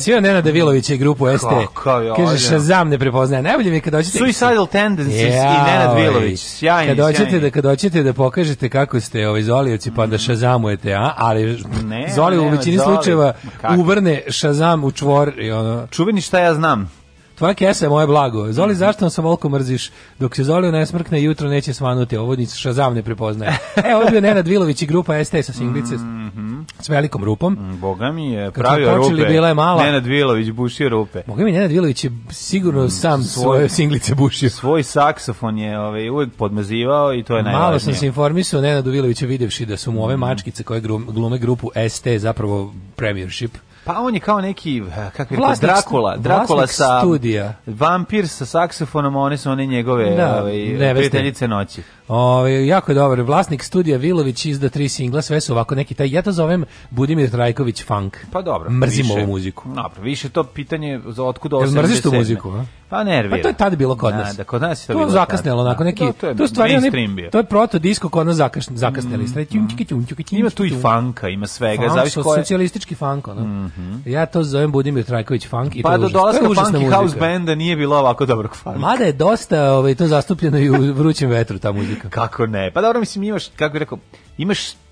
Obesio Nena Davilovića i grupu ST. Kako je, Kaže, Shazam ne prepoznaje. Najbolje mi je kad hoćete... Suicidal Tendencies ja, i Nenad Davilović. Sjajni, kad hoćete sjajni. Da, kada hoćete da pokažete kako ste ovaj Zolijevci, pa da mm. Shazamujete, a? Ali ne, Zoli u većini slučajeva pa kako? uvrne Shazam u čvor i ono... Čuveni šta ja znam. Tvoja kesa je moje blago. Zoli, zašto nam volko mrziš? Dok se Zoli ne smrkne, jutro neće svanuti. Ovodnicu Shazam ne prepoznaje. e, ovo je Nenad Vilović i grupa ST sa singlice. Mm s velikom rupom. Mm, Boga mi je pravio počeli, rupe. Bila je mala. Nenad Vilović bušio rupe. Boga mi Nenad Vilović je sigurno mm, sam svoj, svoje singlice bušio. Svoj saksofon je ovaj, uvijek podmazivao i to je najvažnije. Malo sam se informisao Nenadu Vilovića videvši da su mu ove mm. mačkice koje glume grupu ST zapravo premiership Pa on je kao neki eh, kakvi vlasnik, Drakula, Drakula sa studija. Vampir sa saksofonom, a one su one njegove da, ovaj, prijateljice noći. O, ovaj, jako je dobar. Vlasnik studija Vilović izda tri singla, sve su ovako neki taj ja to zovem Budimir Trajković funk. Pa dobro. Mrzimo ovu muziku. Dobro, više to pitanje za otkud ovo. Mrziš tu muziku, a? Pa nervira. Pa to je tad bilo kod da, nas. Da, kod nas je to, to bilo. zakasnelo onako da, neki. Da, to je to stvari mainstream bio. To je proto disco kod nas zakasn, zakasneli. Mm. Ima tu i fanka, ima svega, funk, zavisi ko je. Socijalistički funk, no. Mm -hmm. Ja to zovem Budimir Trajković funk i Pa do dolaska Funky House Benda nije bilo ovako dobrog funk. Mada je dosta, ovaj to zastupljeno i u vrućem vetru ta muzika. Kako ne? Pa dobro mislim imaš kako rekao, imaš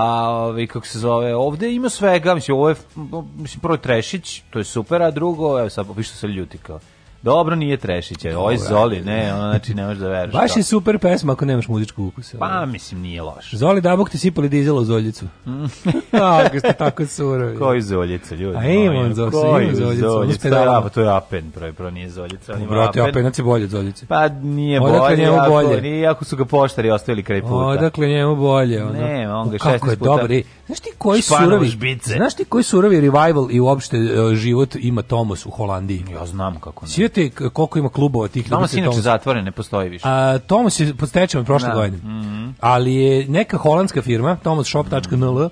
a ovaj kako se zove ovde ima svega mislim ovo je mislim prvo je Trešić to je super a drugo evo sad više se ljuti kao Dobro, nije Trešića, oj ovaj Zoli, ne, ona znači ne možeš da veruješ. Baš je super pesma ako nemaš muzičku ukusa. Pa, mislim, nije loš. Zoli Dabok ti sipali dizel u Zoljicu. Mm. Ako ste tako surovi. Koji Zoljica, ljudi? A ima on Zoljica, ima Zoljica. To je Apen, prvi, prvo nije Zoljica. Brate, Apenac je bolje od Zoljice. Pa, nije bolje. Odakle njemu bolje. Iako su ga poštari ostavili kraj puta. Odakle njemu bolje. Ono. Ne, on ga šest puta. Kako je Dobro, znaš ti koji surovi, žbice. znaš ti koji surovi revival i uopšte e, život ima Tomas u Holandiji? Ja znam kako ne pogledajte koliko ima klubova tih ljudi. inače Tomas. zatvoren, ne postoji više. A, Tomas je pod stečajem prošle da. godine. Mm -hmm. Ali je neka holandska firma, thomassshop.nl,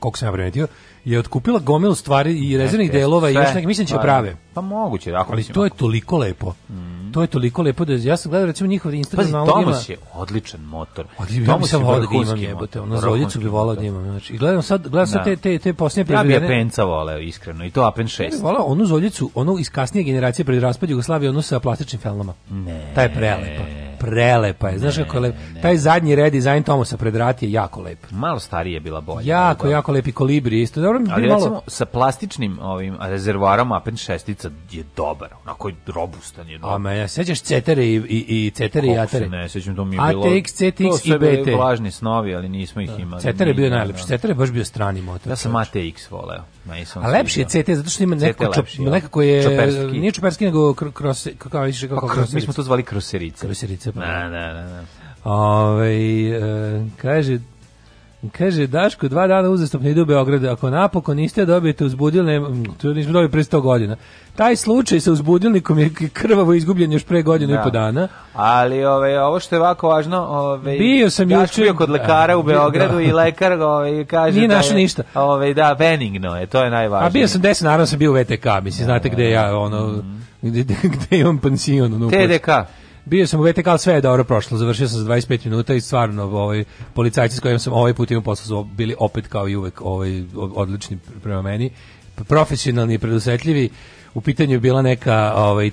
koliko sam ja primetio, je otkupila gomilu stvari i rezervnih delova i još nekih, mislim da će da prave. Pa moguće, ako Ali to je toliko lepo. Mm. To je toliko lepo da ja sam gledao recimo njihov Instagram nalog ima. Tomos je odličan motor. Odličan, ja sam volao da imam jebote, ono zoljicu bi volao da imam. Znači, i gledam sad, gledam sad da. te, te, te posljednje proizvodene. Ja bi Apenca voleo, iskreno, i to Apen 6. Volao onu zoljicu, onu iz kasnije generacije pred raspad Jugoslavije, onu sa plastičnim felnama. Ne. Ta je prelepa prelepa je. Znaš ne, kako je lep. Ne. Taj zadnji red dizajn Tomosa pred rat je jako lep. Malo starije je bila bolja. Jako, bolja. jako lepi kolibri isto. Dobro, Ali malo... sa plastičnim ovim rezervoarom Apen šestica je dobar. Onako je robustan je dobar. A me, ja sećaš cetere i, i, i cetere i atere. Ne, sećam to mi je bilo. ATX, CTX i BT. To su vlažni snovi, ali nismo ih da. imali. Cetere je bio najlepši. Da. Cetere je baš bio strani motor. Ja sam ATX voleo. Nisam A lepši je CT zato što ima neko čop, nekako je čoperski. nije čoperski nego kros kako pa kako mi smo to zvali kroserica. Kroserica se da, pravi. Da, da, da. Ove, e, kaže, Kaže, Daško, dva dana uzastopno ide u Beograd. Ako napokon niste dobijete uzbudilne, to nismo dobili pre 100 godina. Taj slučaj sa uzbudilnikom je krvavo izgubljen još pre godinu da. i po dana. Ali ove, ovo što je ovako važno, ove, bio sam juče bio kod lekara u da. Beogradu da. i lekar ove, kaže Nije da je, ništa. Ove, da, benigno je, to je najvažnije. A bio sam 10, naravno sam bio u VTK, mislim, da, znate da, gde ja, ono, mm. gde, gde imam pansion. Ono, TDK. Bio sam u VTK, ali sve je dobro prošlo. Završio sam za 25 minuta i stvarno ovaj, policajci s kojim sam ovaj put imao posla su bili opet kao i uvek ovaj, odlični prema meni. Profesionalni i predusetljivi. U pitanju je bila neka ovaj,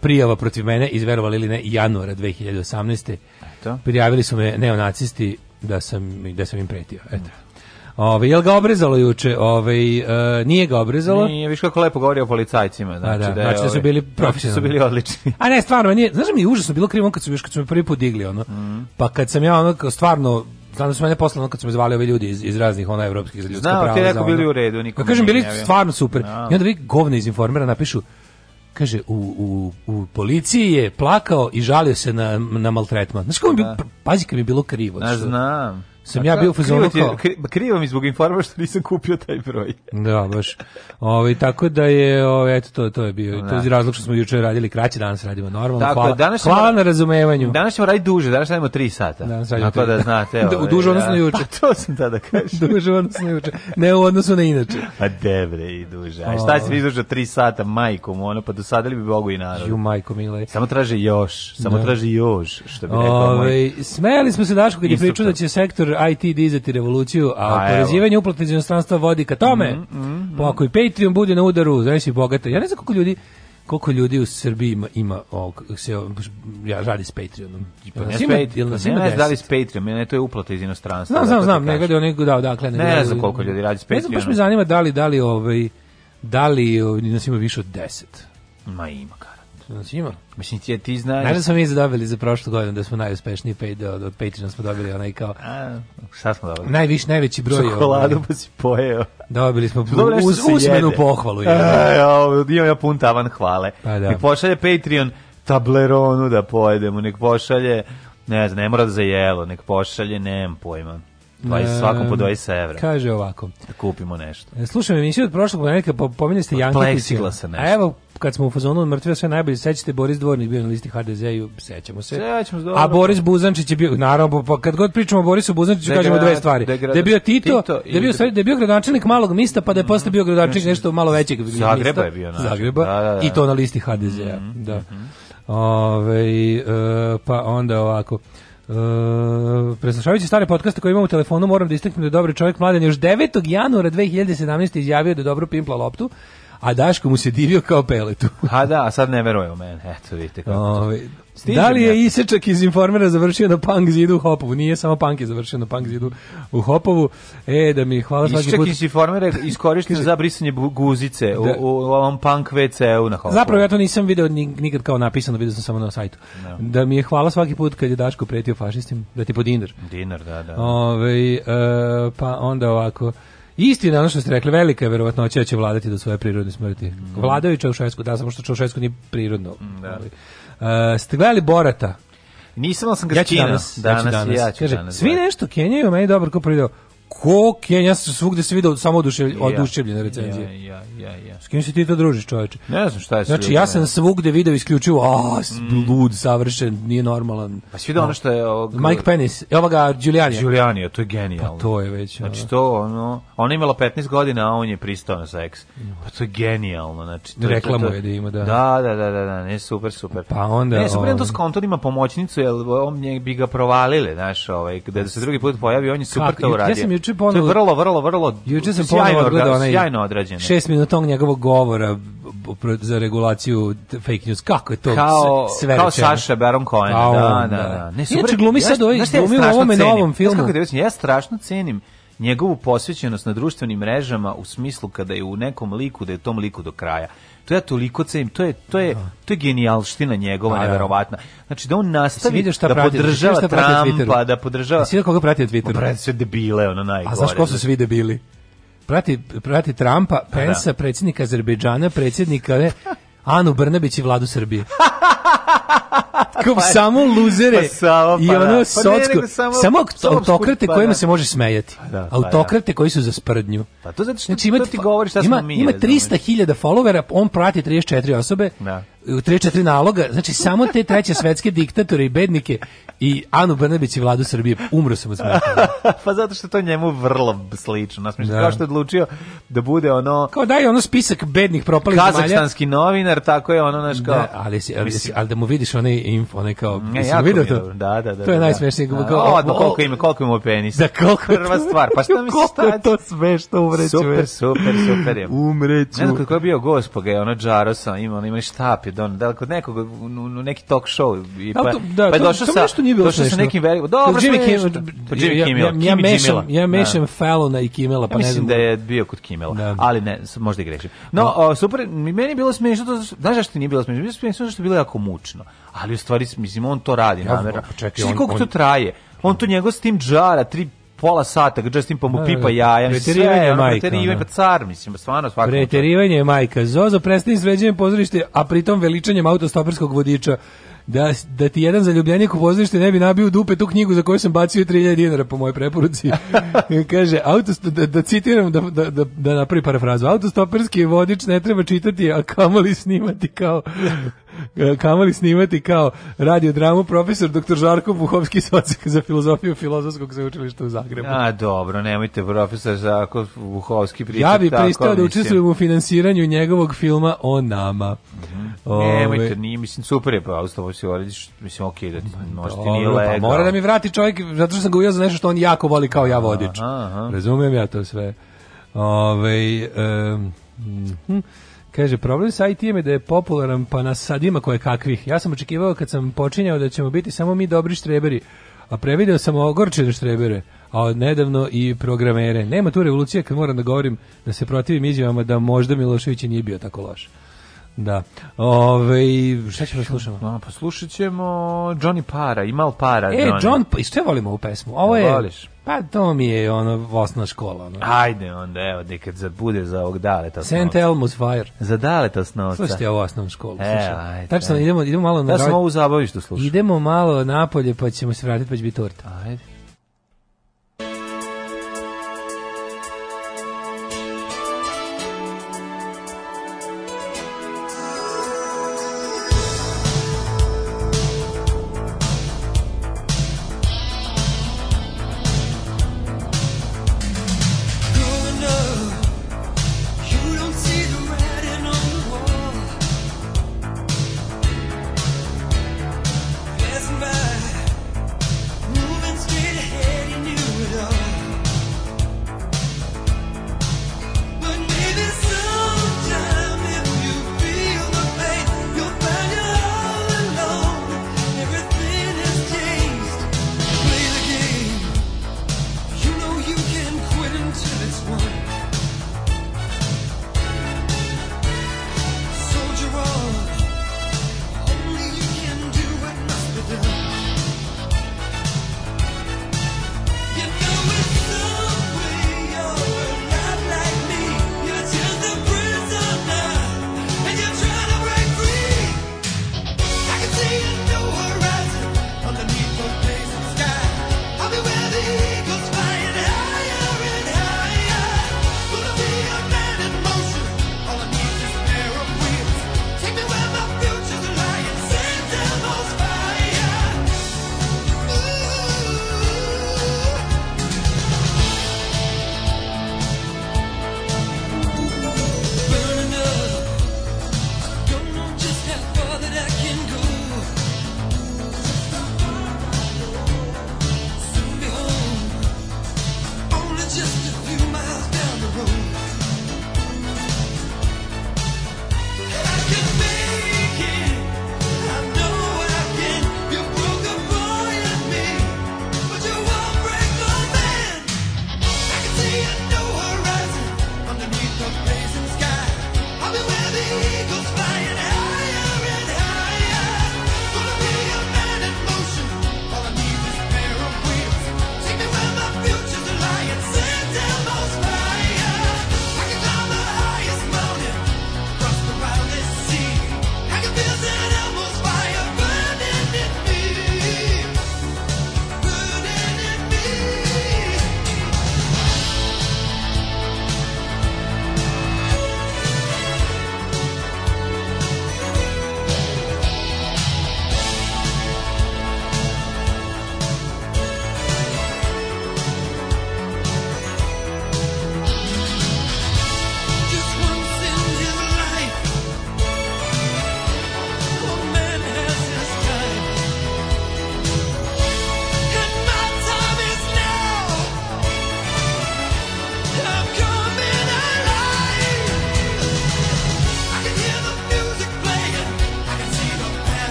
prijava protiv mene, izverovali li ne, januara 2018. Eto. Prijavili su me neonacisti da sam, da sam im pretio. Eto. Ovaj jel ga obrezalo juče? Ovaj uh, nije ga obrezalo. Nije, viš kako lepo govori o policajcima, znači da, da, da, znači da su ovaj, bili da profesionalni. su bili odlični. A ne, stvarno, nije, znaš da mi je užasno bilo krivo kad su kad su me prvi put digli ono. Mm. Pa kad sam ja ono stvarno Znam da su mene poslali kad su me zvali ovi ljudi iz, iz raznih ona evropskih za ljudska prava. Znao, ti ono. bili u redu, nikom. Pa kažem, bili stvarno super. No. Da. I onda vi govne iz informera napišu, kaže u, u, u policiji je plakao i žalio se na na maltretman. Znaš kako mi pa, pazi kad mi je bilo krivo. Ne znam sam ja bio fazonu kao... Krivo mi zbog informa što nisam kupio taj broj. da, baš. Ovi, ovaj, tako da je, ove, ovaj, eto, to, to je bio. Da. To je razlog što smo jučer radili kraće, danas radimo normalno. Tako, hvala, danas hvala na razumevanju. Danas ćemo raditi duže, danas radimo 3 sata. Danas radimo Tako da znate. Da, Ovi, ovaj, duže da. odnosno juče. Pa to sam tada kažem. duže odnosno na juče. Ne u odnosu na inače. A pa, debre i duže. A šta si mi izdržao 3 sata majkom, ono, pa dosadili bi Bogu i narod. Ju majko, mile. Samo traže još, samo da. traže još, što bi rekao. Ove, smejali smo se Daško kad je pričao da će sektor IT dizati da revoluciju, a, pa, oporezivanje uplate iz inostranstva vodi ka tome. Mm mm, mm, mm, pa ako i Patreon bude na udaru, znaš i bogate. Ja ne znam koliko ljudi koliko ljudi u Srbiji ima, ima ovog, se ja radi s Patreonom. Pa ne, ima, jel nas ima ne, ne, da li s Patreon, ne, to je uplata iz inostranstva. Znam, da, znam, znam, nego da onego da, dakle, ne, ne, ne znam koliko ljudi radi s Patreonom. Ne znam, baš me zanima da li, da li, ovaj, da li ovaj, nas ima više od 10. Ma ima, kaže. Znači ima. Mislim, ti, ti znaš... Znaš da smo mi zadobili za prošlu godinu, da smo najuspešniji pay, da od Patreon smo dobili onaj kao... A, šta smo dobili? Najviš, najveći broj... Čokoladu ovaj. pa si pojeo. Dobili smo Dobre, uz, usmenu pohvalu. E, je. A, ja, imam ja pun tavan hvale. Pa, da. Nek pošalje Patreon tableronu da pojedemo, nek pošalje... Ne znam, ne mora da za jelo, nek pošalje, nemam pojma. 20, pa e, svakom po 20 evra. Kaže ovako. Da kupimo nešto. E, Slušam emisiju od prošlog ponedjeljka, pominjali ste Jankitića. Od se nešto. A evo, kad smo u fazonu mrtvio sve najbolje, sećate Boris Dvornik bio na listi HDZ i sećamo se. Sećamo se A Boris Buzančić je bio naravno pa kad god pričamo o Borisu Buzančiću degrad, kažemo dve stvari. da je bio Tito, da je bio stvari, da je bio gradonačelnik malog mista pa da je posle bio gradonačelnik znači, nešto malo većeg Zagreba mista, je bio na. Znači. Zagreba da, da, da. i to na listi hdz Mm -hmm. Da. Mhm. Ove, uh, e, pa onda ovako. Uh, e, preslušavajući stare podcaste koje imam u telefonu moram da istaknem da je dobar čovjek mladen još 9. januara 2017. izjavio da dobro pimpla loptu a Daško mu se divio kao peletu. a da, a sad ne veruje u mene. Eto, vidite kako. Ove, da li je Isečak iz Informera završio na punk zidu u Hopovu? Nije samo punk je završio na punk zidu u Hopovu. E, da mi hvala svaki put. Isečak iz Informera iskorišten za brisanje guzice da. u, u, ovom punk WC-u na Hopovu. Zapravo ja to nisam video nikad kao napisano, video sam samo na sajtu. No. Da. da mi je hvala svaki put kad je Daško pretio fašistim, da ti po dinar. Dinar, da, da. Ove, e, pa onda ovako... Istina, ono što ste rekli, velika je verovatnoća da će vladati do svoje prirodne smrti. Mm. Vladao je Čaušesku, da, samo što Čaušesku nije prirodno. Mm, da. Uh, ste gledali Borata? Nisam, ali sam ga ja danas, danas, danas. Ja ću Kaže, danas. Svi nešto Kenjaju, meni dobro, dobar ko pridao. Kok ja sam svugde se video samo oduševljen, ja. recenzije. Ja, ja, ja, ja. S kim se ti to družiš, čoveče? Ne znam šta je Znači, ja sam svugde video isključivo, a, mm. lud, savršen, nije normalan. Pa si video ono što je... Ovog... Mike Penis, evo ga, Giuliani. Giuliani, to je pa genijalno. Pa to je već. Znači, to, ono, ona je imala 15 godina, a on je pristao na seks. Pa to je genijalno, znači... To Reklamu je da ima, da. Da, da, da, da, da, ne, super, super. Pa onda... Ne, super, on... to s ovaj- kontor ima pomoćnicu, jer on bi ga provalile, znaš, ovaj, da se drugi put pojavi, on je super to uradio. Ja juče ponovo... To je vrlo, vrlo, vrlo... Juče sam ponovo odgledao onaj... Sjajno odrađeno. Šest minutog njegovog govora za regulaciju fake news. Kako je to kao, sve Kao rečeno. Saša Baron Cohen, pa da, da, da, da. Ne, super, Inače, glumi sad ovaj, glumi u ovome novom filmu. Kako da ja strašno cenim njegovu posvećenost na društvenim mrežama u smislu kada je u nekom liku, da je tom liku do kraja. To ja toliko cenim, to je to je da. to je genijalština njegova pa da. neverovatna. Znači da on nastavi vidio šta da prati, podržava šta Trumpa, da podržava. Sve koga prati na Twitteru. Prati sve debile, ono najgore. A znaš ko su svi debili? Prati, prati Trumpa, pa da. Pensa, predsednika Azerbejdžana, predsjednika Anu Brnabić i vladu Srbije. Kao pa, samo luzere pa samo, pa i ono da. socko. Pa samo, samo autokrate pa kojima da. se može smejati. Pa da, pa autokrate da. koji su za sprdnju. Pa to zato što znači, ima, to ti govori šta ima, smo mi. Ima 300.000 followera, on prati 34 osobe. Da. 34 naloga, znači samo te treće svetske diktatore i bednike i Anu Brnabić i vladu Srbije, umro sam od pa zato što to njemu vrlo slično, nasmiš, da. kao što je odlučio da bude ono... Kao da je ono spisak bednih propalih zemalja. Kazahstanski novinar, tako je ono, naš da, kao... Da, ali, si, ali, ali da mu vidiš onaj info, onaj kao, ne, mm, ja vidio to? Da, da, da. To je da, da. najsmešnije. Da, kao, o, da, koliko ima, koliko ima penis. Da, koliko je Prva stvar, pa šta misliš šta? Koliko to smešno umreću. Super, super, super je. Umreću. Ne znam kod je bio gost, pa ga je ono Džarosa, ima, on ima štap, je don, da li kod nekog, u neki talk show. I, pa, da, to, da, pa je došao sa, došao sa nekim velikom, dobro, pa Jimmy Kimmel, ja, mešam, ja da. mešam Fallona i Kimela, pa ne znam. Mislim da je bio kod Kimela, ali ne, možda i grešim. No, super, meni je bilo smešno, znaš što nije bilo smešno? Bilo smešno zašto je bilo jako mučno. Ali u stvari, mislim, on to radi ja, namerno. Pa čekaj, on, koliko on... to traje? On to njegov s tim džara, tri pola sata ga Justin pa mu da, da, pipa da. jaja. Preterivanje je majka. Preterivanje pa car, mislim, pa stvarno svakako. Preterivanje je majka. Zozo prestani sređenjem pozorište, a pritom veličanjem autostoperskog vodiča. Da, da ti jedan zaljubljenik u pozorište ne bi nabio dupe tu knjigu za koju sam bacio 3000 dinara po mojoj preporuci. Kaže, auto, da, da citiram, da, da, da napravi parafrazu, autostoperski vodič ne treba čitati, a kamoli snimati kao E, kamali snimati kao radiodramu profesor dr. Žarko Buhovski socijak za filozofiju Filozofskog sveučilišta u Zagrebu. A dobro, nemojte profesor Žarko Puhovski pričati Ja bih pristao da učestvujem u finansiranju njegovog filma o nama. Mm Nemojte, nije, mislim, super je pa Ustavo si oradiš, mislim, okej, okay, da ti možete dobro, nije lega. Pa mora da mi vrati čovjek, zato što sam ga ujel za nešto što on jako voli kao ja vodič. Aha, aha. Razumijem ja to sve. Ove, um, hm. Kaže, problem sa IT-em je da je popularan pa nas sad ima koje kakvih. Ja sam očekivao kad sam počinjao da ćemo biti samo mi dobri štreberi, a prevideo sam ogorčene štrebere, a nedavno i programere. Nema tu revolucije kad moram da govorim da se protivim izjavama da možda Milošević nije bio tako loš. Da. Ove, šta ćemo da slušamo? pa slušat ćemo Johnny Para, i mal para. E, Johnny. John, pa i što je volimo ovu pesmu? Ovo je, Voliš? Pa to mi je ono, osna škola. Ono. Ajde onda, evo, nekad za, bude za ovog daleta snovca. St. Elmo's Fire. Za daleta snovca. Slušajte ovo osnovnu školu. E, slušaj. ajde. Tačno, idemo, idemo malo na... Da smo ovu u zabavištu slušali. Idemo malo napolje, pa ćemo se vratiti, pa će biti torta. Ajde.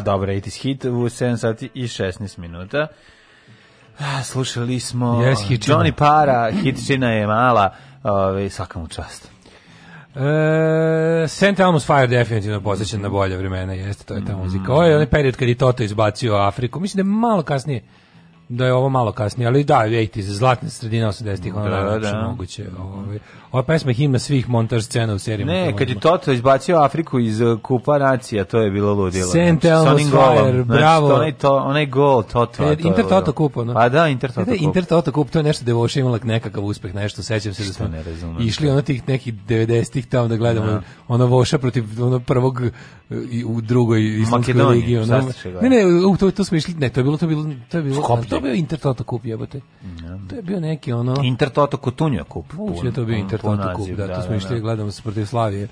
Da, dobro, it is hit u 7 sati i 16 minuta. Slušali smo yes, Johnny Para, hitčina je mala, ovaj, svaka u čast. E, St. Elmo's Fire definitivno posjeća na bolje vremena, jeste, to je ta mm. muzika. Ovo je onaj period kad je Toto izbacio Afriku, mislim da je malo kasnije da je ovo malo kasnije, ali da, 80 zlatna sredina 80-ih, ono da, da. da. Znači, moguće. Ovaj. Ova pesma je himna svih montaž scena u serijama. Ne, kad je Toto izbacio Afriku iz uh, kupa nacija, to je bilo ludilo. St. Znači, Elmo's Fire, znači, bravo. Znači, to, onaj gol Toto. E, Inter Toto kupo. No. A pa da, Inter Toto kupo. E, da, Inter Toto kupo, to je nešto devoša imala nekakav uspeh, nešto, sećam se da smo ne išli da. ono tih nekih 90-ih tamo da gledamo, no. ono voša protiv ono prvog e, i u drugoj islamskoj ligi. Ono, ne, ne, u, to, to smo išli, ne, to je bilo, to je bilo, to je bilo, to bio Intertoto kup, jebote. To je bio neki ono... Intertoto Kutunja kup. Moguće da je to bio Intertoto kup, da, da, to smo da, išli da, gledamo protiv Slavije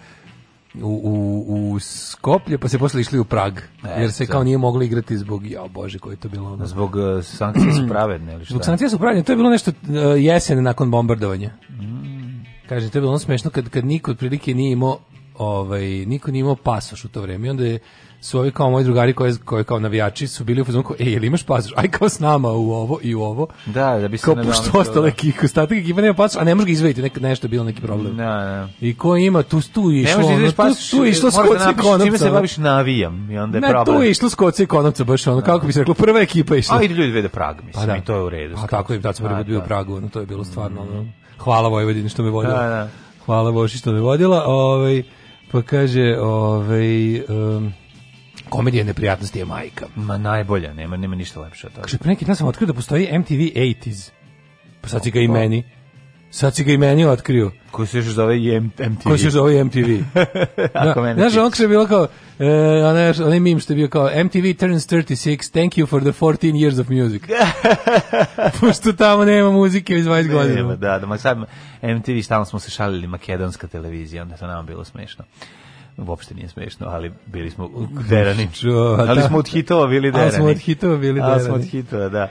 u, u, u Skoplje, pa se posle išli u Prag, e, jer se kao nije moglo igrati zbog, ja bože, koji je to bilo ono. Zbog uh, sankcije su pravedne ili šta? Zbog sankcije su pravedne, to je bilo nešto uh, jesen nakon bombardovanja. Mm. Kaže, to je bilo ono smešno kad, kad niko otprilike nije imao ovaj, niko nije imao pasoš u to vreme. I onda je su ovi kao moji drugari koji koji kao navijači su bili u fazonu ej jel imaš pasoš aj kao s nama u ovo i u ovo da da bi se kao pošto ostale kiko ostatak ekipa nema pasoš a ne može ga izvaditi nek nešto je bilo neki problem da da i ko ima tu tu i što da ono, pasoš, tu, tu išlo da skoci konopca čime se baviš navijam i onda je ne, problem tu je išlo skoci konopca baš ono kako bi se reklo prva ekipa išla ajde ljudi vide Prag mislim pa, da. i to je u redu a tako im da se prvi bio da. Pragu ono to je bilo stvarno ono, hvala Vojvodini što me vodila da, da. hvala Boži što me vodila ovaj pa kaže ovaj um, komedija neprijatnosti je majka. Ma najbolja, nema, nema ništa lepše od toga. Kaže, pre neki dan sam otkrio da postoji MTV 80s. Pa sad si ga i meni. Sad si ga i meni otkrio. Ko se još zove MTV. Ko se još zove MTV. Da, Ako da, znaš, on je bilo kao, uh, onaj, onaj meme što je bio kao, MTV turns 36, thank you for the 14 years of music. Pošto tamo nema muzike iz 20 godina. Nema, da, da, ma sad MTV, stalno smo se šalili makedonska televizija, onda to nam bilo smešno uopšte nije smešno, ali bili smo derani. Da. ali smo od hitova bili derani. Ali smo od hitova bili derani. Ali smo od hitova, da.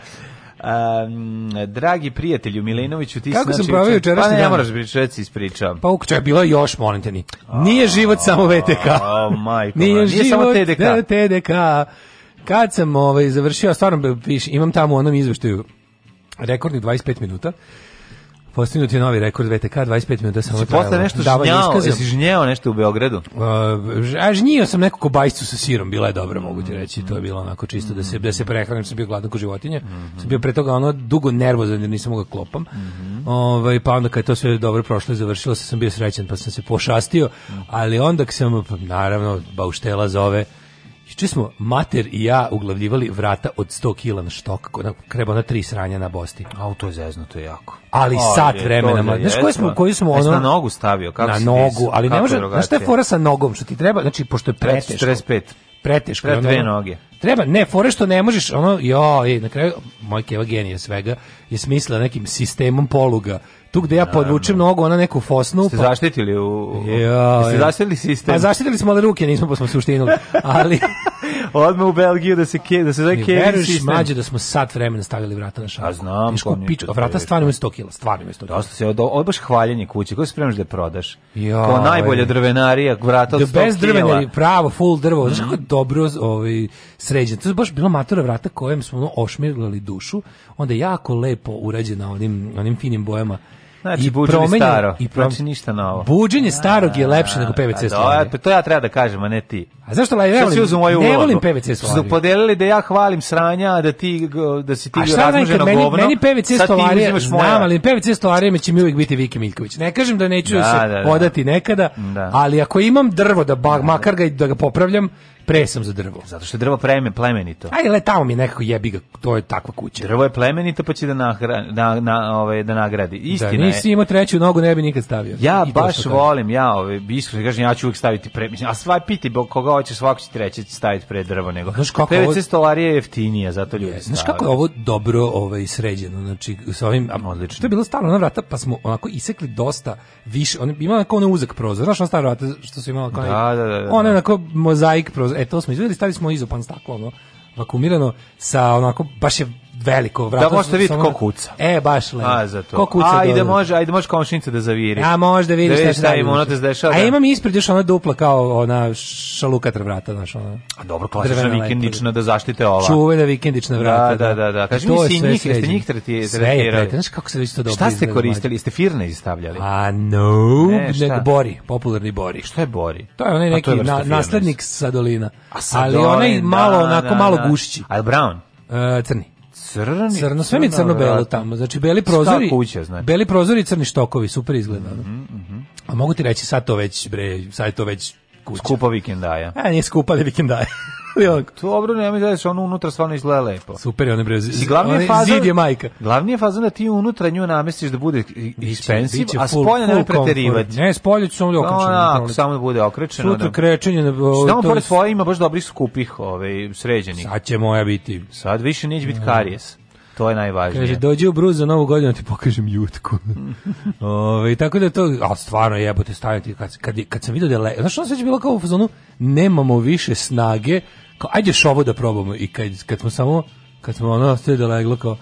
Um, dragi prijatelju Milinoviću, ti Kako sam znači, proveo jučerašnji Pa ne, moraš pričati, ispričam. Pa ukče, bilo je još, molim te Nije život samo VTK. O, majko, nije, nije samo TDK. Da, TDK. Kad sam ovaj, završio, stvarno piš, imam tamo u onom izveštaju rekordnih 25 minuta, Postignut je novi rekord VTK, 25 minuta samo trajalo. Posle nešto žnjao, jesi žnjao nešto u Beogradu? Uh, a žnjio sam neku kobajcu sa sirom, bila je dobro, mogu ti mm, reći, to je mm, bilo onako čisto da se, mm. da se prehranim, da sam bio gladan ko životinja. Mm-hmm. sam bio pre toga ono dugo nervozan jer nisam mogao da klopam, mm -hmm. Ove, ovaj, pa onda kad je to sve dobro prošlo i završilo se, sam bio srećan pa sam se pošastio, ali onda sam, naravno, bauštela zove, Juče smo mater i ja uglavljivali vrata od 100 kila na štok, kreba na tri sranja na Bosti. A to je zezno, to je jako. Ali o, sat vremena, mlad. Znaš koji smo, koji smo ono... na nogu stavio, kako Na si nogu, ali ne može, znaš šta je fora sa nogom, što ti treba, znači, pošto je preteško. 45 preteško. Treba dve noge. Treba, ne, fore što ne možeš, ono, jo, i na kraju, moj keva genija svega, je smisla nekim sistemom poluga tu gde ja da, podvučem da. nogu, ona neku fosnu. Ste pa... zaštitili u... Ja, Ste zaštitili sistem. Pa zaštitili smo, ali ruke nismo, pa smo suštinuli. Ali... Odmah u Belgiju da se, ke, da se zove kevin sistem. Veruješ, mađe, da smo sat vremena stavili vrata na šaku. A znam. Mišku, pič, a vrata stvarno imaju 100 kila, stvarno imaju 100 kila. Dosta se, od, od baš hvaljenje kuće, koje spremaš da je prodaš? Ja, Kao najbolja drvenarija, vrata od 100 da kila. Bez drvenari, pravo, full drvo. Znaš mhm. kako dobro ovaj, sređen. To je baš bilo matura vrata kojem smo ono, ošmirili dušu. Onda jako lepo urađena onim, onim finim bojama znači buđenje staro. I prom... Znači ništa novo. Buđenje starog je lepše nego PVC Da, pa pa To ja treba da kažem, a ne ti. A zašto la ja volim? Ne volim PVC stvari. Su podelili da ja hvalim sranja, a da ti da se ti razmoženo govno. Meni PVC stvari, znam, ali PVC mi će mi uvek biti Viki Miljković. Ne kažem da neću da, se da, da. odati nekada, ali ako imam drvo da bag, makar ga da ga popravljam, Pre sam za drvo. Zato što je drvo pleme, plemenito. Aj, letao mi nekako jebi ga, to je takva kuća. Drvo je plemenito pa će da, nahra, na, na, ove, ovaj, da nagradi. Da, Istina da, nisi imao treću nogu, ne bi nikad stavio. Ja I baš volim, ja ove, ovaj, iskreno kažem, ja ću uvijek staviti pre... Mislim, a sva piti, koga hoće, svako će treći staviti pre drvo nego. Znaš kako PVC ovo... stolarija je jeftinija, zato ljudi je, Znaš kako je ovo dobro ovaj, sređeno, znači, sa ovim... A, Odlično. To je bilo stalo na vrata, pa smo onako isekli dosta više, on, ima onako onaj uzak prozor, znaš on staro vrata što su imali kao... Da, da, da, da, da. Onaj onako mozaik prozor, e to smo izvedeli, stavili smo izopan staklo, ono, vakumirano, sa onako, baš je veliko vrata. Da možete vidjeti ko kuca. E, baš lepo. A, za to. Ko kuca a, da i može, ajde može komšinice da zaviri. A, može da vidi da šta ima, ono te zdešava. A da. imam ispred još ona dupla kao ona šalukatra vrata, znaš, ona. A dobro, klasična vikendična da zaštite ova. Čuvena vikendična da, vrata. Da, da, da. da. E, Kaži mi, si njih, jeste njih tretirali? Sve je treti, znaš kako se vi to dobro Šta ste koristili? Ste firne istavljali? A, no, ne, Bori, popularni Bori. Šta je Bori? To je onaj pa neki naslednik Sadolina. Ali onaj malo, onako malo gušći. A Brown? E, crni crni, crno, sve mi crno-belo tamo. Znači, beli prozori, kuća, znači. beli prozori i crni štokovi, super izgleda. Mm -hmm, mm -hmm. A mogu ti reći, sad to već, bre, sad to već kuća. Skupa vikendaja. A, nije skupa, ali vikendaja. To onako. Dobro, nemoj da ono unutra stvarno izgleda lepo. Super je one brez. I glavni je fazon, zid je majka. Glavni je fazon da ti unutra nju namestiš da bude expensive, a spolja ne preterivati. Ne, spolja samo da okrećeno. Onako, samo da bude okrećeno. Sutra da. krečenje Na, Znamo, znači, pored tvoje ima baš dobrih skupih, ovaj, sređenih. Sad će moja biti. Sad više neće biti karijes. To je najvažnije. Kaže, dođi u bruz za novu godinu, ti pokažem jutku. Ove, tako da to, a stvarno jebote staviti, kad, kad, kad sam vidio da je, le, znaš što se bilo kao u fazonu, nemamo više snage, kao, ajdeš ovo da probamo, i kad, kad smo samo, kad smo ono, sve da leglo, kao,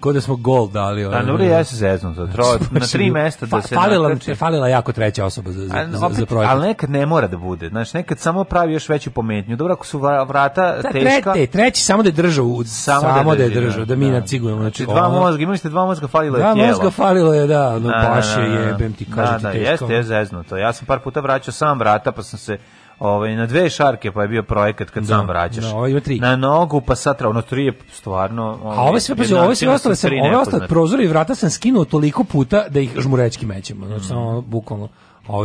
Ko da smo gol dali. Ono, a dobro, ja se zeznu za troje. Na tri mesta da se... Falila, natrči. falila jako treća osoba za, za, za projekat. Ali nekad ne mora da bude. Znači, nekad samo pravi još veću pometnju. Dobro, ako su vrata da, teška... Tre, treći samo da je držao. Samo, samo da je da držao, da, mi da. nacigujemo. Znači, znači, dva ono, mozga, imali ste dva mozga, falilo je tijelo. Dva mozga falilo je, da. No, da, baš da, je jebem ti, kažem ti teško. Da, jeste, je zeznuto. Ja sam par puta vraćao sam vrata, pa sam se ovaj na dve šarke pa je bio projekat kad da, sam vraćaš. Da, ovaj ima tri. Na nogu pa satra, ono tri je stvarno. A ovaj, ove sve pa ove sve ostale sam, ove ostale prozori i vrata sam skinuo toliko puta da ih žmurečki mećemo. Znači mm. samo bukvalno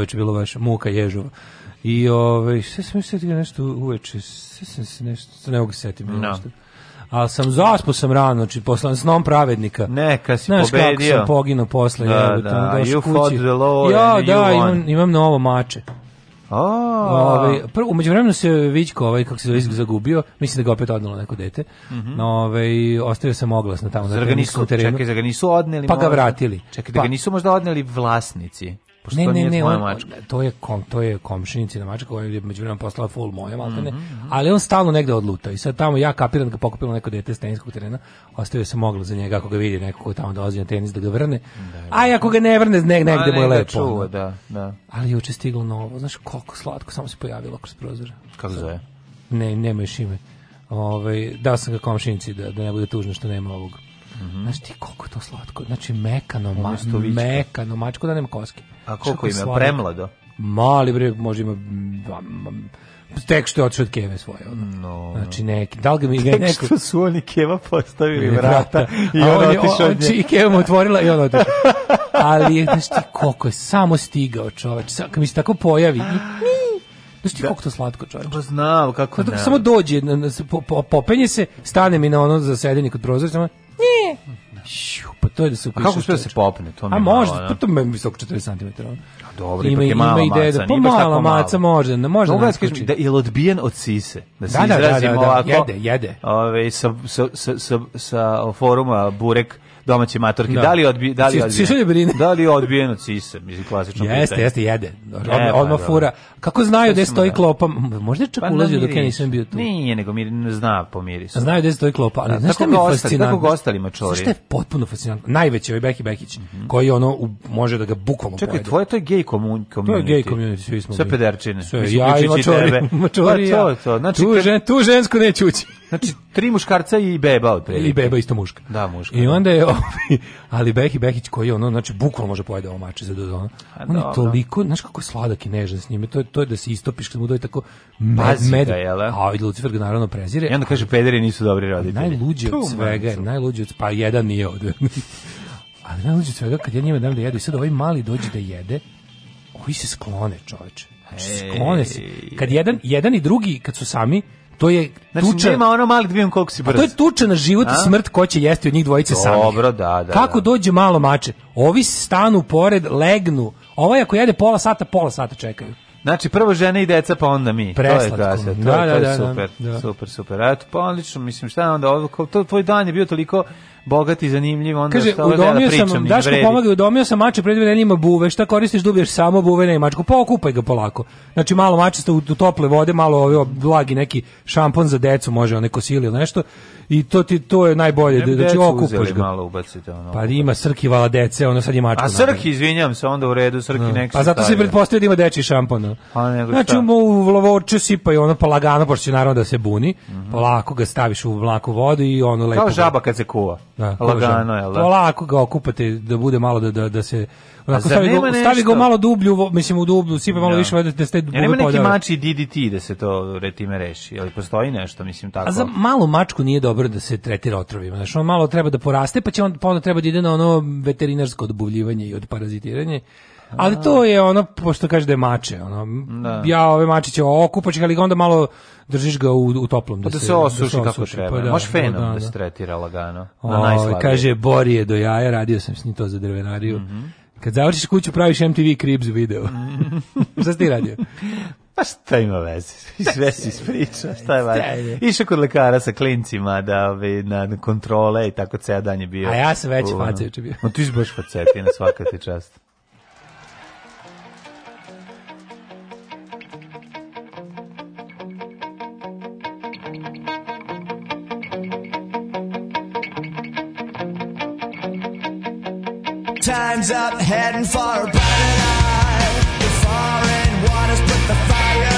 je bilo baš muka ježova. I ove ovaj, sve sam se nešto uveče, sve sam se nešto ne mogu setiti. No. Da. Nešto sam zaspo sam rano, znači posle snom pravednika. Neka si Znaš pobedio. Znaš kako sam poginuo posle. Da, ja, da, you kući. fought the law ja, da, imam, imam novo mače. Ovaj prvo umeđu vremenu se Vićko ovaj kako se zove zagubio, mislim da ga opet odnelo neko dete. Mm -hmm. Ovaj ostavio sam oglas na tamo na terenu. Čekaj, za ga nisu odneli. Pa ga vratili. Čekaj, da ga pa- nisu možda odneli vlasnici. Ne, ne, ne, tvoja on, mačka. To je, kom, to je komšinici na mačka ovaj koja je među vremenom poslala full moja, malo mm -hmm. ali on stalno negde odluta i sad tamo ja kapiram da ga pokupilo neko dete s teniskog terena, ostavio sam moglo za njega ako ga vidi neko ko tamo dolazi na tenis da ga vrne, da, a i ako ga ne vrne neg, negde mu je lepo. Čuva, da, da. Ali juče stiglo novo, znaš koliko slatko, samo se pojavilo kroz prozor. Kako zove? Ne, nema još ime. Ove, ovaj, dao sam ga komšinici da, da ne bude tužno što nema ovog. Mm -hmm. Znaš ti koliko to slatko, znači mekano, ma, mekano mačko da nema koske. A koliko ima? Sladak. Premlado? Mali bre, možda ima... Tek što je otišao od Keve svoje. Ono. No. Znači neki, da li ga mi ga neko... što su oni Keva postavili da, vrata da. i on, on otišao od nje. I Keva mu otvorila i on otišao. Ali, znaš ti koliko je samo stigao čoveč. Kad mi se tako pojavi, Znaš ti da. koliko to slatko, čovječe? Pa znam, kako ne. Samo dođe, popenje se, stane mi na ono za sedenje kod prozora, samo, nije, Šu, pa to je da se upiše. A kako uspio da se popne? To A možda, malo, pa to me visoko 4 cm. dobro, ima, ipak je mala ideja maca. Da, pa mala maca može, ne može. da kažem da je odbijen od sise. Da se da, izrazimo da da, da, da, da, ovako. Jede, jede. Ove, ovaj, sa, sa, sa, sa, sa foruma Burek domaće matorke. Da, da li odbi, da li odbijeno? Da li odbijeno cisa, mislim klasično. Jeste, jeste, jede. E, odma, pa odma fura. Kako znaju gde stoji da- klopa? Možda čak pa ulazio dok ja nisam bio tu. Nije, nego mi ne zna po mirisu. Znaju gde stoji klopa, ali da, znaš šta mi fascinira? fascinantno? Tako ostalima čori. Šta je potpuno fascinantno? Najveći ovaj Beki Bekić, mhm. koji ono može da ga bukvalno pojede. Čekaj, tvoje to je gej community. To je gej community, svi smo. Sve pederčine. Sve, ja i mačori. Pa mačori, ja. Znači, tu, žen, tu žensku neću ući. Znači, tri muškarca i beba od I beba isto muška. Da, muška. I da. onda je ali Behi Behić koji ono, znači, bukvalno može pojede ovo mače za Dodona. On je toliko, znaš kako je sladak i nežan s njime, to je, to je da se istopiš kad da mu doje tako med, med, ga, jel, a i Lucifer ga naravno prezire. I onda kaže, pederi nisu dobri roditelji. Najluđi od svega, najluđi od, pa jedan nije ovde. ali najluđi od svega, kad ja njima dam da jedu, i sad ovaj mali dođe da jede, ovi se sklone, čoveče. Znači, sklone se. Kad jedan, jedan i drugi, kad su sami, To je znači, tuča. nema ono mali dvijem da koliko si brz. A to je tuča na život i smrt ko će jesti od njih dvojice Dobro, samih. Dobro, da, da. Kako da. dođe malo mače? Ovi stanu pored, legnu. Ovaj ako jede pola sata, pola sata čekaju. Znači, prvo žene i deca, pa onda mi. Preslatko. To je, da, to, da, je, to da, da, super, da, da. super, super. Eto, pa odlično, mislim, šta je onda, to, tvoj dan je bio toliko bogat i zanimljiv, onda Kaže, šta udomio da pričam, sam, Daško pomaga, udomio sam mače pred velenima buve, šta koristiš, dubiješ samo buve i mačku, pa okupaj ga polako. Znači, malo mačesta u, u tople vode, malo ovaj blagi neki šampon za decu, može onaj kosili ili nešto, i to ti to je najbolje da znači okupaš ga malo ubacite ono pa ima srki vala dece ono sad je mačka a srki izvinjavam se onda u redu srki no. Da. nek pa zato se pretpostavlja da ima deči šampon pa nego znači mu u lovorče sipaju ono pa lagano pošto naravno da se buni mm -hmm. polako ga staviš u mlaku vodu i ono lepo kao žaba kad se kuva da, lagano je lagano da? polako ga okupate da bude malo da da, da se Onako, stavi, go, stavi go malo dublju, mislim u dublju, sipa malo no. Da. više vode da ste dublje Nema neki mači DDT da se to retime reši, ali postoji nešto, mislim tako. A za malu mačku nije dobro da se tretira otrovima, znači on malo treba da poraste, pa će on pa onda treba da ide na ono veterinarsko odbuvljivanje i odparazitiranje. Ali to je ono, pošto kaže da je mače, ono, da. ja ove mačiće okupaš, ali onda malo držiš ga u, u toplom. Pa da, da se, osuši da kako osuši, treba. Pa da, Možeš da, fenom da, da, da se tretira lagano. Na o, kaže, Bori je do jaja, radio sam s njim to za drvenariju. Mm -hmm Kad završiš kuću, praviš MTV Cribs video. šta si ti radio? Pa šta ima veze? Sve si ispričao, šta je važno? Išao kod lekara sa klincima da bi na kontrole i tako ceo dan je bio. A ja sam veći faca juče bio. No, ti si baš facetina, svaka ti čast. time's up, heading for a brighter life. The foreign waters put the fire.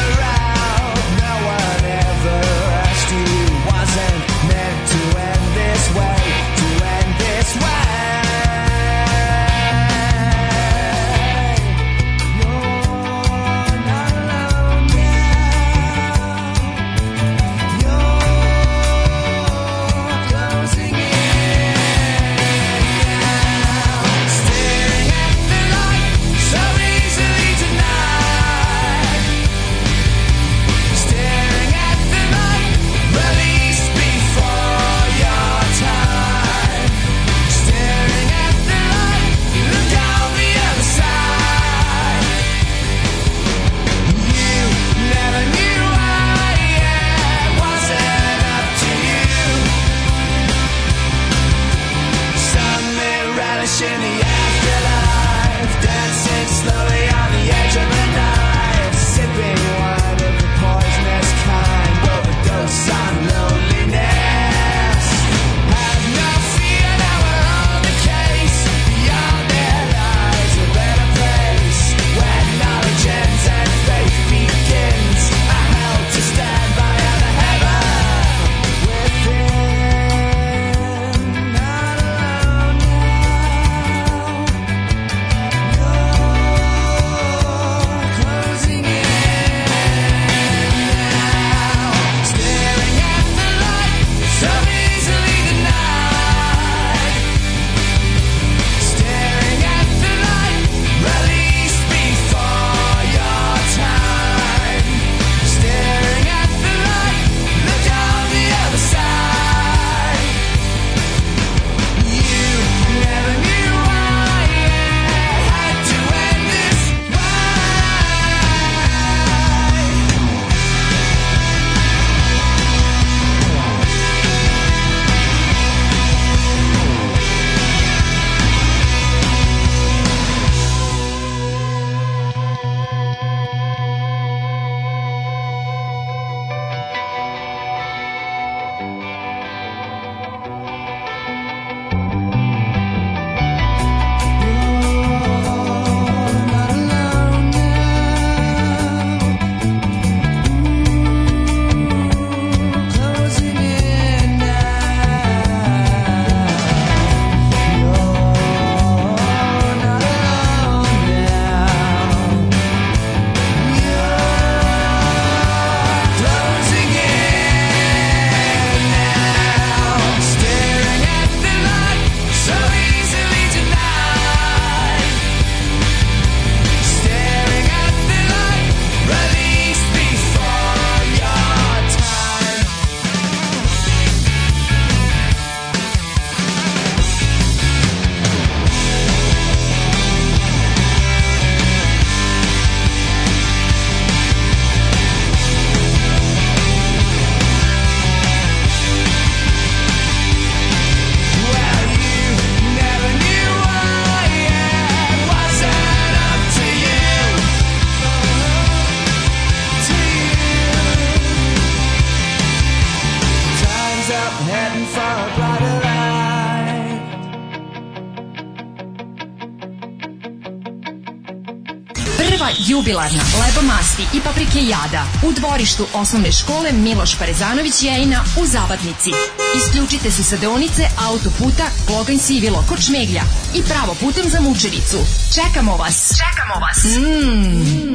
jubilarna, masti i paprike jada. U dvorištu osnovne škole Miloš Parezanović Jejna u Zabatnici. Isključite se sa deonice autoputa Kloganj Sivilo kod Šmeglja i pravo putem za Mučericu. Čekamo vas! Čekamo vas! Mmm!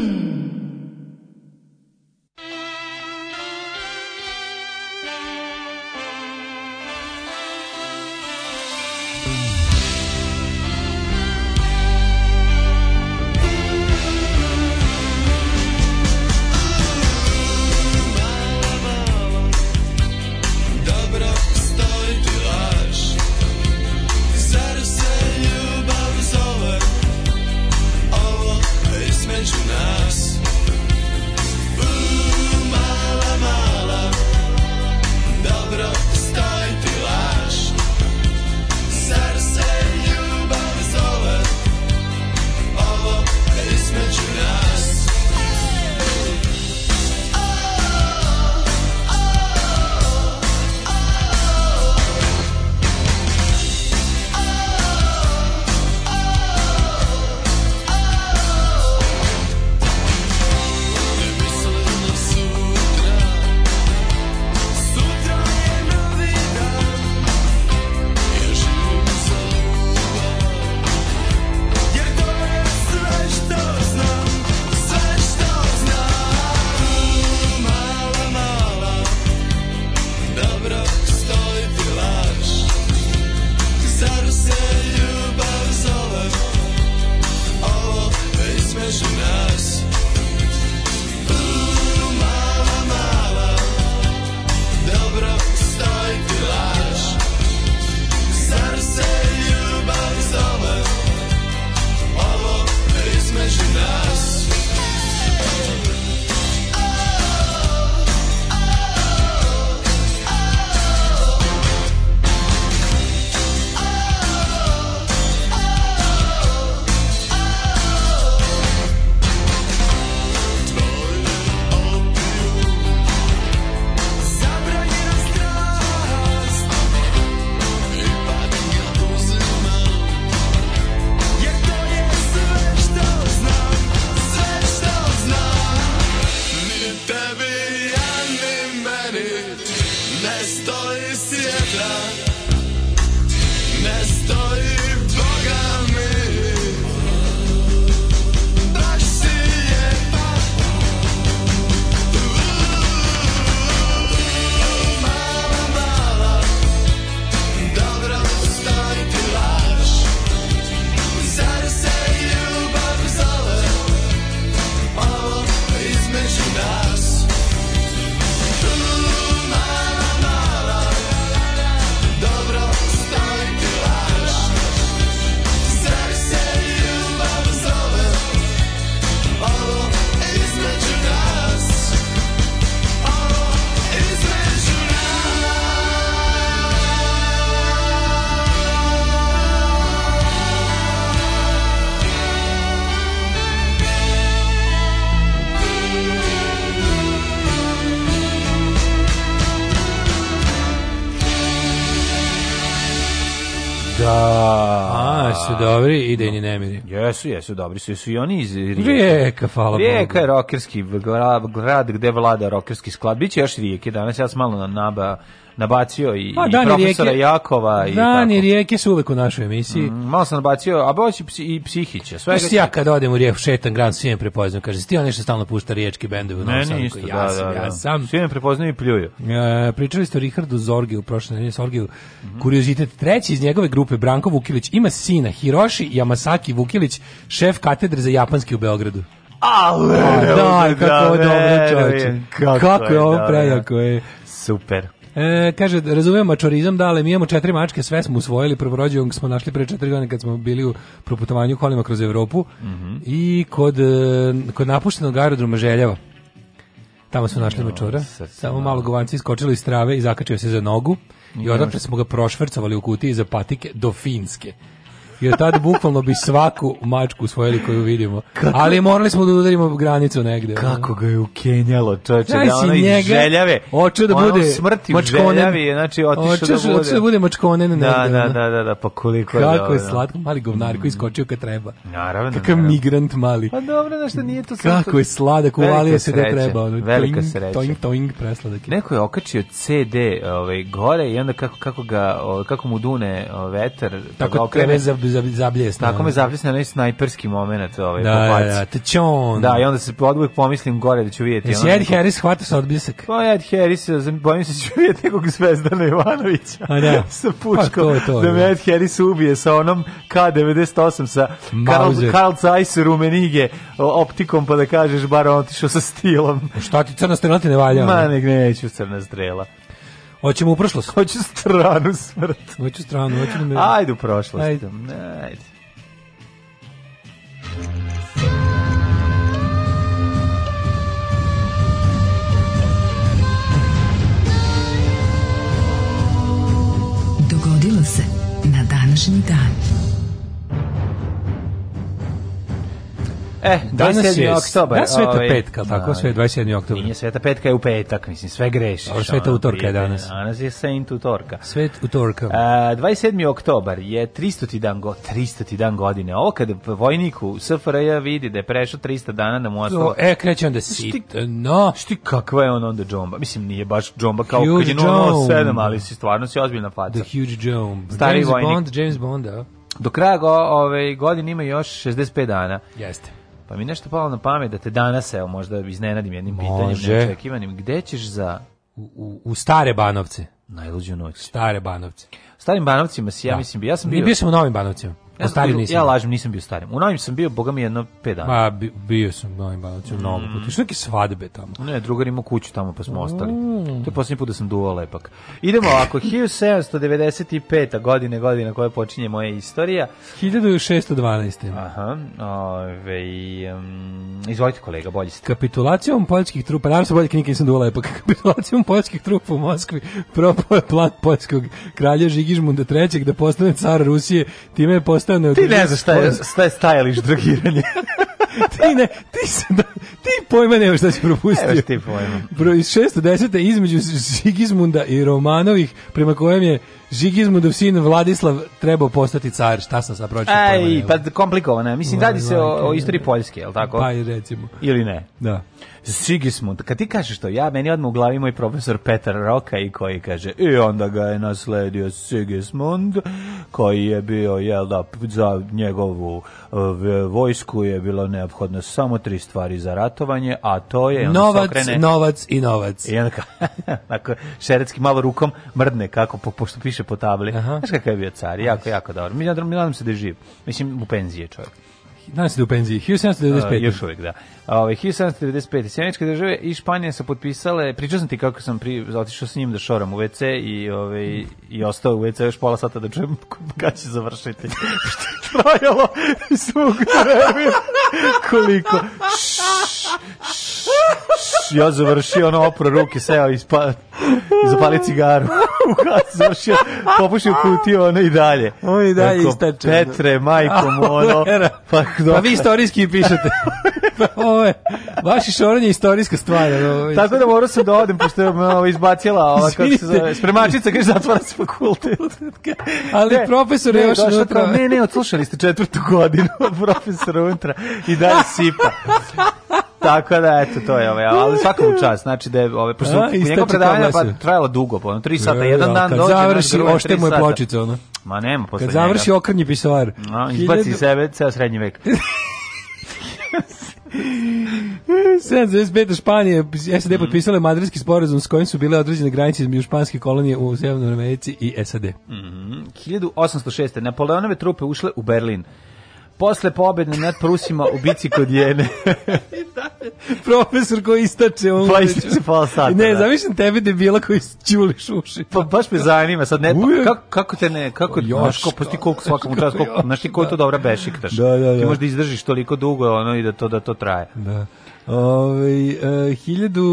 postoji i Dejni nemiri. Jesu, jesu, dobri su. Jesu i oni iz Rijeka. Rijeka, hvala Rijeka je rokerski grad gde vlada rokerski sklad. Biće još Rijeke danas, ja sam malo na naba nabacio i, pa, i da, profesora rijeke, Jakova i Dani tako. rijeke su uvek u našoj emisiji. Mm, malo sam nabacio, a baš i, psi, i Psihića. Sve ga... ja kad odem u Rijeku šetam grad svim prepoznam, kaže ti on nešto stalno pušta riječki bendovi u Novom Sadu. Isto, da, ja, da, sam, da, da. ja sam. Svim prepoznaju i pljuju. E, pričali ste o Richardu Zorgiju, prošle nedelje Zorgiju. Mm -hmm. Kuriozitet treći iz njegove grupe Branko Vukilić ima sina Hiroshi Yamasaki Vukilić, šef katedre za japanski u Beogradu. Ale, da, kako da, dobro, čoveče. Kako, kako je ovo da, prejako, je. Super. E, kaže, razumijem mačorizam, da, ali mi imamo četiri mačke, sve smo usvojili, prvorođenog smo našli pre četiri godine kad smo bili u proputovanju kolima kroz Evropu mm -hmm. i kod, e, kod napuštenog aerodroma Željava. Tamo smo našli no, mačora. Samo malo govanci iskočili iz trave i zakačio se za nogu. I odatle smo ga prošvercovali u kutiji za patike do Finske jer tad bukvalno bi svaku mačku usvojili koju vidimo. Kako? Ali morali smo da udarimo granicu negde. Kako ga je ukenjalo, čoveče, da, da ono iz željave. Oče da bude smrti mačkonen. znači otišao da bude. Oče da bude mačkonen negde. Da, da, da, da, da, pa koliko Kako je Kako je slatko, mali govnar koji iskočio kad treba. Naravno. Kakav migrant mali. Pa dobro, da što nije to slatko. Kako je sladak, uvalio se da treba. Ono, velika sreća. Toing, toing, presladak. Neko je okačio CD ovaj, gore i onda kako, kako, ga, kako mu dune vetar, pa tako ga okrene, zabljesna. Tako me zabljesna onaj snajperski moment. Ovaj, da, da, da, tečon. Da, i onda se odvijek pomislim gore da ću vidjeti. Jesi Ed Harris hvata sa odbljesak? Pa Ed Harris, bojim se da ću vidjeti nekog Zvezdana Jovanovića. A da. sa puškom. Pa, da me da. Ed Harris ubije sa onom K98 sa Karl, Karl Zeiss Rumenige optikom pa da kažeš bar on otišao sa stilom. Šta ti crna strela ti ne valja? Ma ne, neću crna strela. Hoćemo u prošlost. Hoću stranu smrt. Hoću stranu, hoću da me... Ajde u prošlost. Ajde. Ajde. Dogodilo se na današnji dan. E, danas 27. je oktober. Danas sveta ovaj, petka, tako ovaj, sve je 27. oktober. Nije sveta petka je u petak, mislim, sve greši. Ovo sveta ono, utorka je danas. Danas je Saint utorka. Svet utorka. A, 27. oktobar je 300. dan, go, 300. dan godine. Ovo kad vojnik u SFRJ vidi da je prešao 300 dana da mu ostalo... E, kreće onda sit, no. Šti kakva je on onda džomba? Mislim, nije baš džomba kao huge kad je 007, ali si stvarno si ozbiljna faca. The huge džomba. Stari James vojnik. Bond, James Bond, da. Do kraja go, ove godine ima još 65 dana. Jeste. Pa mi nešto palo na pamet da te danas, evo, možda iznenadim jednim Može. pitanjem, neočekivanim. Gde ćeš za... U, u, u stare Banovce. Najluđu noć. Stare Banovce. Starim Banovcima si, ja da. mislim, bi, ja sam bio... Mi bio sam u Novim Banovcima. Pa ja, stari nisam. Ja lažem, nisam bio starim. U novim sam bio, boga mi, jedno 5 dana. Ma, bio sam u novim balacu, u mm. novom putu. Što neke svadbe tamo? Ne, drugar ima kuću tamo, pa smo mm. ostali. To je posljednji put da sam duvao lepak. Idemo ovako, 1795. godine, godina koja počinje moja istorija. 1612. Aha, ove, um, izvolite kolega, bolji ste. Kapitulacijom poljskih trupa, naravno se bolje knjike nisam duvao lepak, kapitulacijom poljskih trupa u Moskvi propao je plan poljskog kralja Žigižmunda III. da postane car Rusije, time je postao stane Ti ne znaš šta je, šta je stajališ drogiranje. ti ne, ti se da, ti pojma nemaš šta si propustiti. Nemaš ti pojma. Bro, iz 610. između Sigismunda i Romanovih, prema kojem je Žigizmudov da sin Vladislav trebao postati car, šta sam sad pročitao? Ej, pa komplikovano je. Mislim, radi se o, o istoriji Poljske, je li tako? Pa i recimo. Ili ne? Da. Sigismund, kad ti kažeš to, ja, meni odmah u glavi moj profesor Petar Roka i koji kaže, i onda ga je nasledio Sigismund, koji je bio, jel da, za njegovu vojsku je bilo neophodno samo tri stvari za ratovanje, a to je... Da, novac, okrene, novac i novac. I onda šeretski malo rukom mrdne, kako, po, pošto piše trče po tabli. Znaš kakav je bio car, jako, jako dobro. Mi nadam, nadam se da je živ. Mislim, u penziji je čovjek. Nadam se da je u penziji. 1795. Uh, još uvijek, da. Ovaj 1795. Sjeničke države i Španija su potpisale, pričao sam ti kako sam pri, otišao s njim da šoram u WC i ovaj i ostao u WC još pola sata da čujem kada će završiti. Što je trajalo svog vremena. Koliko? ja završio ono opro ruke, seo i spa, zapali cigaru. završio, popušio kutio ono i dalje. Ono i dalje isteče. Petre, da. majko mu ono. Pa, pa vi istorijski pišete. Pa ovo je, vaše šoranje je istorijska stvar. Ovo. Ovaj. Tako da morao sam da odem, pošto je me izbacila ova, kako se zove, spremačica, kaže, zatvara se fakultet. Ali ne, profesor je još unutra. Ne, ne, odslušali ste četvrtu godinu od profesora unutra i dalje sipa. Tako da, eto, to je ovaj, ali svakom čas, znači da je, ovaj, pošto njegov predavanja pa trajalo dugo, pa ono, 3 sata, e, jedan ja, dan dođe, završi, znači, ošte mu je pločica, ono. Ma nema, posle Kad završi njega. okrnji pisoar. No, izbaci 1000... sebe, ceo srednji vek. 75. Španije SAD mm. potpisala sporazum s kojim su bile određene granice između španske kolonije u Sjevernoj Americi i SAD. Mm -hmm. 1806. Napoleonove trupe ušle u Berlin posle pobede nad Prusima u bici kod Jene. Profesor koji istače on. Pa se pola sata. Ne, da. zamišljam tebe debila da koji ćuliš uši. Pa baš me zanima sad ne, pa, kako, kako te ne, kako pa Još, znaš ko, posti pa koliko svakom čast, koliko, znaš ti koji to dobra bešiktaš. Da, da, da. Ti da izdržiš toliko dugo ono i da to da to traje. Da. Ove, ovaj, e, hiljadu...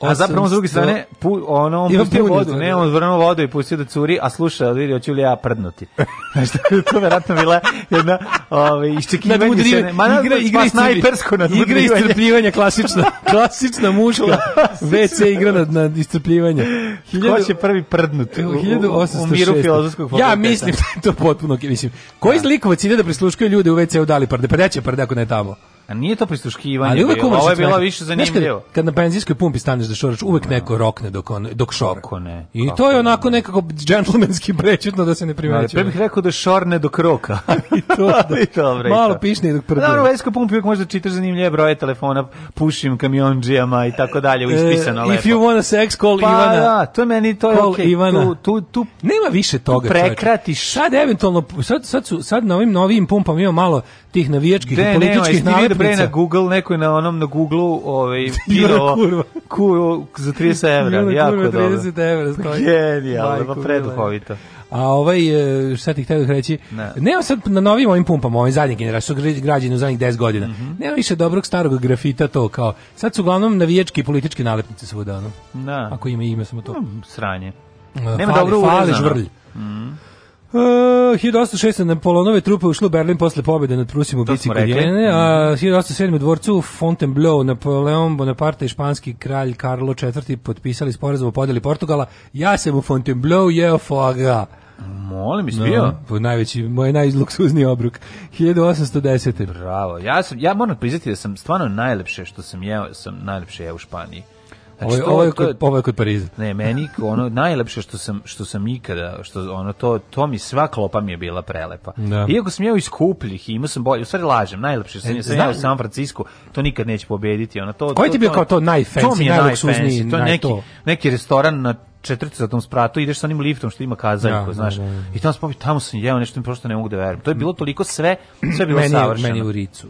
A zapravo s druge strane, pu, ono, on pustio vodu, ne, da. on zvrnuo vodu i pustio da curi, a sluša, vidi, hoću li ja prdnuti. Znaš, to verovatno bila jedna ove, ovaj, iščekivanje se, ma, igra, znači, igra pa snajpersko Igra istrpljivanja, klasična, klasična muška, WC igra na, na istrpljivanje. Hiljadu, Ko će prvi prdnuti u, u, u miru filozofskog fakulteta? Ja mislim, da to potpuno, mislim, koji da. zlikovac ide da prisluškuje ljude u WC-u dali prde, prdeće prde ako ne tamo. A nije to prisluškivanje. Ali uvek ovo je bilo više zanimljivo. Kad, kad, na benzinskoj pumpi staneš da šoraš, uvek no. Da. neko rokne dok on dok šor. ne. I to je onako nekako džentlmenski prećutno da se ne primećuje. No, bih rekao da šorne dok roka. I to, da, I dobro, malo pišni dok prduje. Na benzinskoj pumpi uvek možda čitaš zanimljive broje telefona, pušim kamiondžijama i tako dalje, u e, ispisano lepo. If you want sex call pa, Ivana. Da, to je meni to je call okay. Ivana. Tu, tu, tu nema više toga. Prekratiš. Sad eventualno sad sad su sad na ovim novim pumpama ima malo tih navijačkih i političkih nalepa bre na Google, neko je na onom na Google-u ovaj, piro ku, za 30 evra, Jura, jako kurva, 30 dobro. evra pa stoji. Genijalno, pa preduhovito. A ovaj, e, šta ti htio reći, ne. nema sad na novim ovim pumpama, ovim zadnjih generacija, su građeni u zadnjih 10 godina, mm -hmm. nema više dobrog starog grafita to kao, sad su uglavnom navijački i politički nalepnice svuda, ono. Da. Ako ima ime, samo to. Mm, sranje. E, nema fali, dobro fali, žvrlj. Mm -hmm. Uh, 1806. Polonove trupe ušle u Berlin posle pobjede nad Prusim u bici kod Jene, a 1807. Mhm. u dvorcu Fontainebleau Napoleon Bonaparte i španski kralj Karlo IV. potpisali sporazum o podeli Portugala. Ja sam u Fontainebleau jeo foaga. Molim, mi bio? No, da, najveći, moj najluksuzniji obruk. 1810. Bravo. Ja, sam, ja moram priznati da sam stvarno najlepše što sam jeo, sam najlepše jeo u Španiji. Znači, ovo, je, to, kod, ovo je kod Pariza. Ne, meni ono najlepše što sam što sam ikada, što ono to to mi sva klopa mi je bila prelepa. Da. Iako sam jeo iz skupljih i imao sam bolje, u stvari lažem, najlepše što sam, e, jeo u San Francisku, to nikad neće pobediti, ono to. Koji ti bio kao to najfancy, najluksuzniji, to je naj neki to. neki restoran na četvrtom spratu, ideš sa onim liftom što ima kazaljku, ja, da, da, znaš. Da, da, da. I tamo sam tamo sam jeo nešto mi prosto ne mogu da verujem. To je bilo toliko sve, sve je bilo meni, savršeno. Meni u Ricu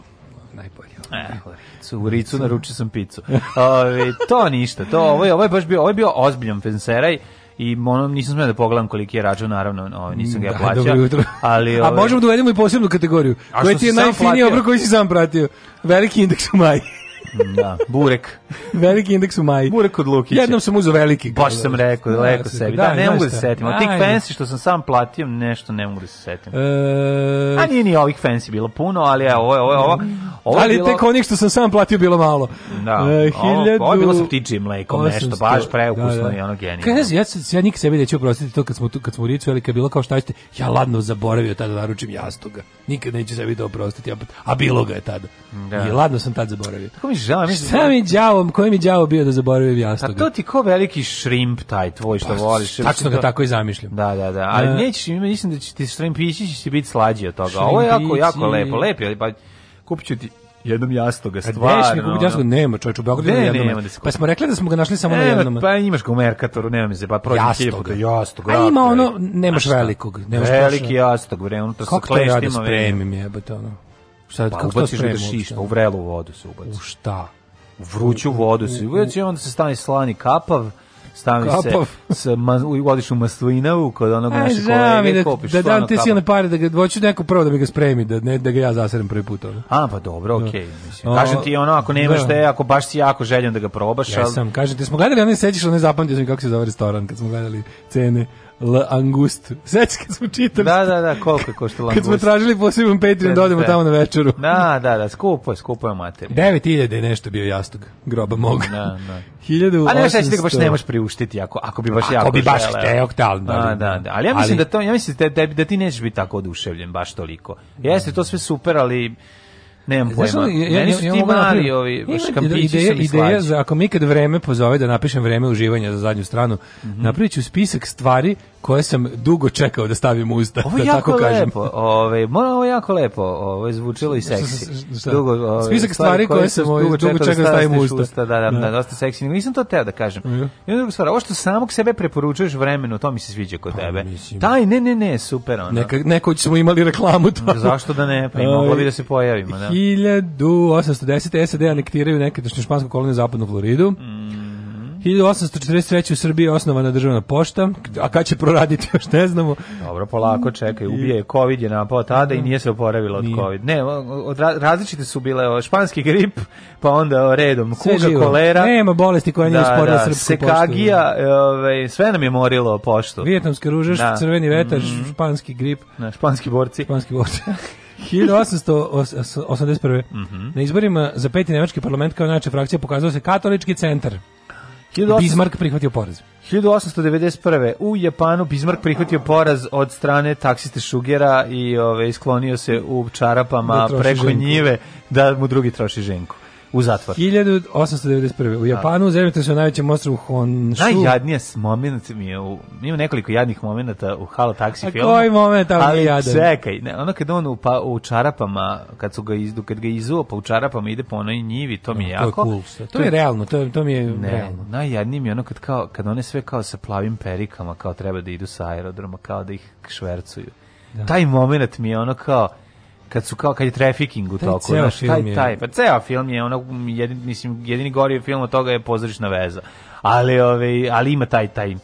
najbolje. Eh, picu. U Ricu naručio sam picu. Ove, to ništa, to, ovo, je, ovo je baš bio, ovo je bio ozbiljan fenseraj i ono, nisam smio da pogledam koliki je račun, naravno, ovo, nisam ga ja mm, da, plaćao. Dobro jutro. Ali, ove, A možemo da uvedemo i posebnu kategoriju. Koji ti je najfiniji obrok koji si sam pratio? Veliki indeks u maji. Mm, da, burek. veliki indeks u maji. Burek od Lukića. Jednom sam uzeo veliki. Baš sam rekao, da, leko da, sebi. Da, da ne mogu da se setim. Od tih fancy što sam sam platio, nešto ne mogu da se setim. E, a nije ni ovih fancy bilo puno, ali evo, ovo, ovo, ovo, ovo ali bilo... tek onih što sam sam platio bilo malo. Da, uh, e, hiljadu... ovo je bilo sa ptičijim mlekom, nešto, baš preukusno da, da. i ono genijalno. Kaj, ja, ja nikad sebi neću oprostiti to kad smo, kad smo u Ricu, ali kad bilo kao šta ćete, ja ladno zaboravio tada naručim jastoga. Nikad neću sebi to oprostiti, a, a bilo ga je tada. Da. I ladno sam tad zaboravio. Tako mi žao, mi Šta mi da- đavom, koji mi đavo bio da zaboravim jastoga. Pa A to ti ko veliki shrimp taj tvoj što pa, voliš. Tačno ga to... tako i zamišljam. Da, da, da. Ali uh, nećeš, mislim da će ti shrimp šrimpići će biti slađi od toga. Ovo je jako, jako lepo, lepo, ali pa kupiću ti jednom jastoga, stvarno. Gdeš mi kupiti jastoga? Nema, čovječ, u Beogradu nema jednom. Da pa smo rekli da smo ga našli samo ne, na e, jednom. Pa imaš ga u Merkatoru, nema mi se, pa prođi jastoga. jastoga. A ima ono, nemaš velikog. Nemaš Veliki jastog, bre, unutra sa kleštima. Kako to rade spremim, jebate, ono. Sad, pa, kako ubaciš spremu, da šišta, pa u vrelu vodu se ubaci. U šta? U vruću vodu se ubaci, onda se stani slani kapav, stavi Kapav. se sa ma, u maslinovu kod onog Aj, e, naše kolege da, kopiš da, da dam te silne pare da ga hoću neko prvo da bi ga spremi da ne da ga ja zaserem prvi put ono. A pa dobro, da. okej, okay, mislim. Kažem ti ono ako nemaš da. Te, ako baš si jako željen da ga probaš, ja al sam kažem ti smo gledali, ne sećaš, ne zapamtio sam kako se zove restoran kad smo gledali cene L angust. Sećaš kad smo čitali? Da, da, da, koliko je koštalo angust? Kad smo tražili poseban Patreon da odemo tamo na večeru. Da, da, da, skupo je, skupo je materija. 9000 je nešto bio jastog groba mog. Da, da. 1800. A ne sećaš da baš nemaš priuštiti ako ako bi baš ako jako. Ako bi baš hteo, da da, da, da, da. Ali ja mislim ali... da to ja mislim da, da, da ti nećeš biti tako oduševljen baš toliko. Jeste to sve super, ali Nemam Znaš, pojma. Ja, ja, Meni su ja, ti mali ovi škampići ideja, ideja za, ako mi kad vreme pozove da napišem vreme uživanja za zadnju stranu, mm -hmm. napravit ću spisak stvari koje sam dugo čekao da stavim u usta. Ovo je da jako tako kažem. lepo. Ove, ovaj, mora, ovo je jako lepo. Ovo ovaj, je zvučilo i seksi. Dugo, ove, ovaj, spisak stvari koje, koje sam dugo čekao da stavim, da stavim u usta. usta. Da, da, da, da, dosta seksi. Nisam to teo da kažem. Mm -hmm. I druga stvar, ovo što samog sebe preporučuješ vremenu, to mi se sviđa kod pa tebe. Pa, Taj, ne, ne, ne, super. Ono. Neka, neko ćemo imali reklamu to. Zašto da ne? Pa i moglo bi da se pojavimo. Da. 1810. SAD anektiraju nekadašnju špansku koloniju zapadnu Floridu. Mm. 1843. u Srbiji je osnovana državna pošta, a kad će proraditi još ne znamo. Dobro, polako čekaj, ubije je COVID je napao tada i nije se oporavila od nije. COVID. Ne, od, različite su bile španski grip, pa onda redom sve kuga, živo. kolera. Nema bolesti koja nije da, usporila da, srpsku sekagija, poštu. Ove, ovaj, sve nam je morilo poštu. Vijetnamske ružeš, da. crveni vetar, mm. španski grip. Na, da, španski borci. Španski borci. 1881. Mm -hmm. Na izborima za peti nemački parlament kao najjača frakcija pokazao se katolički centar. 18... Bismarck prihvatio poraz. 1891. u Japanu Bismarck prihvatio poraz od strane taksiste Šugera i ove, isklonio se u čarapama da preko ženku. njive da mu drugi troši ženku u zatvor. 1891. U da. Japanu zemljete se u najvećem ostrovu Honshu. Najjadnije moment mi je, u, ima nekoliko jadnih momenta u Halo Taxi A filmu. A koji moment tamo je jadan? čekaj, ne, ono kad on u, pa, u čarapama, kad, su ga izdu, kad ga izuo, pa u čarapama ide po onoj njivi, to mi je no, da, jako. To je, cool, to, to je realno, to, je, to mi je ne, realno. Najjadnije mi je ono kad, kao, kad one sve kao sa plavim perikama, kao treba da idu sa aerodroma, kao da ih švercuju. Da. Taj moment mi je ono kao, kad su kao kad je trafficking u toku, taj, znaš, taj, je... taj, pa ceo film je ono jedin, mislim jedini gori film od toga je pozorišna veza. Ali ovaj ali ima taj taj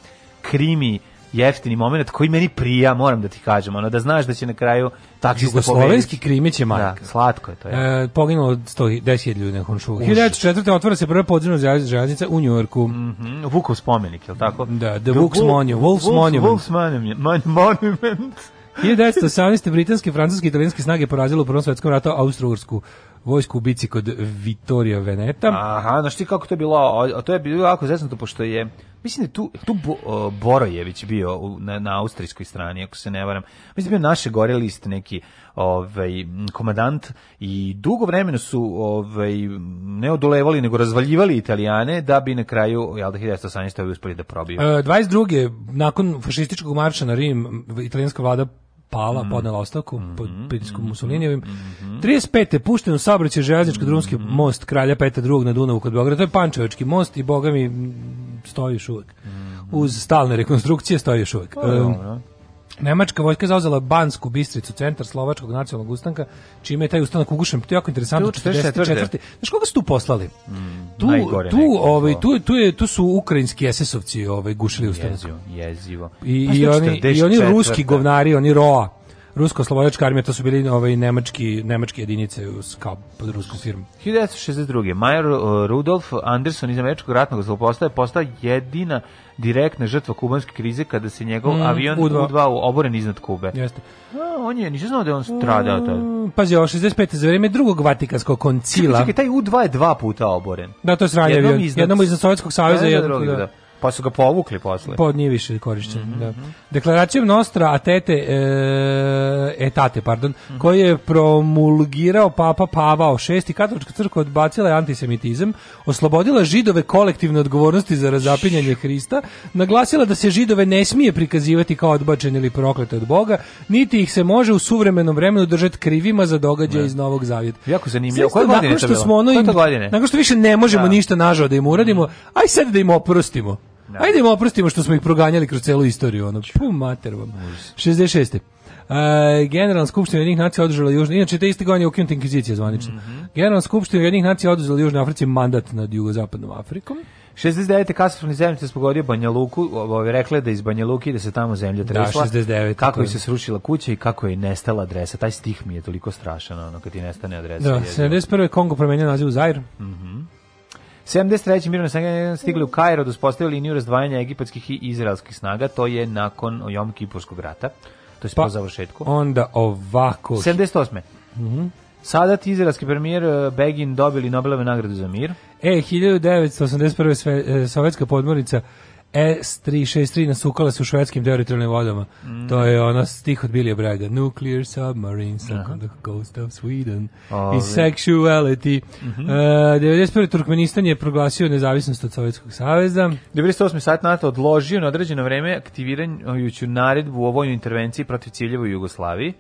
krimi jeftini moment koji meni prija, moram da ti kažem, ono da znaš da će na kraju taksista pobediti. Jugoslovenski krimić je marka. Da, slatko je to. Ja. E, poginulo 110 ljudi na Honšuhu. 1904. otvara se prva podzemna železnica u Njujorku. Mm -hmm. Vukov spomenik, je li tako? Da, The, The Vuk's Monument. Wolf's Monument. Wolf's Monument. Monument. 1918. britanske, francuske i italijanske snage porazilo u Prvom svetskom ratu Austro-Ursku vojsku u bici kod Vittoria Veneta. Aha, znaš ti kako to je bilo? A To je bilo jako zesnuto, pošto je mislim da tu tu Bo, uh, Borojević bio u, na, na austrijskoj strani ako se ne varam. Mislim da bio naše gore list neki ovaj komandant i dugo vremena su ovaj ne odolevali nego razvaljivali Italijane da bi na kraju jel da 1918 uspeli da probiju. E, 22. nakon fašističkog marša na Rim italijanska vlada pala, mm -hmm. podnela ostavku pod mhm, pritiskom mm Mussolinijevim. Mm 35. je pušteno u saobraćaj železničko drumski mm most Kralja Petra II na Dunavu kod Beograda. To je Pančevački most i boga mi stoji još uvek. Mm Uz stalne rekonstrukcije stoji još uvek. Oh, um, Nemačka vojska zauzela Bansku Bistricu, centar slovačkog nacionalnog ustanka, čime je taj ustanak ugušen. To je jako interesantno. 44. Znaš koga su tu poslali? Mm, tu, najgore, tu, nekako. ovaj, tu, tu, je, tu su ukrajinski esesovci ovaj, gušili ustanak. Jezivo, jezivo. I, pa i, oni, I oni ruski govnari, oni roa rusko-slovojačka armija, to su bili ovaj, nemački, nemački jedinice uz, kao pod ruskom firmom. 1962. Major Rudolf Anderson iz američkog ratnog zlopostava postao jedina direktna žrtva kubanske krize kada se njegov mm, avion U2, U2 oboren iznad Kube. Jeste. No, on je, nisam znao da je on stradao tad. Mm, pazi, ovo 65. za vrijeme drugog Vatikanskog koncila. Čekaj, čekaj, taj U2 je dva puta oboren. Da, to je sranjavio. Jednom, iznad... jednom iznad Sovjetskog savjeza, da, da, jednom, da. Pa su ga povukli posle. Pa nije više korišćen, mm -hmm. da. Mhm. Deklaracijom Nostra Atete e, Etate, pardon, mm -hmm. koji je promulgirao Papa Pavao VI, katolička crkva odbacila je antisemitizam, oslobodila židove kolektivne odgovornosti za razapinjanje Hrista, naglasila da se židove ne smije prikazivati kao odbačeni ili proklete od Boga, niti ih se može u suvremenom vremenu držati krivima za događaje ne. iz Novog Zavjeta. Jako zanimljivo. Koje godine nakon što to bilo? Smo ono im, nakon što više ne možemo da. ništa nažao da im uradimo, mhm. aj sad da im oprostimo. Ne. Da. Ajde im oprostimo što smo ih proganjali kroz celu istoriju. Ono. Puh, mater vam. 66. Uh, e, Generalna skupština jednih nacija održala Južne, inače te iste godine je ukinuta inkvizicija zvanična. Mm -hmm. Generalna skupština jednih nacija održala Južnoj Africi mandat nad jugozapadnom Afrikom. 69. katastrofni zemljotres pogodio Banja Luku, ovi rekle da iz Banja Luki da se tamo zemlja da, tresla. Da, 69. Kako je da. se srušila kuća i kako je nestala adresa. Taj stih mi je toliko strašan, ono, kad ti nestane adresa. Da, 71. Kongo promenio naziv u Zair. Mhm. Mm 73. mirovne snage stigli u Kairo da uspostavili liniju razdvajanja egipatskih i izraelskih snaga, to je nakon Jom Kipurskog rata, to je pa, po završetku. Onda ovako... 78. Mhm. Mm Sadat izraelski premijer eh, Begin dobili Nobelove nagradu za mir. E, 1981. Sve, eh, sovjetska podmornica S-363 nasukala se u švedskim teritorijalnim vodama. Mm. To je ona stih od Billy Braga. Nuclear submarine sunk Aha. on the coast of Sweden. Ove. I sexuality. Mm -hmm. uh, 91. Turkmenistan je proglasio nezavisnost od Sovjetskog saveza. 98. sat NATO odložio na određeno vreme aktiviranjuću naredbu o vojnoj intervenciji protiv ciljeva u Jugoslaviji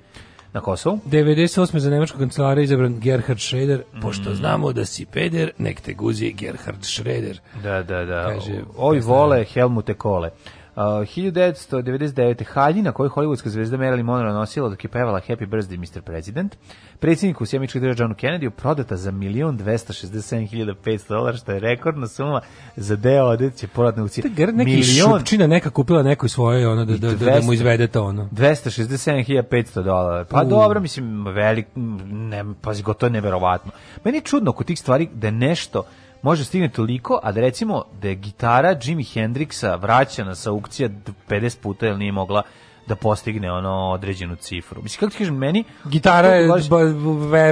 na Kosovu. 98. za nemačku kancelariju izabran Gerhard Schroeder, mm. pošto znamo da si peder, nek te guzi Gerhard Schroeder. Da, da, da. Kaže, Oj, vole Helmute Kole. Uh, 1999. haljina koju hollywoodska zvezda Marilyn Monroe nosila dok je pevala Happy Birthday Mr. President, predsjedniku Sjemičkih država Johnu Kennedyu prodata za 1.267.500 dolara, što je rekordna suma za deo odeće poradne u gr, Neki milion... šupčina neka kupila nekoj svoje ono, da, da, 200, da, da mu izvede to. Ono. 267.500 dolara. Pa U. dobro, mislim, velik, ne, pazi, gotovo neverovatno. Meni je čudno kod tih stvari da nešto može stigne toliko, a da recimo da je gitara Jimi Hendrixa vraćana sa aukcija 50 puta jer nije mogla da postigne ono određenu cifru. Mislim kako ti kažem meni gitara je baš...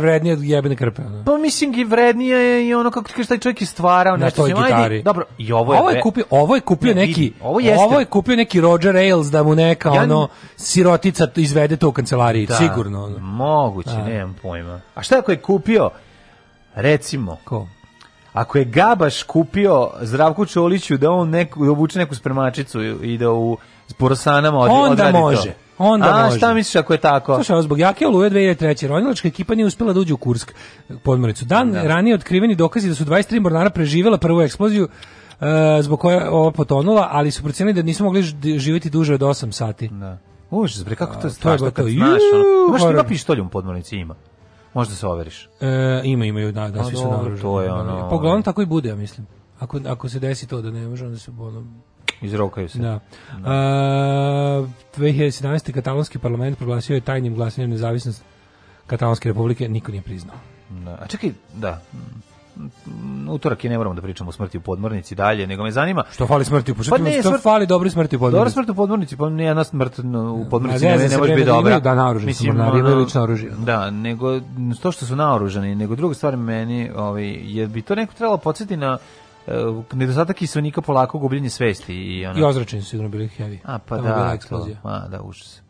vrednija od jebene krpe. No? Pa mislim i vrednija je i ono kako ti kažeš taj čovjek je stvarao Na nešto. Znači, ajde, dobro, i ovo je ovo je kupio, ovo je kupio ne, neki ovo, jeste. ovo je kupio neki Roger Ailes da mu neka ja, ono sirotica izvede to u kancelariji, da, sigurno. Ono. Moguće, da. nemam pojma. A šta ako je kupio recimo Ko? Ako je Gabaš kupio Zdravku Čoliću da on neku, da obuče neku spremačicu i da u porosanama od, onda može. To. Onda A, može. šta misliš ako je tako? Slušaj, zbog jake oluje 2003. Ronilačka ekipa nije uspjela da uđe u Kursk podmornicu. Dan da. ranije otkriveni dokazi da su 23 mornara preživjela prvu eksploziju uh, zbog koja je ova potonula, ali su procenili da nisu mogli živjeti duže od 8 sati. Da. Užas, bre, kako to je strašno kad znaš, ono, imaš, ima pištolj u podmornici, ima. Možda se overiš. E, ima, imaju, da, da, A, pa svi su naoružani. To je da, da, ono... Pa tako i bude, ja mislim. Ako, ako se desi to da ne može, onda se ono, Izrokaju se. Da. da. A, 2017. katalonski parlament proglasio je tajnim glasanjem nezavisnost Katalonske republike, niko nije priznao. Da. A čekaj, da utorak i ne moramo da pričamo o smrti u podmornici dalje, nego me zanima što fali smrti u podmornici, pa ne, što fali dobri smrti u podmornici. Dobra smrt u podmornici, pa ne jedna smrt u podmornici ne, ne, može biti dobra. Da naoružani Mislim, smo, na lično oružje. Da, nego to što su naoružani, nego druga stvar meni, ovaj je bi to neko trebalo podsjetiti na uh, nedostatak kiselnika polako gubljenje svesti i ona. I ozračeni su sigurno bili heavy. A pa Tamo da, To, a da, užas.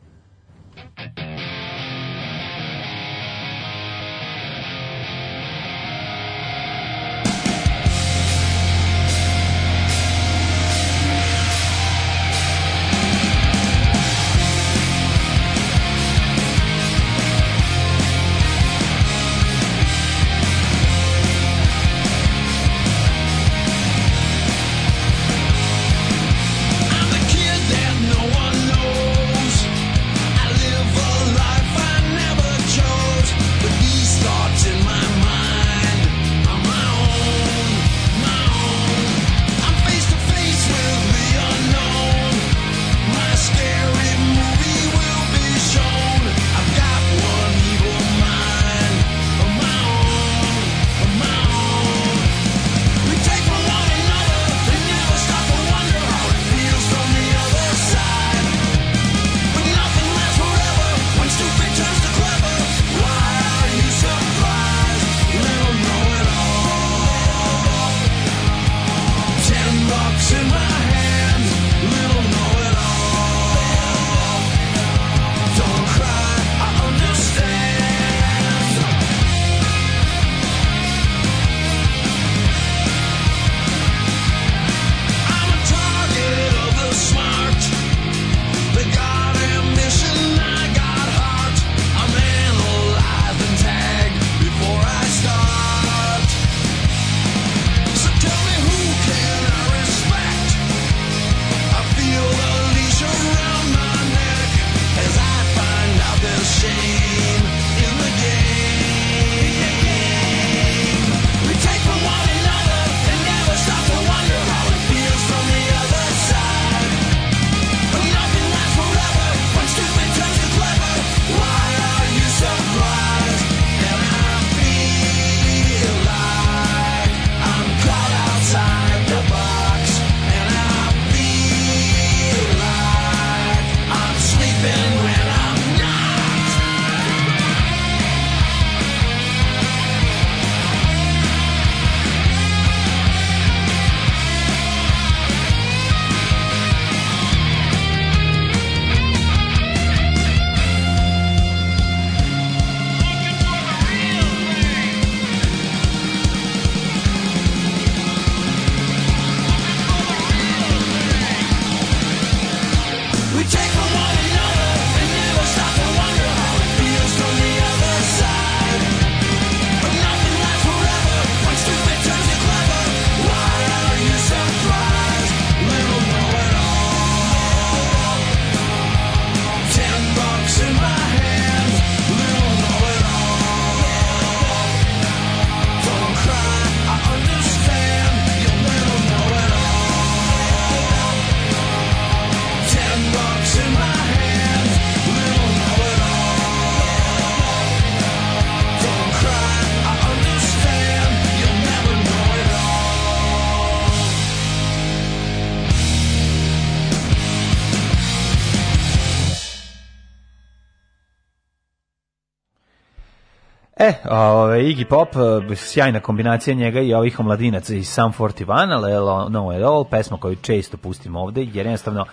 Iggy Pop, e, sjajna kombinacija njega i ovih omladinaca iz Sam 41, Lelo No At All, pesma koju često pustimo ovde, jer jednostavno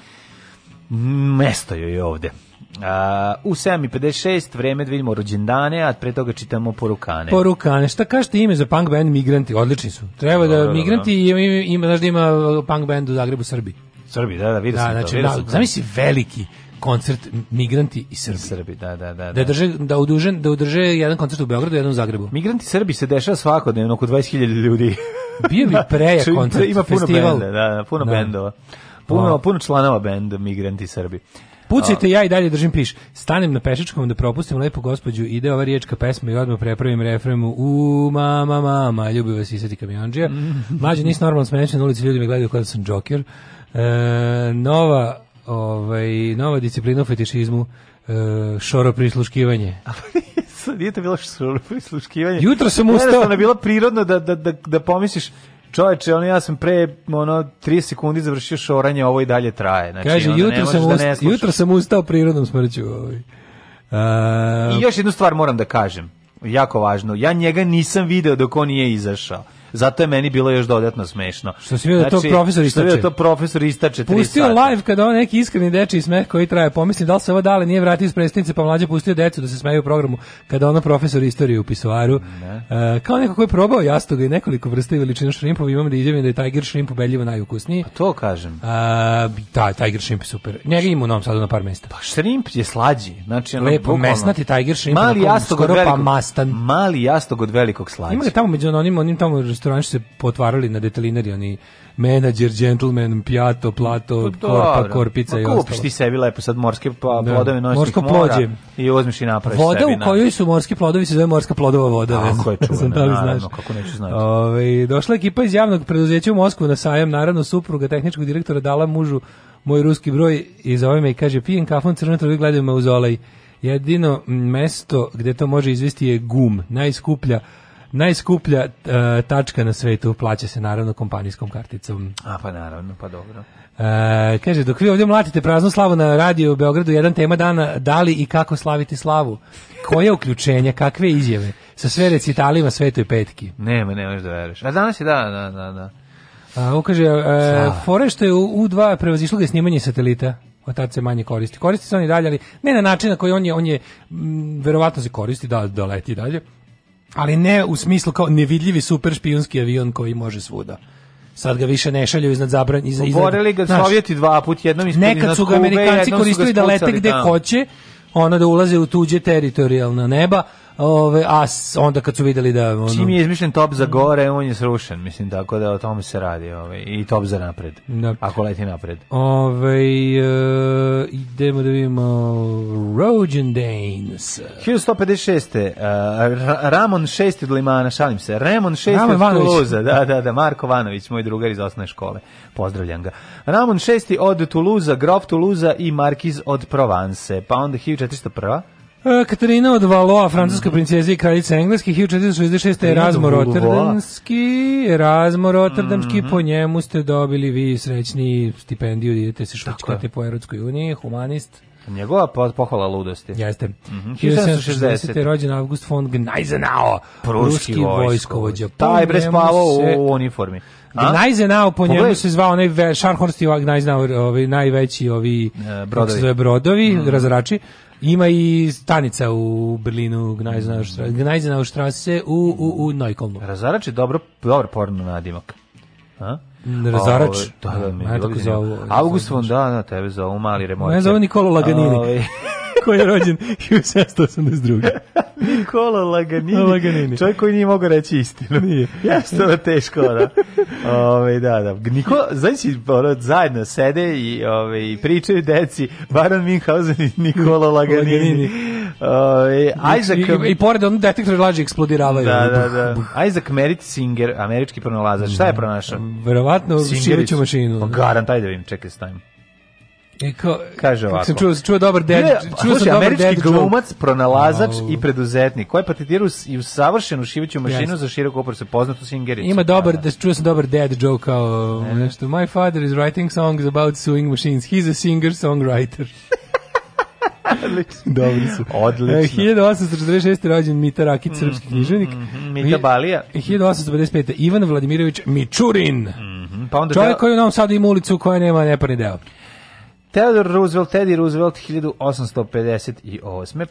mesto joj je ovde. Uh, u 7.56 vreme da vidimo rođendane, a pre toga čitamo porukane. Porukane, šta kažete ime za punk band Migranti? Odlični su. Treba da dobro, Migranti dobro. ima, ima, znaš da ima punk band u Zagrebu Srbi. Srbi, da, da, vidio da, sam znači, to. Vidio da, sam to. Zamisli veliki koncert migranti i Srbi. Srbi, da, da, da, da. Da drže da udruže da udrže jedan koncert u Beogradu, jedan u Zagrebu. Migranti Srbi se dešava svakodnevno oko 20.000 ljudi. Bio bi prejak koncert, ima puno festival. Benda, da, da, puno da. bendova. Puno, puno članova benda Migranti Srbi. Pucajte, ja i dalje držim piš. Stanem na pešačkom da propustim lepo gospođu, ide ova riječka pesma i odmah prepravim refremu. U mama, mama, ljubi vas isati kamionđija. Mlađe, nisi normalno smenečen, ulici ljudi me gledaju kada sam džoker. E, nova ovaj, nova disciplina u fetišizmu, uh, šoro prisluškivanje. Pa, nije to bilo šoro prisluškivanje. Jutro sam ustao. Jednostavno je bilo prirodno da, da, da, da pomisliš, Čoveče, ono ja sam pre ono 3 sekundi završio šoranje, ovo i dalje traje. Znači, Kaže, jutro sam, da usta, jutro sam ustao prirodnom smrću. Ovaj. Uh, I još jednu stvar moram da kažem, jako važno. Ja njega nisam video dok on nije izašao. Zato je meni bilo još dodatno smešno. Što si vidio da znači, da to profesor istače? Što je to profesor istače Pustio live kada on neki iskreni dečiji smeh koji traje. Pomislim da li se ovo dale nije vratio iz predstavnice, pa mlađe pustio decu da se smeju u programu kada ono profesor istorije u pisoaru. Uh, kao neko ko je probao jastoga i nekoliko vrsta i veličina šrimpova, imam da idem da je Tiger šrimp ubedljivo najukusniji. Pa to kažem. Uh, e, ta, da, Tiger Shrimp je super. Njega ima u Novom Sadu na par mesta. Pa šrimp je slađi. Znači, ono, Lepo, bukvalno. mesnati Tiger Shrimp. Mali jastog od velikog, pa mastan. Mali jastog od velikog slađa. Ima ga tamo među onim, onim tamo restorani što se potvarali na detalinari, oni menadžer, gentleman, pijato, plato, pa, korpa, korpica Ma, pa i ostalo. Kupiš ti sebi lepo sad morske da. plodove da. noćnih mora plođe. i uzmiš i napraviš voda sebi. Voda u kojoj su morski plodovi se zove morska plodova voda. Tako je čuvena, da naravno, kako neću znati. Ove, ovaj, došla ekipa iz javnog preduzeća u Moskvu na sajam, naravno supruga tehničkog direktora dala mužu moj ruski broj i zove me i kaže pijem kafon crno trovi gledaju me u zolej. Jedino mesto gde to može izvesti je gum, najskuplja Najskuplja uh, tačka na svetu plaća se naravno kompanijskom karticom. A pa naravno, pa dobro. E, kaže, dok vi ovdje mlatite praznu slavu na radiju u Beogradu, jedan tema dana, da li i kako slaviti slavu? Koje uključenje, kakve izjave? Sa sve recitalima svetoj petki. Nema, nemaš da veriš. A danas je da, da, da, da. A, on kaže, e, fore što je u, u dva prevazišlo ga snimanje satelita od tad se manje koristi. Koristi se on i dalje, ali ne na način na koji on je, on je m, verovatno se koristi da, da leti dalje, ali ne u smislu kao nevidljivi super špijunski avion koji može svuda. Sad ga više ne šalju iznad zabran iznad. Oborili ga znaš, Sovjeti dva put, jednom ispod Nekad su ga Amerikanci koristili da lete gde hoće, ono da ulaze u tuđe teritorijalna neba, Ove, a onda kad su videli da... Ono... Čim je izmišljen top za gore, on je srušen, mislim, tako da o tome se radi. Ove, I top za napred, da. ako leti napred. Ove, uh, idemo da vidimo Rođen Danes. 1156. Uh, e, Ramon VI od Limana, šalim se. Ramon VI od Tuluza, da, da, da, Marko Vanović, moj drugar iz osnovne škole. Pozdravljam ga. Ramon VI od Tuluza, grof Tuluza i Markiz od Provanse. Pa onda 1401. E, Katarina od Valoa, francuska mhm. princeza i kraljica engleske, 1466. Erasmo Rotterdamski, Erasmo Rotterdamski, mm -hmm. po njemu ste dobili vi srećni stipendiju, da idete se švačkate po Erotskoj uniji, humanist. Njegova pohvala ludosti. Jeste. Mm -hmm. 1760. je rođen August von Gneisenau, pruski vojskovođa. Taj bre spavao u uniformi. Gneisenau, po njemu se zvao onaj Scharnhorst i ovaj Gneisenau, ovi najveći ovi, e, brodovi, brodovi mm -hmm. razrači. Ima i stanica u Berlinu, Gneisenau mm. Strasse, u, u, u Neukolnu. Razarač je dobro, dobro porno nadimak. A? Mm, Razarač? Ovaj, da, da, mi je August von, da, da, tebe zovu mali remojče. Ne zovu Nikolo Laganini. Ovaj, koji je rođen 1782. Nikola Laganini. Laganini. Čovjek koji nije mogao reći istinu. Nije. što je da, teško, da. Ove, da, da. Nikola, znači, ono, zajedno sede i, ove, i pričaju deci Baron Minhausen i Nikola Laganini. Laganini. Ove, Isaac... I, i, i pored onog detektora laži eksplodiravaju. Da, da, da. Isaac Merritt Singer, američki pronalazač. Šta je pronašao? Verovatno šireću mašinu. Pa Garan, taj da vidim, čekaj, stavim. I kao, kaže ovako. Sam čuo, čuo dobar ded, je, čuo slušaj, dobar američki glumac, pronalazač oh. i preduzetnik, koji patetira i u savršenu šiviću mašinu yes. za široko oprse, poznatu singericu. Ima dobar, da, da, čuo sam dobar dad joke kao ne. nešto, my father is writing songs about sewing machines, he's a singer-songwriter. Odlično. Dobri su. Odlično. 1846. E, rođen Mita Rakić, mm srpski mhm, književnik. Mm -hmm. Mita Balija. 1855. Ivan Vladimirović Mičurin. Mm -hmm. pa onda Čovjek deo... koji u Novom Sadu ima ulicu koja nema neparni deo. Theodore Roosevelt, Teddy Roosevelt 1858.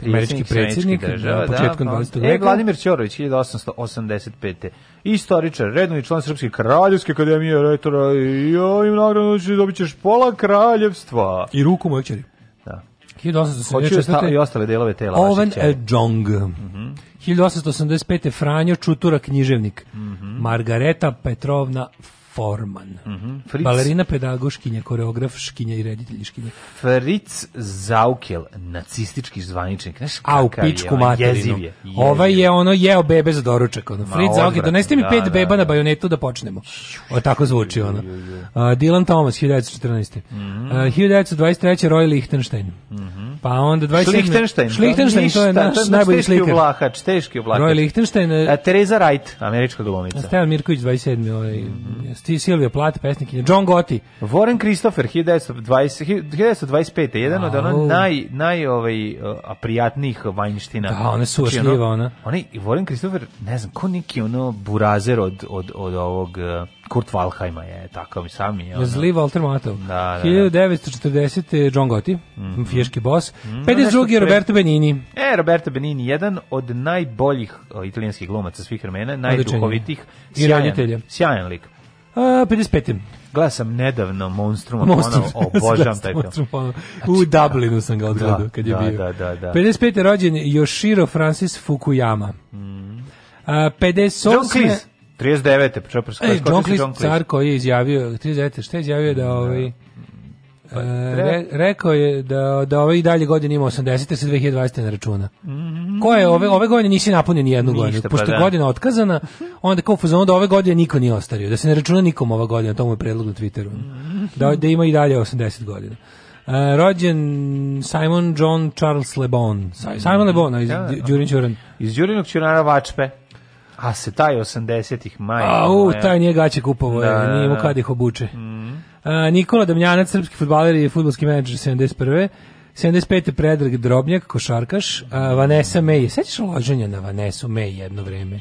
Američki predsjednik država, da, da, početkom da, pa, 20. E, veka. E, Vladimir Ćorović 1885. Istoričar, redni član Srpske kraljevske akademije retora i ovim nagradom će dobit ćeš pola kraljevstva. I ruku moje čeri. Da. 1874. Da I ostale delove tela Owen e Jong. Mm -hmm. 1885. Franjo Čutura književnik. Mm -hmm. Margareta Petrovna Forman. Mm -hmm. Fritz... Balerina, pedagoškinja, koreografškinja i rediteljiškinja. Fritz Zaukel, nacistički zvaničnik. Znaš, A u pičku je, materinu. Jeziv je, ovaj jeziv. Ovaj je ono jeo bebe za doručak. Ono. Ma, Fritz Zaukel, doneste mi da, pet da, beba da. na bajonetu da počnemo. O, tako zvuči ono. Uh, Dylan Thomas, 1914. Mm -hmm. uh, 1923. Roy Lichtenstein. Mm -hmm. Pa onda 27. Lichtenstein. Da. Lichtenstein, to je naš to, najbolji slikar. Teški oblahač, teški oblahač. Roy Lichtenstein. Uh, Teresa Wright, američka glumica. Stan Mirković, 27. Ovaj, mm -hmm. Silvio Plat, pesnikinja, John Gotti. Warren Christopher, 1920, 1925. Jedan od ono naj, naj ovaj, eh, aprijatnijih vajnština. Da, ona su ošljiva, znači, ona. Oni, i Warren Christopher, ne znam, ko neki ono burazer od, od, od ovog... Eh, Kurt Valheima je tako mi sami. Je, ono. Zli Walter Matov. Da, da, 1940. Da. John Gotti, mm -hmm. fijaški bos. Mm, 52. No, Roberto Benini. E, Roberto Benini, jedan od najboljih eh, italijanskih glumaca svih vremena, najduhovitih. I sjajan, Sjajan lik. 55. Gledao sam nedavno Monstrum, Monstrum. Ponovo, obožavam taj film. Ponovo. U da. Dublinu sam ga da, odgledao da, kad je da, bio. Da, da, da. 55. rođen Yoshiro Francis Fukuyama. Mm. A, 58. John Cleese. 39. Pa Čoprsko, e, John Cleese, car koji je izjavio, 39. što je izjavio da, da. Ovaj- Pa, e, re, rekao je da, da ove ovaj i dalje godine ima 80, se 2020. na računa. Mhm. Ko je ove, ove godine nisi napunio ni jednu godinu, pa pošto da. godina otkazana, onda kao fuzon da ove godine niko nije ostario, da se ne računa nikom ova godina, to mu je predlog na Twitteru. Da, da ima i dalje 80 godina. Uh, rođen Simon John Charles Le Bon. Simon Le Bon, iz da, da, Đurin Ćuran. Iz Đurinog Ćurana Vačpe. A se taj 80-ih maja. A u, taj nije gaće kupovo, da, nije mu da, kad da. ih obuče. Mm. Nikola Damljanac, srpski futbaler i futbolski menadžer 71. 75. Predrag Drobnjak, košarkaš, Vanessa May. Sećaš loženja na Vanessa May jedno vreme?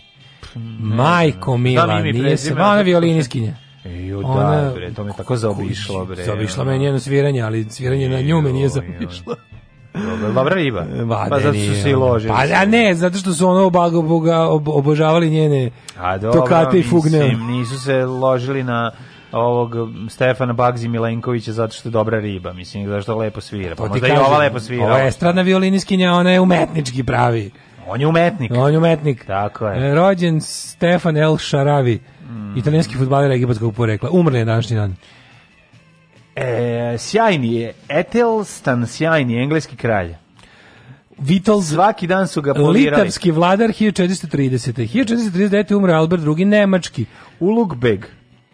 Majko Mila, da, mi nije se, ona violiniskinja. E, ju, da, bre, to me tako zaobišlo, bre. Zaobišlo me njeno sviranje, ali sviranje na nju me nije zaobišlo. Dobro, dobra riba. Ba, pa zato su se i ložili. Pa da ne, zato što su ono obago, obožavali njene A, dobra, tokate i fugne. Mislim, nisu se ložili na ovog Stefana Bagzi Milenkovića zato što je dobra riba, mislim, zato što lepo svira. Pa možda kažem, i ova lepo svira. Ova je violiniskinja, ona je umetnički pravi. On je umetnik. On je umetnik. Tako je. E, rođen Stefan El Šaravi, mm. italijanski futbaler egipatskog porekla. Umrli je današnji dan. E, sjajni je, Etelstan sjajni, engleski kralj. Vitals, Svaki dan su ga polirali. Litavski vladar 1430. 1439. umre Albert II. Nemački. Ulugbeg,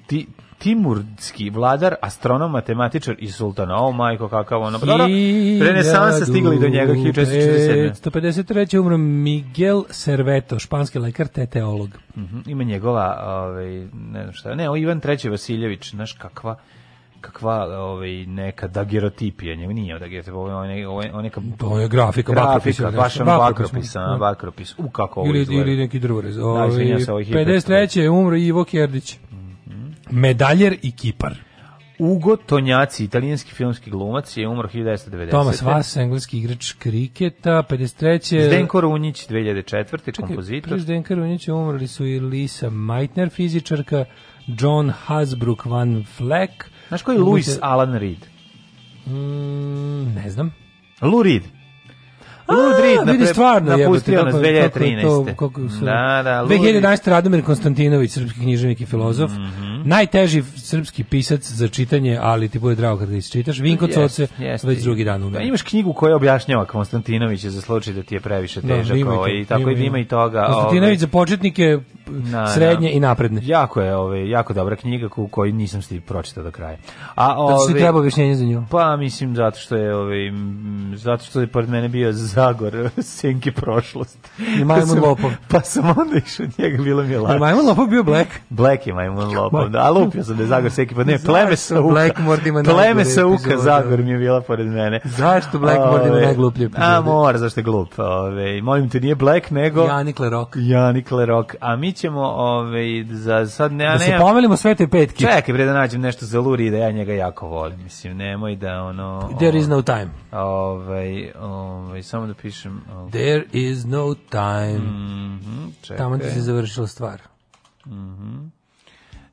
ti, timurski vladar, astronom, matematičar i sultan. O, oh, majko, kakav ono. Pa dobro, renesansa stigli do njega 1447. 153. umro Miguel Serveto, španski lekar te teolog. Uh mhm, -huh. Ima njegova, ovaj, ne znam šta, ne, o Ivan III. Vasiljević, znaš kakva kakva ovaj neka dagerotipija, njemu nije dagerotipija, ovo je ovo je neka to je grafika, grafika, baš bakropis, bakropis. Da. U kako ovo izgleda. Ili neki drvorez. Da, ovaj 53. je umro Ivo Kerdić. Medaljer i Kipar. Ugo Tonjaci, italijanski filmski glumac, je umro 1990. Tomas Vas, engleski igrač kriketa, 53. Zdenko Runjić, 2004. Čekaj, kompozitor. Prije Zdenka Runjića umrli su i Lisa Meitner, fizičarka, John Hasbrook Van Fleck. Znaš koji je Louis Alan Reed? Mm, ne znam. Lou Reed. Ludrid, na vidi stvarno je napustio nas 2013. To, kako su, da, da, 2011. Radomir Konstantinović, srpski književnik i filozof, mm -hmm. najteži srpski pisac za čitanje, ali ti bude drago kad ga isčitaš. Vinko yes, Coce yes, već drugi dan umre. Da, imaš knjigu koja objašnjava Konstantinovića za slučaj da ti je previše da, težak, da, ovaj, i tako ima, da ima i toga. Konstantinović ovaj. za početnike na, da. srednje na, i napredne. Jako je, ovaj, jako dobra knjiga koju, koju nisam sti pročitao do kraja. A, ovaj, zato što ovaj, treba objašnjenje za nju? Pa mislim zato što je, ovaj, zato što je pored mene bio z Zagor, senki prošlosti. I Majmun pa Lopov. Pa sam onda išao njega, bilo mi je lakše. Majmun Lopov bio Black. Black je Majmun Lopov, da, a lupio sam da je Zagor senke, pa ne, pleme sa uka. Black Mortima Pleme sa uka Zagor mi je bila pored mene. Zašto Black Mortima najgluplje epizode? A mora, zašto je glup. Ove, molim te, nije Black, nego... Janik Lerok. Janik Lerok. A mi ćemo, ove, za sad ne... Da se pomelimo sve te petke. Čekaj, bre, da nađem nešto za Luri, da ja njega jako volim. Mislim, nemoj da ono... There is no time. Ove, ovaj, ove, ovaj, samo tamo da pišem. Oh. There is no time. Mm -hmm, Tamo da se završila stvar. Mm -hmm.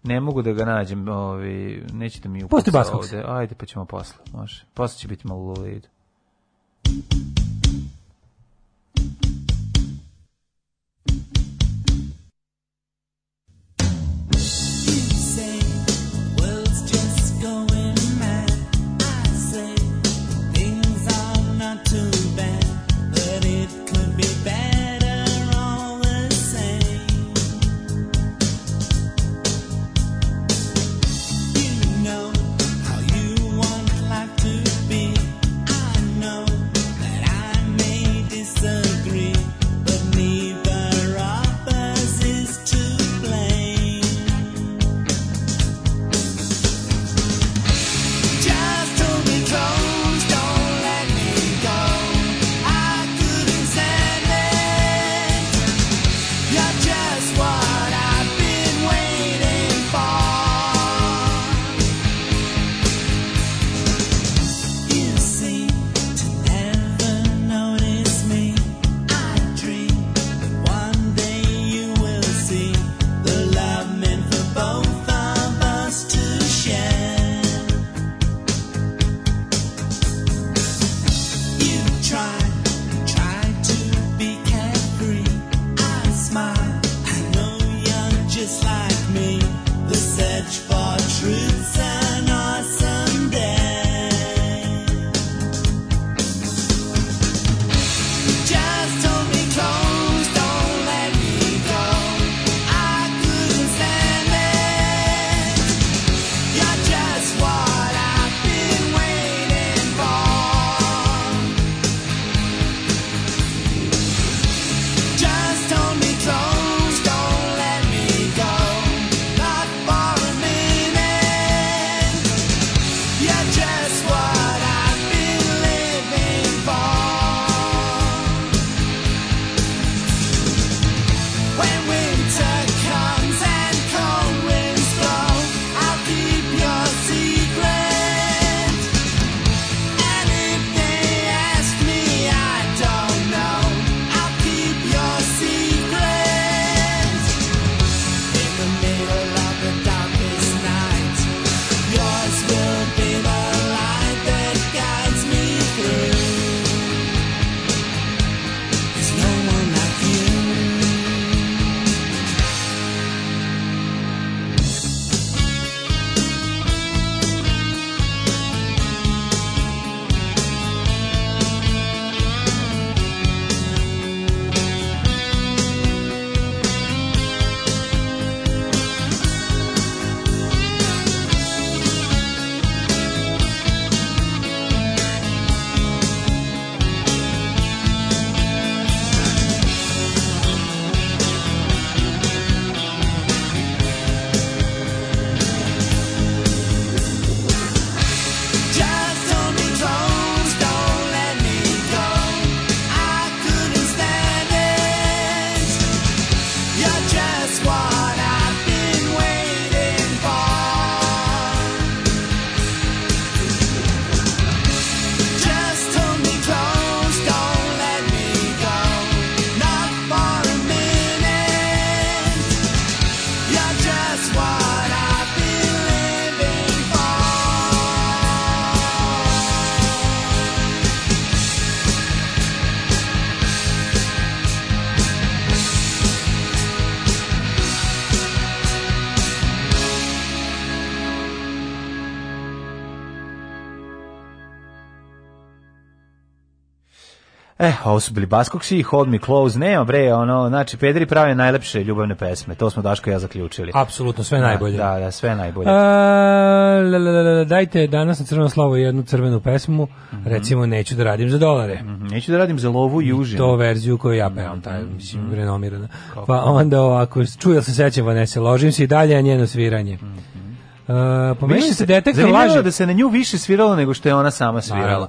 Ne mogu da ga nađem, ovi, nećete mi upucati ovde. Ajde, pa ćemo posle, može. Posle će biti malo lulido. a ovo su bili Baskoksi, Hold Me Close, nema bre, ono, znači, Pedri pravi najlepše ljubavne pesme, to smo Daško ja zaključili. Apsolutno, sve da, najbolje. Da, da, sve najbolje. A, la, la, la, dajte danas na crveno slavo jednu crvenu pesmu, mm -hmm. recimo Neću da radim za dolare. Mm -hmm. Neću da radim za lovu i užinu. To verziju koju ja pevam, taj, mhm. mislim, mm -hmm. renomirana. Kako? Pa onda ovako, čuo se sećam Vanese, ložim se i dalje, a njeno sviranje. Uh, mhm. pomeši se detektor laže. da se na nju više sviralo nego što je ona sama svirala. Naravno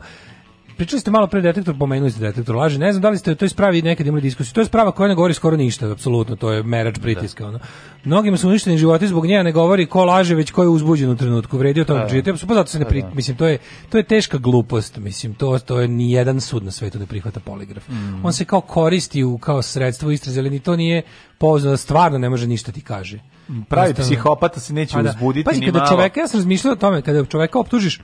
pričali ste malo pre detektor, pomenuli ste detektor laži. Ne znam da li ste to ispravi nekad imali diskusiju. To je sprava koja ne govori skoro ništa, apsolutno. To je merač da. pritiska. Da. Ono. Mnogima su uništeni životi zbog nje, ne govori ko laže, već ko je uzbuđen u trenutku. Vredio to, da, pa zato se ne da, pri... Da. mislim to je to je teška glupost, mislim to to je ni jedan sud na svetu ne prihvata poligraf. Mm. On se kao koristi u kao sredstvo istraze, ali ni to nije pouzdano, stvarno ne može ništa ti kaže. Pravi Prostavno. psihopata se neće pa uzbuditi pa, ni kada malo. čoveka, ja sam razmišljao o tome, kada čoveka optužiš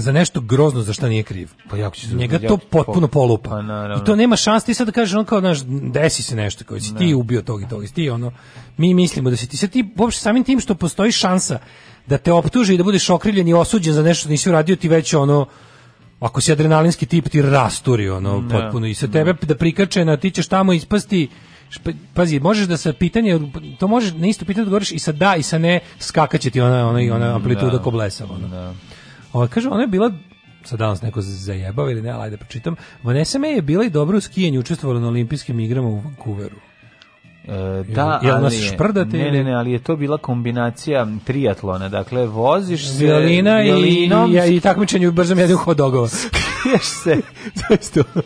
za nešto grozno za šta nije kriv. Pa jako se njega to potpuno polupa. Pa, I to nema šanse ti sad da kažeš on kao znaš desi se nešto kao si ti ubio tog i tog, i ti ono mi mislimo da si ti sad ti uopšte samim tim što postoji šansa da te optuže i da budeš okrivljen i osuđen za nešto što nisi uradio ti već ono ako si adrenalinski tip ti rasturi ono ne. potpuno i sa tebe da prikače na ti ćeš tamo ispasti pazi, možeš da sa pitanje, to možeš na isto pitanje odgovoriš i sa da i sa ne, skakaće ti ona, ona, ona amplituda da. ko blesa. Ona. Da. Ova, kaže, ona je bila sad danas neko zajebava ili ne, ali ajde da pročitam. Vanessa May je bila i dobro u skijenju, učestvovala na olimpijskim igrama u Vancouveru. E, da, Jel ali, šprdate? Ne, ne, ne, ali je to bila kombinacija triatlona, dakle, voziš se violina i, i, i takmičenju u brzom jedu hodogova. Skiješ se, to je to.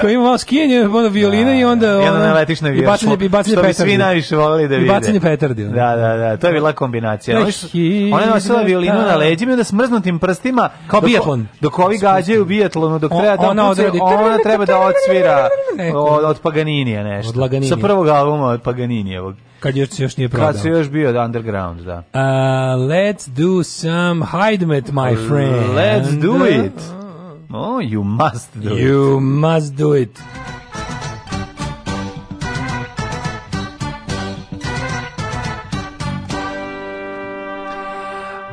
Kao ima malo skijenje, onda violina i da, onda... Da. I onda naletiš na violinu, što, bacanje što bi svi najviše volili da vide. I bacanje petardi. Da, da, da, to je bila kombinacija. Ona je nosila violinu na leđima i onda smrznutim prstima, kao bijatlon. Dok ovi gađaju bijatlonu, dok treba da ona treba da odsvira od Paganinija nešto. Sa prvog albuma od Paganijevog. Kad još, još nije prodao. Kad se još bio underground, da. Uh, let's do some Hidemet, my friend. Let's do it. Oh, you must do you it. You must do it.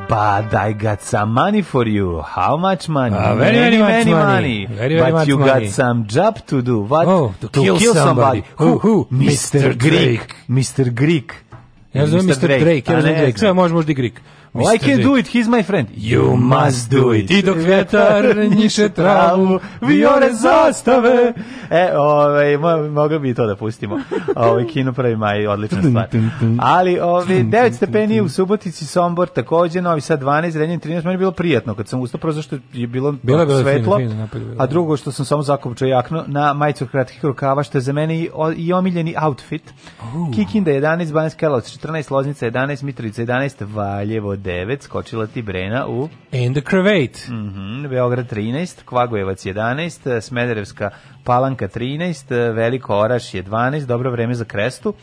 Pa daj got some money for you. How much money? Uh, very, very, many, many money. money. Very, very But you money. got some job to do. What? Oh, to, to kill, kill, somebody. somebody. Who? Who? Mr. Greek. Mr. Greek. Ja znam Mr. Drake, ja pa znam Drake. Sve može, može i Greek. Mr. I can do it, he's my friend. You must do it. I dok vetar njiše travu, viore zastave. E, ovaj, mo, mogli bi to da pustimo. Ovaj, kino pravi maj, odlična stvar. Ali, ove, ovaj, 9 stepeni u Subotici, Sombor, takođe, Novi Sad 12, Renjen 13, meni je bilo prijatno kad sam ustao, prvo zašto je bilo, bilo svetlo, fino, fino, a drugo što sam samo zakopčao jakno na majicu kratkih rukava, što je za mene i, i omiljeni outfit. Kikinda 11, Banjska Karlovac 14, Loznica 11, Mitrovica 11, Valjevo 9, skočila ti Brena u... And the Cravate. Mm -hmm, Beograd 13, Kvagojevac 11, Smederevska Palanka 13, Veliko Oraš je 12, dobro vreme za krestu.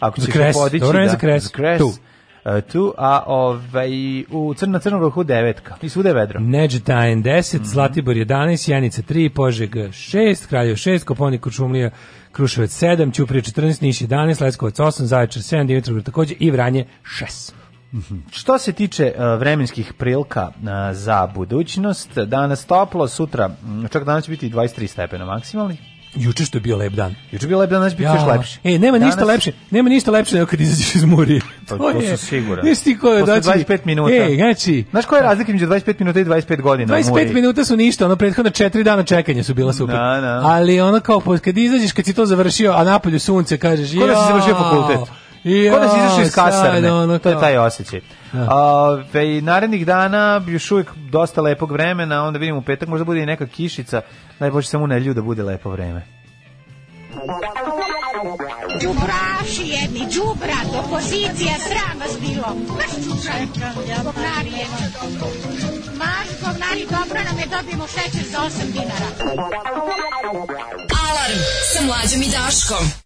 Ako za kres, podići, dobro vreme da, za kres, kres. Tu. Uh, tu, a ovaj, u crna crnom vrhu devetka. I svude vedro. Neđetajn 10, mm -hmm. Zlatibor 11, Janica 3, Požeg 6, Kraljev 6, Koponik Kuršumlija Kruševac 7, Ćuprije 14, Niš 11, Leskovac 8, Zaječar 7, Dimitrov takođe i Vranje 6. Što se tiče uh, vremenskih prilika uh, za budućnost, danas toplo, sutra, čak danas će biti 23 stepena maksimalnih. Juče što je bio lep dan. Juče je bio lep dan, znači biti ja. još lepši. E, nema danas... ništa lepše, nema ništa lepše nego kad izađeš iz Murije. To, pa, to, to je, su sigurno. Nisi ti ko je, znači, 25 minuta. E, znači, znaš koja je razlika između 25 minuta i 25 godina 25 muri? minuta su ništa, ono prethodna 4 dana čekanja su bila super. Na, da, na. Da. Ali ono kao kad izađeš, kad si to završio, a napolju sunce, kažeš, ja. Ko da si završio fakultet? Ko da si izašao iz kasarne, sad, to je taj osjećaj. Da. Ove, narednih dana još uvijek dosta lepog vremena, onda vidimo u petak, možda bude i neka kišica, daj Bože samo ne da bude lepo vreme. Đubraši jedni, do pozicija, sram vas bilo. Maš čučaj, govnari je. Maš govnari, dobro nam je, dobijemo šećer za 8 dinara. Alarm sa mlađom i Daškom.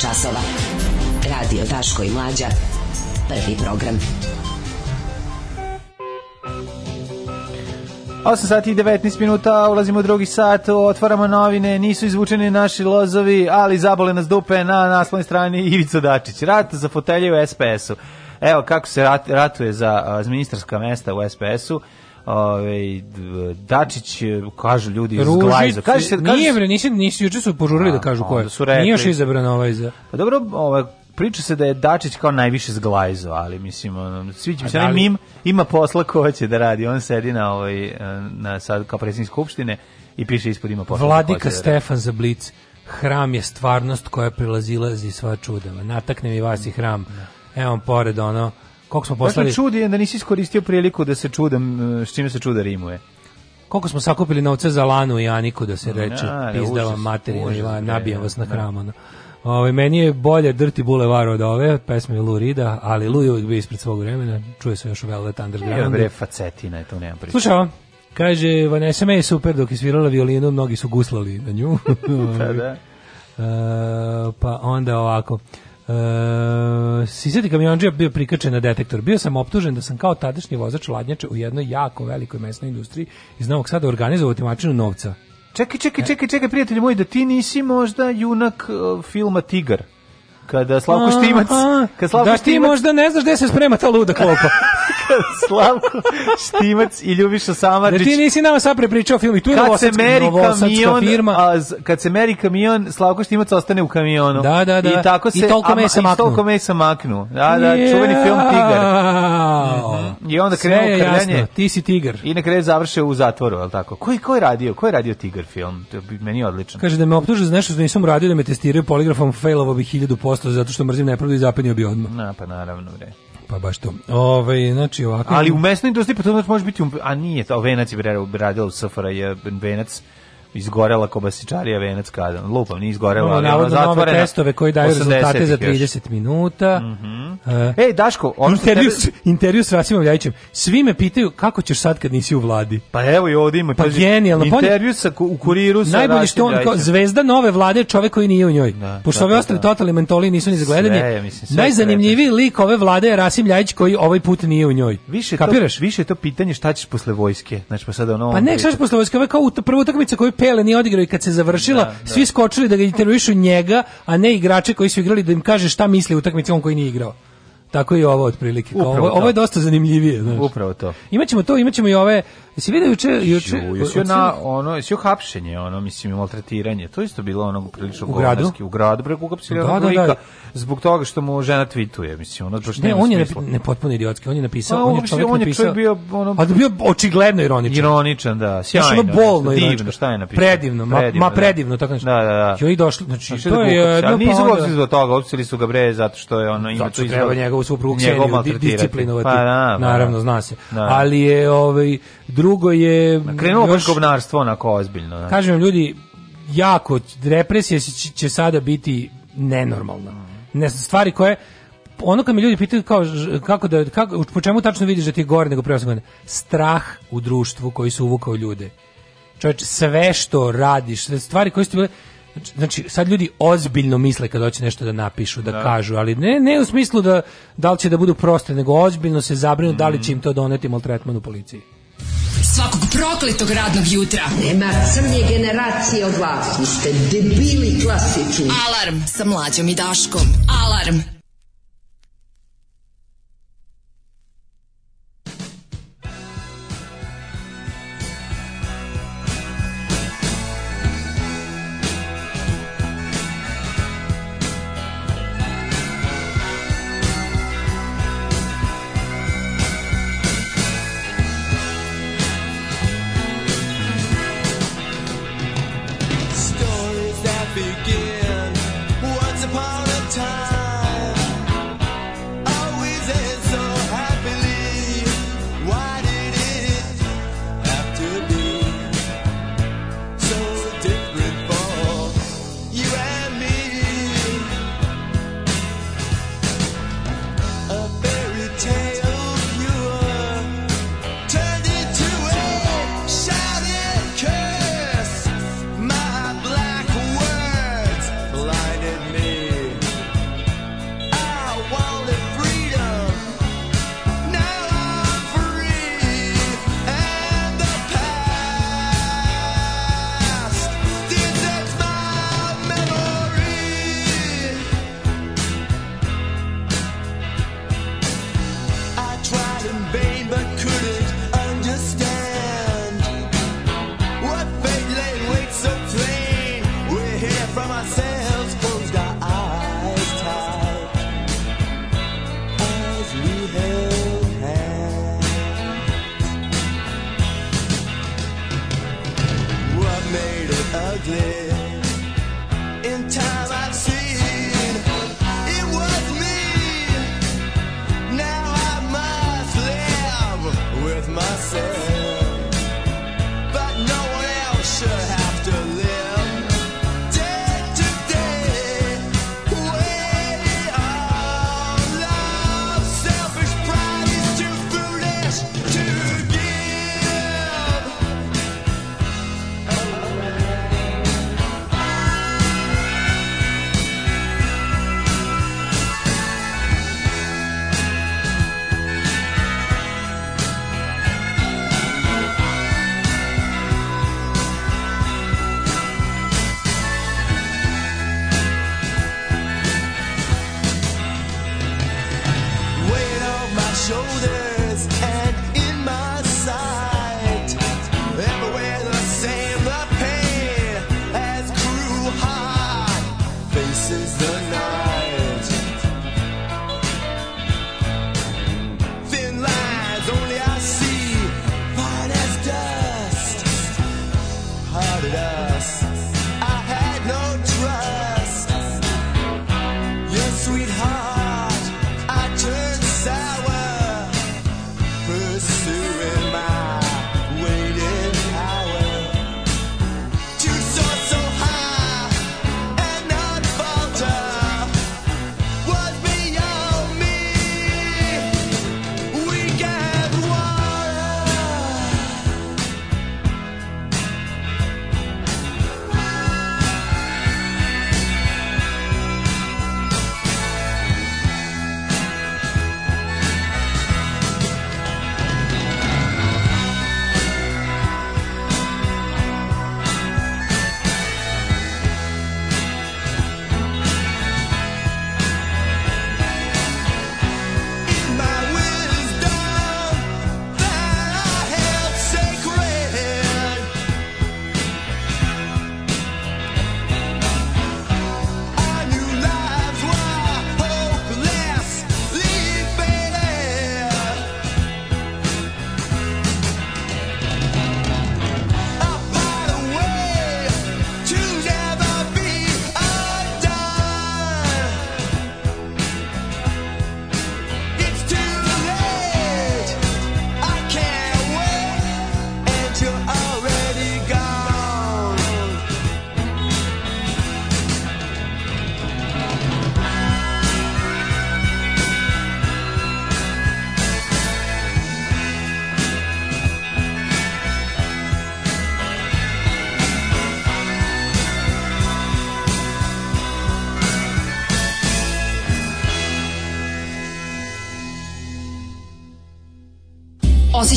časova. Radio Daško i Mlađa. Prvi program. 8 sati i 19 minuta, ulazimo u drugi sat, otvaramo novine, nisu izvučeni naši lozovi, ali zabole nas dupe na naslovnoj strani Ivica Dačić. Rat za fotelje u SPS-u. Evo kako se rat, ratuje za uh, ministarska mesta u SPS-u ovaj Dačić e, kažu ljudi iz Glajza. Kaže se kaže Nije bre, nisi nisi juče su požurili da kažu ko je. Su rekli, Nije još izabran ovaj za. Pa dobro, ovaj priča se da je Dačić kao najviše zglajzo, ali mislim sviđa mi se onaj mim, ima posla ko će da radi. On sedi na ovaj e, na sad kao predsjednik skupštine i piše ispod ima posla. Vladika da Stefan za Blic. Hram je stvarnost koja prilazilazi sva čudama. Natakne mi vas i hram. Da. Evo pored ono Koliko smo dakle, poslali? Dakle, čudi je da nisi iskoristio priliku da se čudam e, s čime se čuda rimuje. Koliko smo sakupili novca za Lanu i Aniku da se reče, ja, pizdava materina, da, nabijam da, vas na da. hramano. Ove, ovaj, meni je bolje drti Boulevard od ove pesme Lou Rida, ali Lou je uvijek bio ispred svog vremena, čuje se još u Velvet Underground. Ja, bre, facetina je to, nema priča. Slušao, Kaže, Vanessa May je super, dok je svirala violinu, mnogi su guslali na nju. da, da. E, pa onda ovako. Uh, eh, Sisati kamionđija bio prikačen na detektor. Bio sam optužen da sam kao tadašnji vozač ladnjače u jednoj jako velikoj mesnoj industriji iz Novog Sada organizovati mačinu novca. Čekaj, čekaj, čekaj, čekaj, prijatelji moji, da ti nisi možda junak uh, filma Tigar kada Slavko Štimac, kada Slavko da ti Štimac, možda ne znaš gde se sprema ta luda klopa. Slavko Štimac i Ljubiša Samarđić. Da ti nisi nama sad prepričao o filmu i tu je kad se kamion, firma. A, kad se meri kamion, Slavko Štimac ostane u kamionu. Da, da, da. I tako se I toliko mesa maknu. I toliko mesa maknu. Da, da, yeah. čuveni film Tigar. Mm -hmm. I onda krene u krljanje. Ti si Tigar. I na kraju završe u zatvoru, al tako. Koji koji radio? Koji radio Tigar film? To bi meni odlično. Kaže da me optužuje za nešto što nisam radio, da me testiraju poligrafom, failovao bih 1000% ostalo zato što mrzim nepravdu i zapenio bi odmah. Na, pa naravno, bre. Pa baš to. Ove, ovaj, znači ovako... Ali u mesnoj industriji pa to znači može biti... A nije, to venac je radila u Safara, je venac izgorela kobasičarija Venec kada. Lupam, nije izgorela, ali ona zatvorena. testove koji daju rezultate za 30 još. minuta. Mm -hmm. uh, Ej, Daško, ono intervju, tebe... intervju s Rasimom Ljajićem. Svi me pitaju kako ćeš sad kad nisi u vladi. Pa evo i ovdje ima. Pa kaži, genijalno. Pa intervju sa, u kuriru sa Najbolje što on, kao, zvezda nove vlade je čovek koji nije u njoj. Da, Pošto ove ostali da. totalni mentoli nisu ni zagledani. Sve, mislim, sve Najzanimljiviji lik ove vlade je Rasim Ljajić koji ovaj put nije u njoj. Više Kapiraš? To, više to pitanje šta ćeš posle vojske. Znači, pa, sad ono pa ne, šta ćeš posle vojske? Ovo je kao prva utakmica koju Pele nije odigrao i kad se završila, da, da. svi skočili da ga intervjuišu njega, a ne igrače koji su igrali da im kaže šta misle utakmici on koji nije igrao. Tako i ovo otprilike. Kao, ovo, ovo je dosta zanimljivije, znaš. Upravo to. Imaćemo to, imaćemo i ove. Jesi vidio juče juče na ono, jesi hapšenje, ono mislim i maltretiranje. To isto bilo onog prilično u gradu, u gradu bre uhapsili da, da, da, zbog toga što mu žena tvituje, mislim, ono baš ne, on je smisla. ne potpuno idiotski, on je napisao, on, pa, on je čovjek on je napisao. bio ono Pa bio očigledno ironičan. Ironičan, da, sjajno. Ono bolno divno, šta je napisao? Predivno, ma, ma da. predivno, tako nešto. Da, da, da. Jo i došli, znači, znači to da je, da, nisu uopšte zbog toga, uopštili su ga bre zato što je ono ima to izgleda njegovu suprugu Kseniju disciplinovati. Pa, da, pa, da, naravno, zna se. Da. Ali je, ovaj, drugo je... Krenuo još, kobnarstvo onako ozbiljno. Da. Kažem ljudi, jako, represija će, će sada biti nenormalna. Ne, stvari koje ono kad mi ljudi pitaju kao kako da kako po čemu tačno vidiš da ti je gore nego pre strah u društvu koji su uvukao ljude. Čovječ, sve što radiš, stvari koje su bile znači sad ljudi ozbiljno misle kad hoće nešto da napišu, da, da, kažu, ali ne ne u smislu da da li će da budu proste, nego ozbiljno se zabrinu mm. da li mm. će im to doneti maltretman u policiji. Svakog prokletog radnog jutra. Nema crnje generacije od vas. Vi ste debili klasični. Alarm sa mlađom i Daškom. Alarm.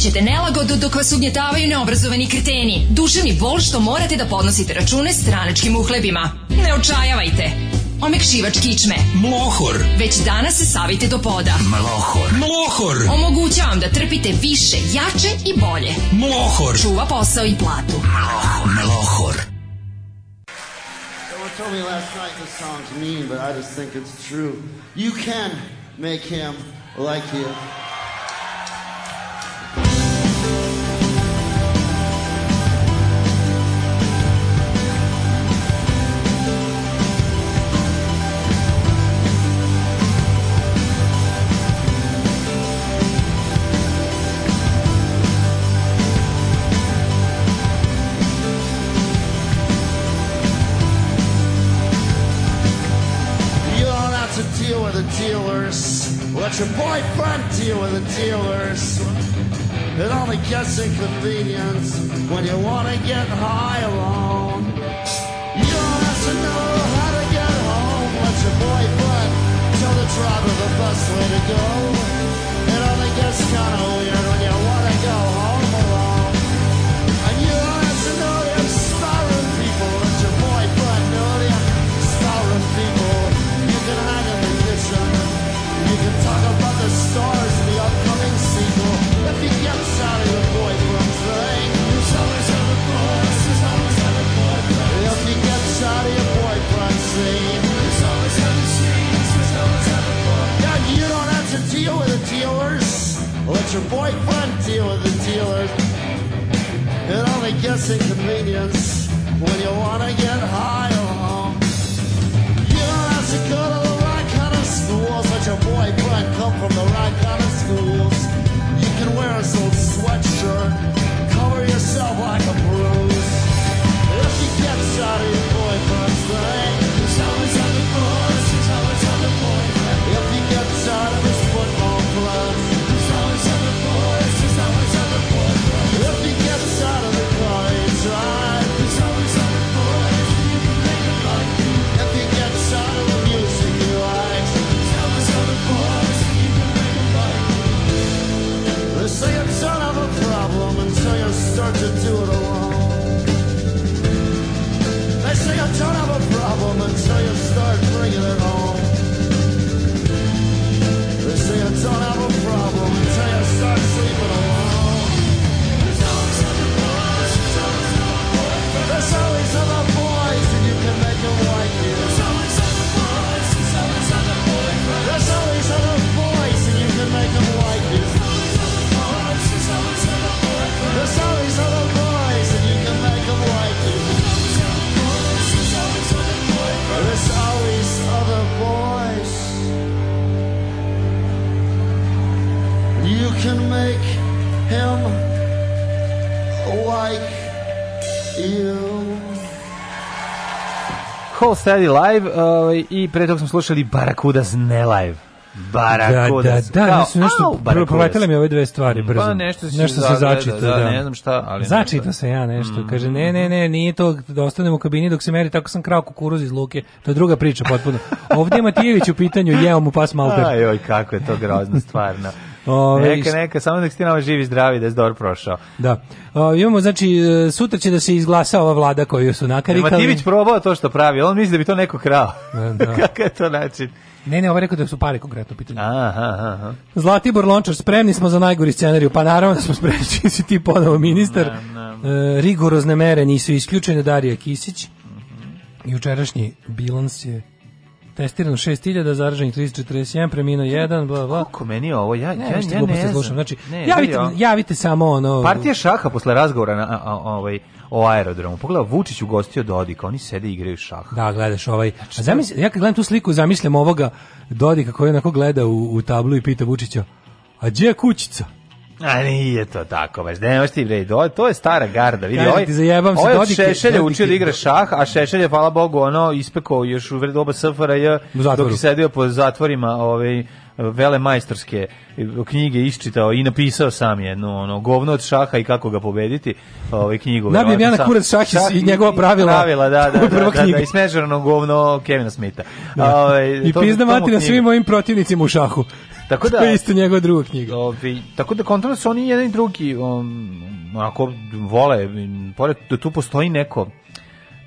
osećaćete nelagodu dok vas ugnjetavaju neobrazovani kreteni. Duševni bol što morate da podnosite račune stranačkim uhlebima. Ne očajavajte! Omekšivač kičme. Mlohor. Već danas se savite do poda. Mlohor. Mlohor. Omogućavam da trpite više, jače i bolje. Mlohor. Čuva posao i platu. Mlohor. Mlohor. Someone told me last night this song's mean, but I just think it's true. You can make him like you. Soul Steady Live uh, i pre toga smo slušali Barakudas ne live. Da, Barakudas. Da, da, da, nešto, au, proletele mi ove dve stvari pa brzo. Pa nešto, si nešto se začita, da, da, ne znam šta, ali Začita se ja nešto, mm. kaže ne, ne, ne, nije to da ostanem u kabini dok se meri, tako sam krao kukuruz iz luke. To je druga priča potpuno. Ovdje Matijević u pitanju jeo mu pas malter. Ajoj, kako je to grozno stvarno. Ove, neka, neka, samo nek ste nama živi zdravi da je dobro prošao. Da. O, imamo, znači, e, sutra će da se izglasa ova vlada koju su e, nakarikali. Mativić probao to što pravi, on misli da bi to neko krao. E, da, da. Kakav je to način? Ne, ne, ovaj rekao da su pare konkretno pitanje. Aha, aha. Zlatibor Lončar, spremni smo za najgori scenariju. Pa naravno da smo spremni, čim si ti ponovo ministar. Na, na. E, rigorozne mere nisu isključene Darija Kisić. Mm -hmm. Jučerašnji bilans je testirano 6000 zaraženih 341 preminuo 1 bla bla kako meni ovo ja ne, ja, ja ne, ne slušam znači ne, javite ne, javite samo ono partija šaha posle razgovora na a, a, ovaj o aerodromu pogledaj Vučić ugostio Dodika oni sede i igraju šah da gledaš ovaj a znači, zamisli ja kad gledam tu sliku zamislim ovoga Dodika koji onako gleda u, u tablu i pita Vučića a gdje je kućica A nije to tako, baš. Ne, ti bre, to je stara garda, vidi. Ovaj, ti zajebam se ovaj Šešelj je učio da igra šah, a Šešelj je hvala Bogu ono ispekao još u vreme doba SFRJ dok je sedio po zatvorima, ovaj vele majstorske knjige isčitao i napisao sam jednu ono govno od šaha i kako ga pobediti ovaj knjigu Da bi ja na kurac šah i, i njegova pravila pravila da da da, da, da, da, da i smežano govno Kevina Smitha. Da. Ovaj i pizda mati na svim mojim protivnicima u šahu. Tako da to je isto njegova druga knjiga. Ovi, tako da kontrolno su oni jedan i drugi um, onako vole pored da tu postoji neko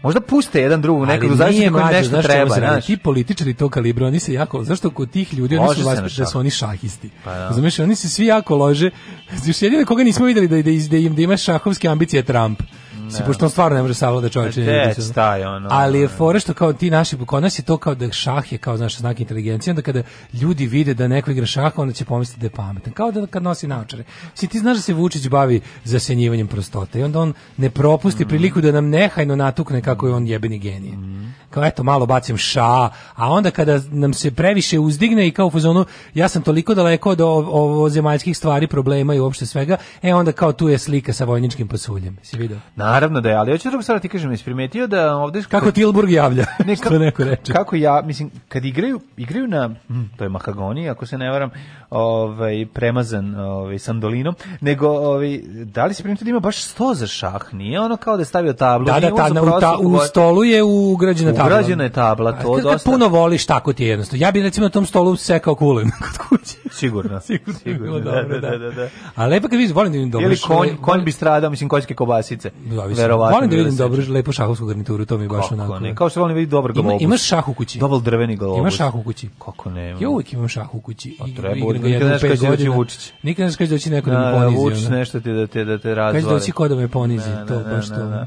Možda puste jedan drugu nekad da u zavisnosti koji nešto zašto treba. Znaš? Ti političari tog kalibra, oni se jako, zašto kod tih ljudi oni su vas, da su oni šahisti. Pa, da. Zamiš, oni se svi jako lože. Još jedino koga nismo videli da, da, da, im, da ima šahovske ambicije Trump. Se pošto stvarno ne može savlada e, čoveče. Ne, staje ono. Ali je fore što kao ti naši kod to kao da šah je kao znaš znak inteligencije, onda kada ljudi vide da neko igra šaha, onda će pomisliti da je pametan. Kao da kad nosi naočare. Si ti znaš da se Vučić bavi zasenjivanjem prostote i onda on ne propusti mm. priliku da nam nehajno natukne kako je on jebeni genije. Mm kao eto malo bacim ša, a onda kada nam se previše uzdigne i kao u fazonu ja sam toliko daleko od ovo zemaljskih stvari, problema i uopšte svega, e onda kao tu je slika sa vojničkim pasuljem. Si video? Naravno da je, ali hoću drugu stvar da ti kažem, jesi primetio da ovde kako kad... Tilburg javlja. Ne, kako, neko reče. Kako ja, mislim, kad igraju, igraju na hm, to je Mahagoni, ako se ne varam, ovaj premazan ovaj sandolinom, nego ovaj da li se primetio da ima baš sto za šah, nije ono kao da je stavio tablu, da, da, ta, u, ta, u stolu je ugrađena tabla tabla. je tabla, to kad, dosta. Kad puno voliš, tako ti je jednostavno. Ja bih recimo na tom stolu sekao kulen kod kuće. Sigurno. Sigurno, Sigurno da, dobro, da, da, da, da. A lepo kad vidim, volim da vidim dobro. Ili konj, konj bi stradao, mislim, koljske kobasice. Da, mislim, Verovatno. Volim da vidim da dobro, lepo šahovsku garnituru, to mi je baš Kako onako. Ne? Kao što volim da vidjeti dobar globus. Ima, imaš šah u kući. Dobar drveni globus. Imaš šah u kući. Kako ne? Ja uvijek imam šah u kući. A pa treba, nikad neš kaži da će Vučić. Nikad neš kaži da će neko da me ponizi. Vučić nešto ti da te, da te razvali. Kaži da će ko da me ponizi, to baš to.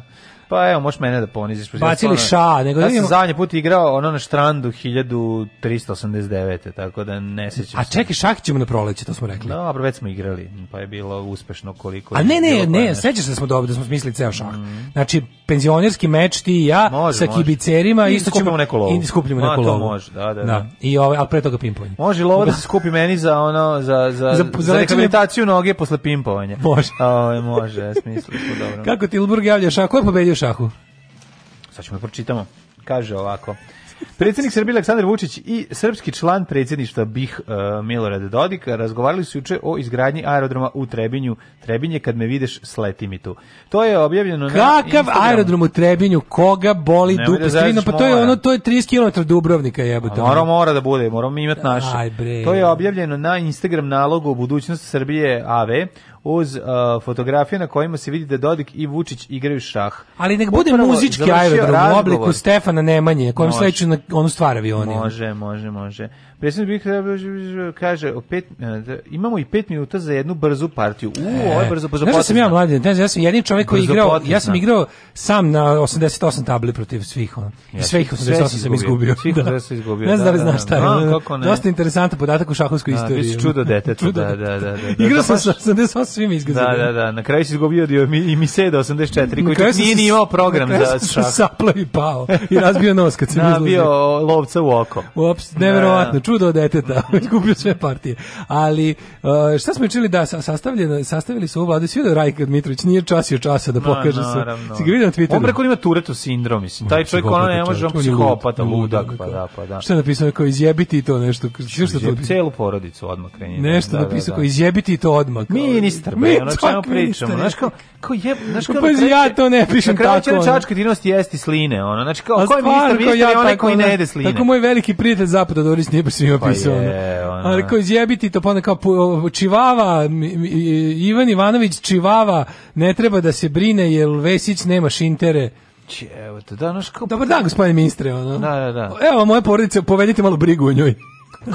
Pa evo, možeš mene da poniziš. Pa Bacili ono, ša. Nego ja sam vidimo... zadnji put igrao ono na štrandu 1389. Tako da ne sećam A čekaj, šah ćemo na proleće, to smo rekli. Dobro, već smo igrali, pa je bilo uspešno koliko... A ne, ne, ne, sećaš se da smo dobili, da smo smislili ceo šah. Mm. Znači, penzionerski meč ti i ja može, sa može. kibicerima... I isto ćemo, neku lovu. I skupljamo neku lovu. može, da, da. da. da. I ovaj, ali pre toga pimpovanje. Može lovo da, da se skupi meni za ono, za, za, za, za, za rehabilitaciju noge posle pimpovanja. Može. A, može, smislili smo dobro. Kako ti Ilburg javlja šah? Ko je pobedio šahu? Sad ćemo da pročitamo. Kaže ovako. Predsjednik Srbije Aleksandar Vučić i srpski član predsjedništva BiH e, Milorad Dodik razgovarali su juče o izgradnji aerodroma u Trebinju. Trebinje kad me videš, sleti mi tu. To je objavljeno Kakav na aerodrom u Trebinju? Koga boli dupe da strina? Pa to je ono to je 30 km Dubrovnika jebote. Mora mora da bude, moramo imati naše. To je objavljeno na Instagram nalogu budućnost Srbije AV uz uh, fotografije na kojima se vidi da Dodik i Vučić igraju šah. Ali nek bude Upravo muzički aerodrom u obliku Stefana Nemanje, kojem sleću na onu stvar avioni. Može, može, može. Predsjednik bih kaže, o pet, e, da imamo i pet minuta za jednu brzu partiju. U, e, ovo je brzo, brzo Znaš da sam ja mladen, ne znam, ja sam jedini čovjek koji je igrao, potisna. ja sam igrao sam na 88 tabli protiv svih, ono. Ja, I sve ih 88 sam izgubio. Svih da. izgubio. Ne znam da, da li znaš šta je. No, Dosta interesantan podatak u šahovskoj istoriji. Da, Biš čudo dete, čudo. Da, da, da, da, Igrao sam sa 88 svim izgazili. Da, da, da, na kraju si izgubio i mi se do 84, koji čak nije ni imao program za šah. Na kraju sam pao i razbio nos kad sam izlazio. Da, bio lovca u oko. Uops, nevjerovatno čudo od deteta, kupio sve partije. Ali e, šta smo učili da sastavljeno, sastavili su ovu vladu svi da Rajka Dmitrović nije časio časa da pokaže no, se. Si ga na Twitteru? On preko ima Turetu sindrom, mislim. Taj čovjek ona ne može, on psihopata, ludak, pa da, pa da. Šta je napisao kao izjebiti to nešto? Šta, šta to? Celu porodicu odmah krenje. Nešto da, da napisao da. kao izjebiti to odmah. Ministar, bre, ono čemu pričamo. Znaš kao, kao jeb, znaš kao... Pa ja to ne pišem tako. Na čačka dinost jesti sline, ono. Znači kao, ko je ministar, ministar je onaj koji ne jede sline. Tako moj veliki prijatelj zapada Doris Nibers sam joj pisao. Pa je, da. ono. Ali kao izjebiti to, pa onda kao Čivava, Ivan Ivanović Čivava, ne treba da se brine jer Vesić nema šintere. Evo te, da, kao... Dobar dan, gospodine ministre, ono. Da, da, da. Evo, moje porodice, povedite malo brigu o njoj.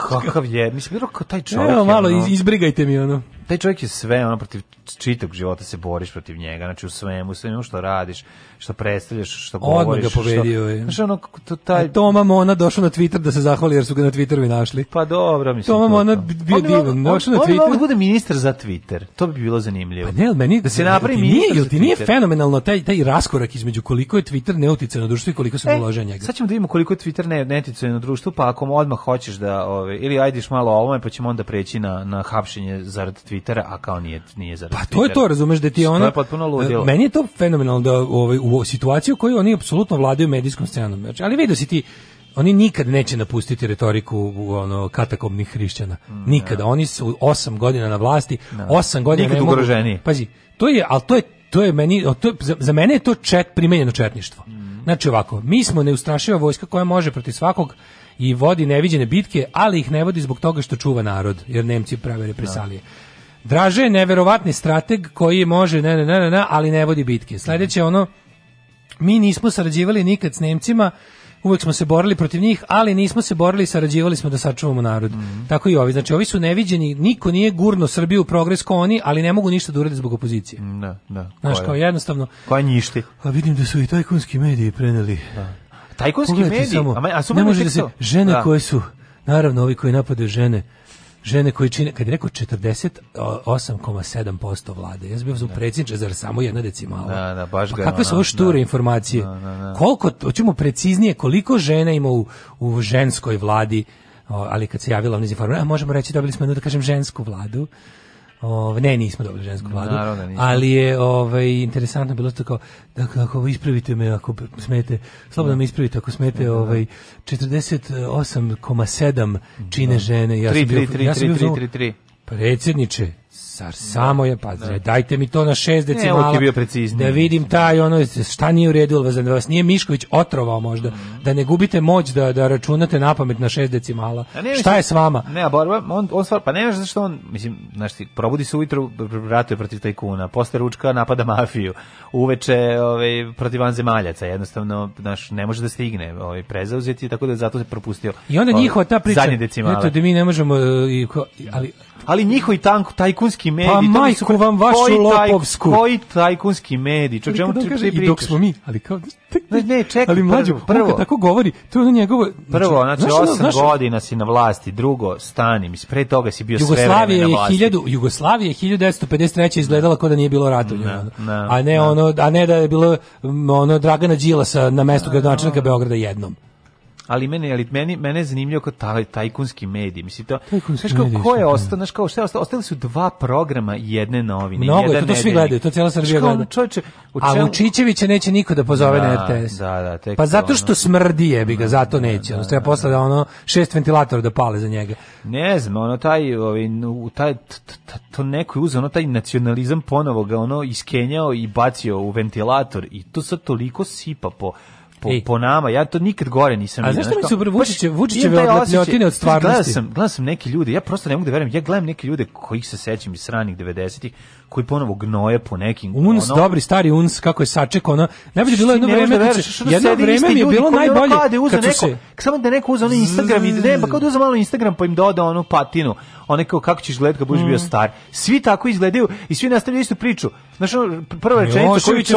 Kakav je, mislim, bilo kao taj čovjek. Evo, malo, ono, izbrigajte mi, ono. Taj čovjek je sve, ono, protiv čitog života se boriš protiv njega, znači u svemu, u svemu što radiš što predstavljaš, što govoriš. Odmah ga pobedio je. Znaš, ono, to, taj... E, Toma Mona došao na Twitter da se zahvali jer su ga na Twitteru i našli. Pa dobro, mislim. Toma Mona to. bio on divan. Došao na Twitter. On mogu da ministar za Twitter. To bi bilo zanimljivo. Pa ne, meni, da se napravi ministar nije, ti nije fenomenalno taj, taj raskorak između koliko je Twitter na društvo i koliko se e, uložen njega. Sad ćemo da vidimo koliko je Twitter ne, na društvo, pa ako odmah hoćeš da, ove, ovaj, ili ajdiš malo ovome, pa ćemo onda preći na, na hapšenje zarad Twittera, a kao nije, nije zarad Pa to je to, razumeš da ti ona... To je potpuno ludilo. E, meni je to fenomenalno da ovaj, u u situaciju koju oni apsolutno vladaju medijskom scenom. Znači, ali vidio si ti, oni nikad neće napustiti retoriku ono katakomnih hrišćana. Mm, da. Nikada. Oni su osam godina na vlasti, da. osam godina nikad ne mogu. Ugroženi. Pazi, to je, al to je to je meni, to je, za, za, mene je to čet primenjeno četništvo. Mm. Znači ovako, mi smo neustrašiva vojska koja može protiv svakog i vodi neviđene bitke, ali ih ne vodi zbog toga što čuva narod, jer Nemci prave represalije. Da. Draže je neverovatni strateg koji može, ne, ne, ne, ne, ali ne vodi bitke. Sledeće ono, Mi nismo sarađivali nikad s Nemcima, uvek smo se borili protiv njih, ali nismo se borili, sarađivali smo da sačuvamo narod. Mm -hmm. Tako i ovi. Znači, ovi su neviđeni, niko nije gurno Srbiju u progres ko oni, ali ne mogu ništa da urede zbog opozicije. Mm, da, da. Znaš, kao jednostavno... Koja njišti? A vidim da su i tajkunski mediji preneli. Da. Tajkunski Pogledajte mediji? Samo, a, a su ne može da se... Žene da. koje su... Naravno, ovi koji napadaju žene, žene koji čine, kad je rekao 48,7% vlade, ja sam bio da. predsjedniče, zar samo jedna decimala? Da, da, baš pa ga, pa kakve su ovo šture da, informacije? Da, da, da, koliko, hoćemo preciznije, koliko žena ima u, u ženskoj vladi, ali kad se javila ona iz a možemo reći, dobili smo jednu, da kažem, žensku vladu, Ove, ne, nismo dobili žensku vladu. Naravno, da nismo. Ali je ovaj, interesantno bilo to kao, dakle, ako ispravite me, ako smete, slobodno me da. ispravite, ako smete, da, ovaj, 48,7 čine žene. Ja sam bio, ja sam bio, predsjedniče, car, samo je pa da. dajte mi to na šest decimala. Ne, je Da vidim taj ono šta nije u redu, vas da vas nije Mišković otrovao možda, mm. da ne gubite moć da da računate na pamet na šest decimala. Ne, šta je s vama? Ne, a borba, on on stvar, pa ne znaš zašto on, mislim, znaš ti, probudi se ujutru, ratuje protiv tajkuna, posle ručka napada mafiju, uveče, ovaj protiv anzemaljaca, jednostavno, znaš, ne može da stigne, ovaj prezauzeti, tako da zato se propustio. I onda ovaj, njihova ta priča, eto da mi ne možemo e, ali ali njihovi tank tajkunski mediji. Pa majku su, vam vašu koji lopovsku. Taj, koji tajkunski mediji? Čo, čemu ti pričaš? I dok smo mi, ali kao... Tek, ne, ne, čekaj, ali mlađo, prvo, on tako govori, to je ono njegovo... Znači, prvo, znači, znaš, 8 znaš, godina si na vlasti, drugo, stani, mislim, pre toga si bio Jugoslavia sve na vlasti. Je 1000, Jugoslavije je 1953. izgledala kao da nije bilo rata u njoj. A ne, ono, a ne da je bilo ono Dragana Đilasa na mestu gradonačelnika Beograda jednom ali mene ali meni mene je zanimljivo kao taj tajkunski mediji. Mislim to. Znaš kao ko je ostao, znači kao šta je ostalo? Ostali su dva programa jedne novine, Mnogo jedan. Je, to, to svi gledaju, to cela Srbija gleda. Čovječe, A Vučićevića neće niko da pozove da, na RTS. Da, da, tek pa zato što ono. smrdi jebi ga, da, zato da, neće. Da, ono treba posle da ono šest ventilatora da pale za njega. Ne znam, ono taj ovaj taj to neko je uzeo ono taj nacionalizam ponovo ga ono iskenjao i bacio u ventilator i to sad toliko sipa po po, po nama, ja to nikad gore nisam vidio. A zašto mi su Vučiće, Vučićeve odlepljotine od stvarnosti? Gledam sam, gledam sam neke ljude, ja prosto ne mogu da verujem, ja gledam neke ljude kojih se sećam iz ranih 90-ih, koji ponovo gnoje po nekim... Uns, ono, dobri stari Uns, kako je saček, ono... Najbolje bilo jedno vreme, da veriš, jedno vreme mi je bilo najbolje. kad neko, se... Samo da neko uze ono Instagram, i ne, pa kao da uza malo Instagram pa im doda onu patinu, one kao kako ćeš gledati kad budeš bio mm. star. Svi tako izgledaju i svi nastavljaju istu priču. Znaš, prva rečenica koju Čović,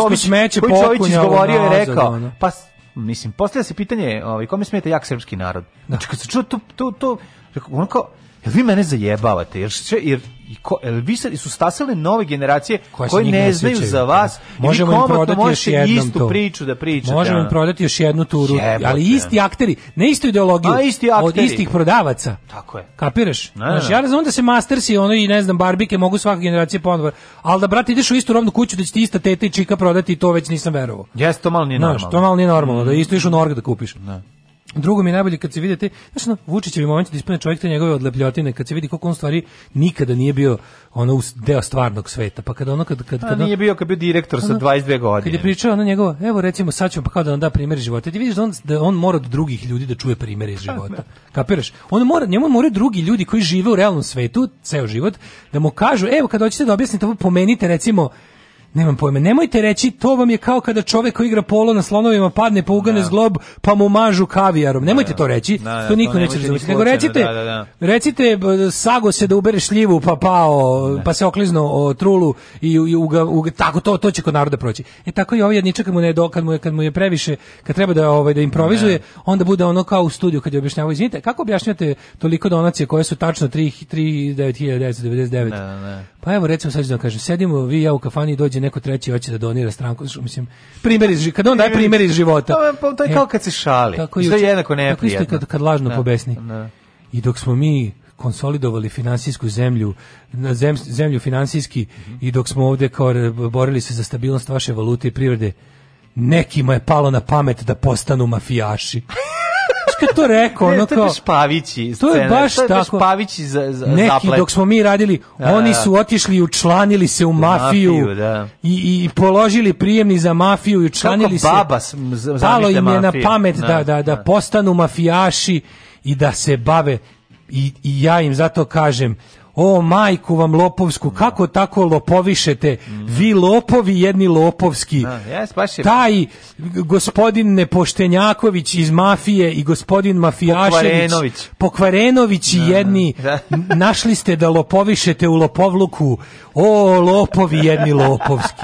koju Čović izgovorio je rekao, pa Mislim, postavlja se pitanje, ovaj, kome smeta jak srpski narod? Znači, kad se čuo to, to, to, ono kao, jel vi mene zajebavate, jer, jer i ko, el, vi se, su stasale nove generacije koje, koje ne, znaju za vas možemo im prodati još jednu istu tu. priču da pričate možemo im prodati još jednu turu Jebote. ali isti akteri ne istu ideologiju A, isti akteri. od istih prodavaca tako je kapiraš ne, znači ja razumem da se mastersi ono i ne znam barbike mogu svaka generacija ponovo ali da brate ideš u istu robnu kuću da će ti ista teta i čika prodati to već nisam verovao jeste to malo nije normalno Znaš, to malo nije normalno mm. da isto iš u Norg da kupiš ne. Drugo mi je najbolje kad se vidite, znači no, Vučićevi momenti da ispane čovjek te njegove odlepljotine, kad se vidi koliko on stvari nikada nije bio ono deo stvarnog sveta. Pa kada ono kad kad pa kad nije bio kad bio direktor ono, sa 22 godine. Kad je pričao ono njegovo, evo recimo sad ćemo pa kao da nam da primjer života. Ti vidiš da on da on mora od drugih ljudi da čuje primjere iz života. Kapiraš? On mora njemu moraju drugi ljudi koji žive u realnom svetu ceo život da mu kažu, evo kad hoćete da objasnite ovo pomenite recimo Nemam pojma. Nemojte reći, to vam je kao kada čovjek koji igra polo na slonovima padne po ugane da. zglob, pa mu mažu kavijarom. Nemojte da, to da. reći. Da, da, to niko to neće razumjeti. Nego recite, da, recite sago se da ubere šljivu pa pao, pa se oklizno o trulu i, i uga, uga, tako to to će kod naroda proći. E tako i ovaj jedničak kad mu ne do, kad mu je, kad mu je previše, kad treba da ovaj da improvizuje, onda bude ono kao u studiju kad je objašnjavao, izvinite, kako objašnjate toliko donacije koje su tačno 3 3 9999. Pa evo recimo sad ću da kažem, sedimo vi ja u kafani dođe neko treći hoće da donira stranku, što mislim, primjer iz kad on daje primjer iz života. Pa, to je e, kao kad se šali. Tako da je jednako ne. Tako isto kad kad lažno ne, da, pobesni. Ne. Da. I dok smo mi konsolidovali finansijsku zemlju, zem, zemlju finansijski mm -hmm. i dok smo ovde kao borili se za stabilnost vaše valute i privrede, nekima je palo na pamet da postanu mafijaši. kad to rekao, ono kao... Špavići To je baš tako. Špavići za, za Neki, dok smo mi radili, da, oni da. su otišli i učlanili se u mafiju. Da. I, i položili prijemni za mafiju i učlanili se. Kako baba Palo im je na pamet da, da, da postanu mafijaši i da se bave i, i ja im zato kažem o majku vam lopovsku, kako tako lopovišete, vi lopovi jedni lopovski, da, taj gospodin Nepoštenjaković iz mafije i gospodin Mafijašević, Pokvarenović i da, jedni, da. našli ste da lopovišete u lopovluku, o lopovi jedni lopovski.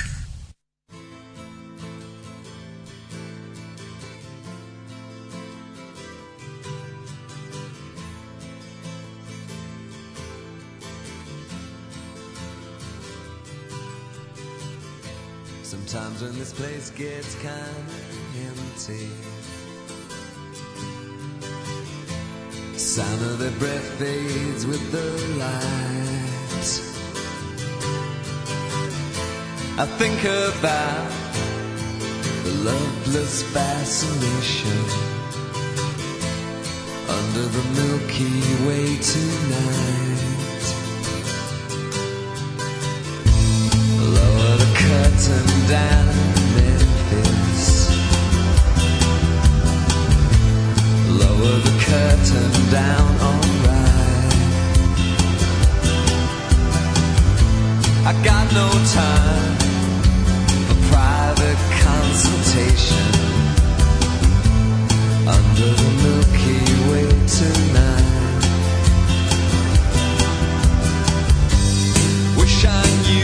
10. Times when this place gets kinda empty Sound of their breath fades with the light I think about the loveless fascination Under the Milky Way tonight Lower the curtain down in Memphis. Lower the curtain down on right. I got no time for private consultation under the Milky Way tonight. Wish I knew.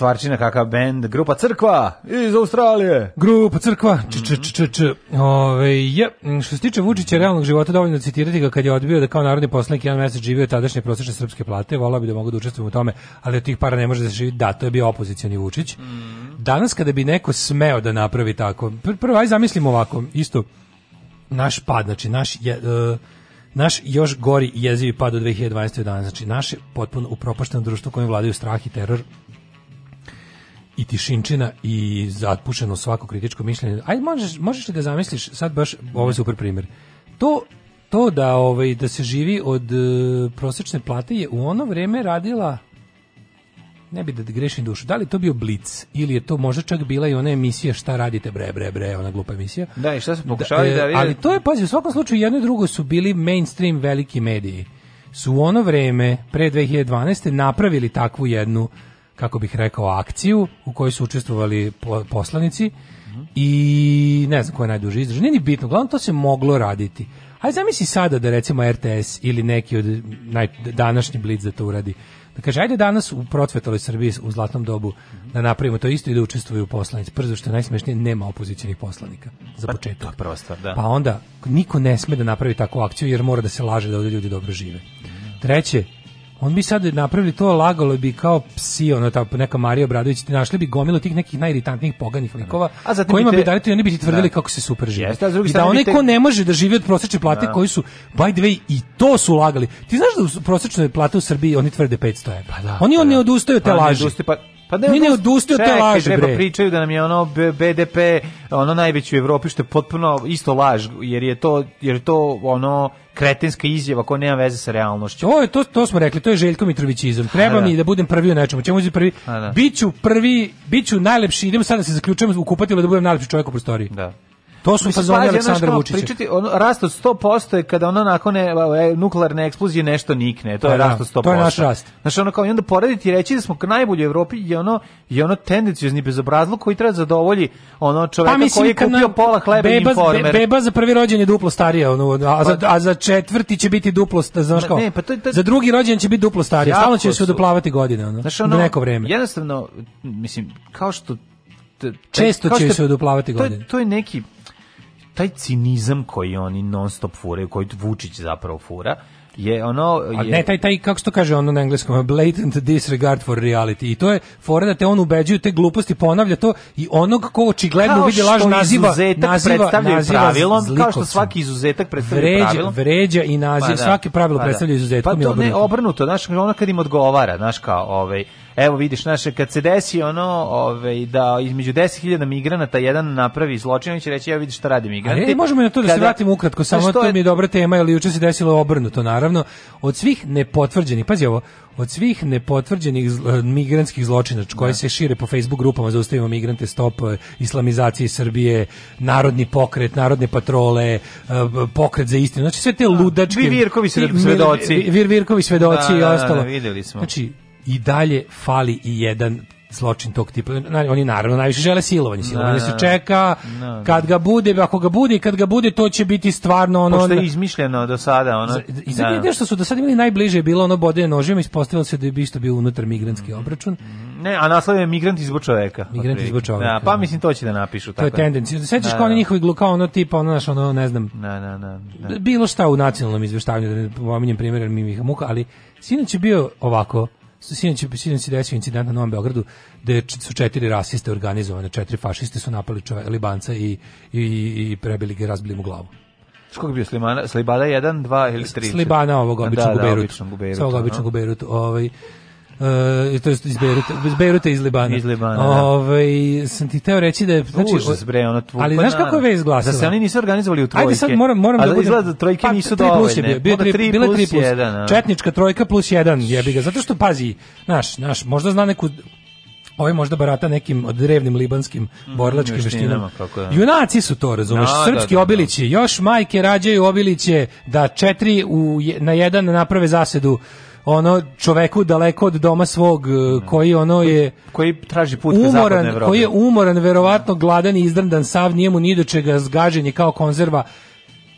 stvarčina kakav bend, grupa Crkva iz Australije. Grupa Crkva. Č č č č. Ove, je, što se tiče Vučića realnog života dovoljno da citirati ga kad je odbio da kao narodni poslanik jedan mesec živio tadašnje prosečne srpske plate, voleo bi da mogu da učestvujem u tome, ali od tih para ne može da se živi. Da, to je bio opozicioni Vučić. Mm Danas kada bi neko smeo da napravi tako, pr prvo aj zamislimo ovako, isto naš pad, znači naš je, uh, naš još gori jezivi pad od 2012. do danas. Znači, naše potpuno upropašteno društvo kojim vladaju strah i teror i tišinčina i zatpušeno svako kritičko mišljenje. Aj možeš možeš li da zamisliš sad baš ovaj super primer. To to da ovaj da se živi od e, prosječne plate je u ono vreme radila ne bi da grešim dušu. Da li to bio blic ili je to možda čak bila i ona emisija šta radite bre bre bre, ona glupa emisija. Da, i šta su pokušali da, e, da vidjeti? Ali to je pazi, u svakom slučaju jedno i drugo su bili mainstream veliki mediji. Su u ono vreme, pre 2012 napravili takvu jednu kako bih rekao, akciju u kojoj su učestvovali poslanici i ne znam koja je najduže izdržan. Nije ni bitno, glavno to se moglo raditi. Hajde zamisli sada da recimo RTS ili neki od naj, današnji Blitz da to uradi. Da kaže, ajde danas u procvetaloj Srbiji u zlatnom dobu da napravimo to isto i da učestvuju poslanici. Prvo što je najsmešnije, nema opozicijenih poslanika za pa, početak. Pa, to da. pa onda, niko ne sme da napravi takvu akciju jer mora da se laže da ovde ljudi dobro žive. Treće, on bi sad napravili to lagalo bi kao psi ono ta neka Mario Bradović, ti našli bi gomilu tih nekih najiritantnijih poganih likova a zatim kojima bi dali i oni bi ti tvrdili da. kako se super živi Jeste, a i da onaj te... ko ne može da živi od prosečne plate da. koji su by the way i to su lagali ti znaš da u prosečnoj plate u Srbiji oni tvrde 500 evra pa da, oni pa oni da. odustaju te pa laži ne pa Pa ne, nije odustao te laži, treba bre. pričaju da nam je ono BDP ono najveći u Evropi što je potpuno isto laž jer je to jer je to ono kretenska izjava koja nema veze sa realnošću. O, to to smo rekli, to je Željko Mitrovićizam. Treba A, da. mi da budem prvi u nečemu. Čemu biti prvi? A, da. Biću prvi, biću najlepši. Idemo sad da se zaključujemo u kupatilo da budem najlepši čovjek u prostoriji. Da. To su fazoni Aleksandra Vučića. Pričati, ono, rast od 100% je kada ono nakon ne, e, nuklearne eksplozije nešto nikne. To pa je da, rast od 100%. To je naš rast. Znaš, ono kao, i onda porediti i reći da smo najbolji u Evropi je ono, je ono tendencijozni bezobrazluk koji treba da zadovolji ono čoveka pa, mislim, koji je kupio na, pola hleba i informer. Be, beba za prvi rođen je duplo starija, ono, a, za, pa- a za četvrti će biti duplo, znaš kao, ne, pa to, to, za drugi rođen će biti duplo starija. Stalno će se odoplavati godine, ono, znaš, ono, neko vreme. Jednostavno, mislim, kao što često će što, se oduplavati godine. To, to je neki taj cinizam koji oni non stop furaju, koji Vučić zapravo fura, je ono je... A ne taj taj kako se to kaže ono na engleskom blatant disregard for reality i to je fora da te on ubeđuje te gluposti ponavlja to i onog ko očigledno vidi laž naziva naziva predstavlja naziva pravilom zlikovcem. kao što svaki izuzetak predstavlja vređa, pravilom vređa i naziva, pa da, svaki pravilo pa da. predstavlja izuzetkom pa to ne obrnuto znaš ona kad im odgovara znaš kao ovaj evo vidiš, naše, kad se desi ono, ovaj, da između 10.000 migranata jedan napravi zločin, on će reći, evo vidiš šta radi migranti. Ali možemo na to da kada... se vratimo ukratko, samo to je... mi je dobra tema, jer juče se desilo obrnuto, naravno. Od svih nepotvrđenih, pazi ovo, od svih nepotvrđenih zlo, eh, migrantskih zločina da. koje se šire po Facebook grupama zaustavimo migrante stop eh, islamizaciji Srbije, narodni pokret, narodne patrole, eh, pokret za istinu. Znači sve te da. ludačke Vir Virkovi svedoci. Vir Virkovi svedoci da, i ostalo. Da, da, videli smo. Znači i dalje fali i jedan zločin tog tipa. Oni naravno najviše žele silovanje. Silovanje no, da, se da, da. čeka no. kad ga bude, ako ga bude kad ga bude, to će biti stvarno ono... Pošto je izmišljeno do sada. Ono, I sad da. što su do sada imali najbliže je bilo ono bodene nožima, ispostavilo se da je isto bio unutar migrantski mhm. obračun. Mhm. Ne, a naslov je migrant izbog čoveka. Migrant izbog čoveka. Da, pa mislim to će da napišu. Tako. To je tendencija. Sećaš da, kao oni njihovi gluka, ono tipa, ono, naš, ono, ne znam. na, na, na. Bilo šta u nacionalnom izveštavanju, da ne pominjem primjer, mi ih muka, ali sinoć je bio ovako, su Sinoć, sinoć se desio incident na Novom Beogradu da su četiri rasiste organizovane, četiri fašiste su napali čove, Libanca i, i, i prebili ga i razbili mu glavu. Skog bio Slibana? Slibada 1, 2 ili 3? Slibana ovog da, običnog da, da, u Beirutu. Običnog u Beirutu. običnog u Beirutu. Ovaj, uh, to jest iz Beiruta, iz Beiruta iz Libana. Iz Libana, da. Ove, ovaj, sam ti teo reći da je... Znači, Užas bre, ona tvoja. Ali pa znaš kako je vez glasila? Da se oni nisu organizovali u trojke. Ajde sad moram, moram da budem... izgleda da trojke pa, nisu dovoljne. Bio, bio tri, tri, bila tri plus, jedan, a. Četnička trojka plus jedan, jebi ga. Zato što, pazi, naš, naš, možda zna neku ovaj možda barata nekim od drevnim libanskim mhm, borilačkim mm, veštinama. Junaci su to, razumeš? No, da, da, Srpski da, da, obilići, još majke rađaju obiliće da četiri u, na jedan naprave zasedu ono čoveku daleko od doma svog e, koji ono je koji traži put umoran, ka koji je umoran, verovatno gladan i izdrndan sav, njemu ni do čega zgaženje kao konzerva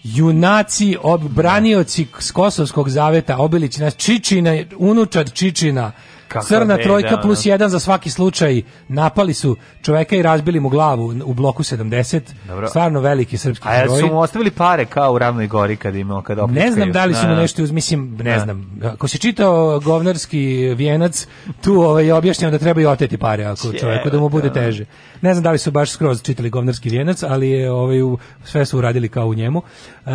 junaci, obranioci s kosovskog zaveta, obilići nas, Čičina, unučad Čičina, Kako Crna ne, trojka da, plus da. jedan za svaki slučaj. Napali su čoveka i razbili mu glavu u bloku 70. Dobro. Stvarno veliki srpski A ja su mu ostavili pare kao u Ravnoj gori kad imao kad opet. Ne znam da li su mu da, da. nešto, mislim, ne, znam. Ako se čitao govnarski vijenac, tu ovaj, objašnjam da trebaju oteti pare ako čoveku da mu bude teže. Ne znam da li su baš skroz čitali govnarski vijenac, ali je ovaj, u, sve su uradili kao u njemu. E,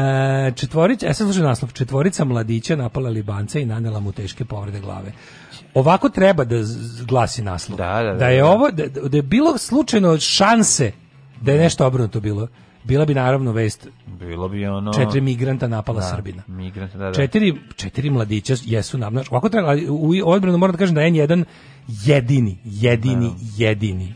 četvorica, e sad slušaj naslov, četvorica mladića napala Libance i nanela mu teške povrede glave ovako treba da glasi naslov. Da, da, da, da je da. ovo, da, da je bilo slučajno šanse da je nešto obrnuto bilo bila bi naravno vest. Bilo bi ono četiri migranta napala da, Srbina. Migranta, da, da. Četiri, četiri mladića jesu nam, ovako treba u odbranu moram da kažem da je jedan jedini, jedini, da. jedini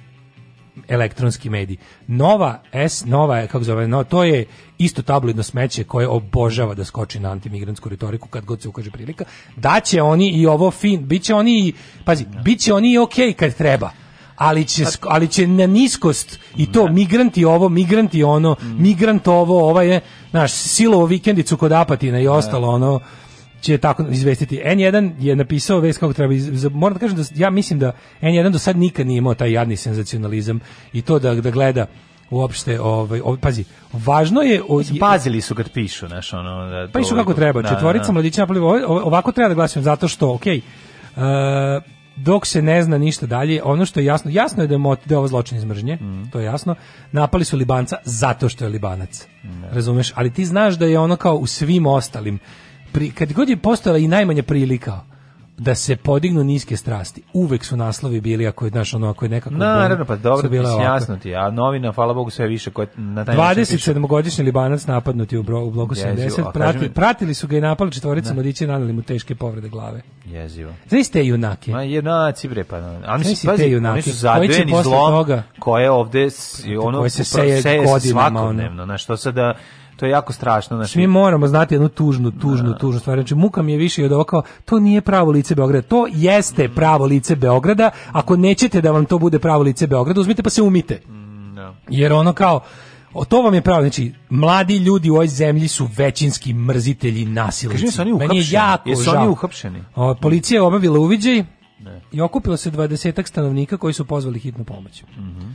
elektronski mediji. Nova S, nova, kako zove, no, to je isto tabloidno smeće koje obožava da skoči na antimigrantsku retoriku kad god se ukaže prilika. Da će oni i ovo fin, biće oni, pazi, da. biće oni i okej okay kad treba ali će, ali će na niskost i to migranti ovo, migranti ono, mm. migrant ovo, ovaj je, znaš, silovo vikendicu kod Apatina i da. ostalo ono, će tako izvestiti. N1 je napisao vest kako treba, iz... moram da kažem da ja mislim da N1 do sad nikad nije imao taj jadni senzacionalizam i to da, da gleda uopšte ovaj, ovaj pazi važno je o, pazili su kad pišu znaš ono da pa pišu kako treba da, četvorica da, da. mladića ovako treba da glasim zato što okej okay, e, uh, dok se ne zna ništa dalje, ono što je jasno, jasno je da je, mot, da je ovo zločin iz mržnje, mm. to je jasno, napali su Libanca zato što je Libanac, mm. razumeš? Ali ti znaš da je ono kao u svim ostalim pri, kad god je postala i najmanja prilika da se podignu niske strasti. Uvek su naslovi bili ako je naš ono ako je nekako Na, naravno, pa dobro, ti jasno ti, a novina hvala Bogu sve više koje na taj 27 godišnji Libanac napadnuti u, bro, u bloku Jezivo, 70, prati, mi... pratili su ga i napali četvorica da. ne. mladića i naneli mu teške povrede glave. Jezivo. Znaš te junake? Ma junaci bre pa. A mi se pazi, oni su zadojeni zlom toga, koje ovde ono koje se seje, seje svakodnevno, na što sada To je jako strašno. Znači. mi moramo znati jednu tužnu, tužnu, da. tužnu stvar. Znači, muka mi je više od oko, to nije pravo lice Beograda. To jeste mm. pravo lice Beograda. Ako nećete da vam to bude pravo lice Beograda, uzmite pa se umite. Mm, da. Jer ono kao, o to vam je pravo, znači mladi ljudi u ovoj zemlji su većinski mrzitelji nasilnici. Kaži, oni Meni je jako Jesu žal. oni uhapšeni? O, policija je obavila uviđaj ne. i okupilo se dvadesetak stanovnika koji su pozvali hitnu pomoć. Mm -hmm.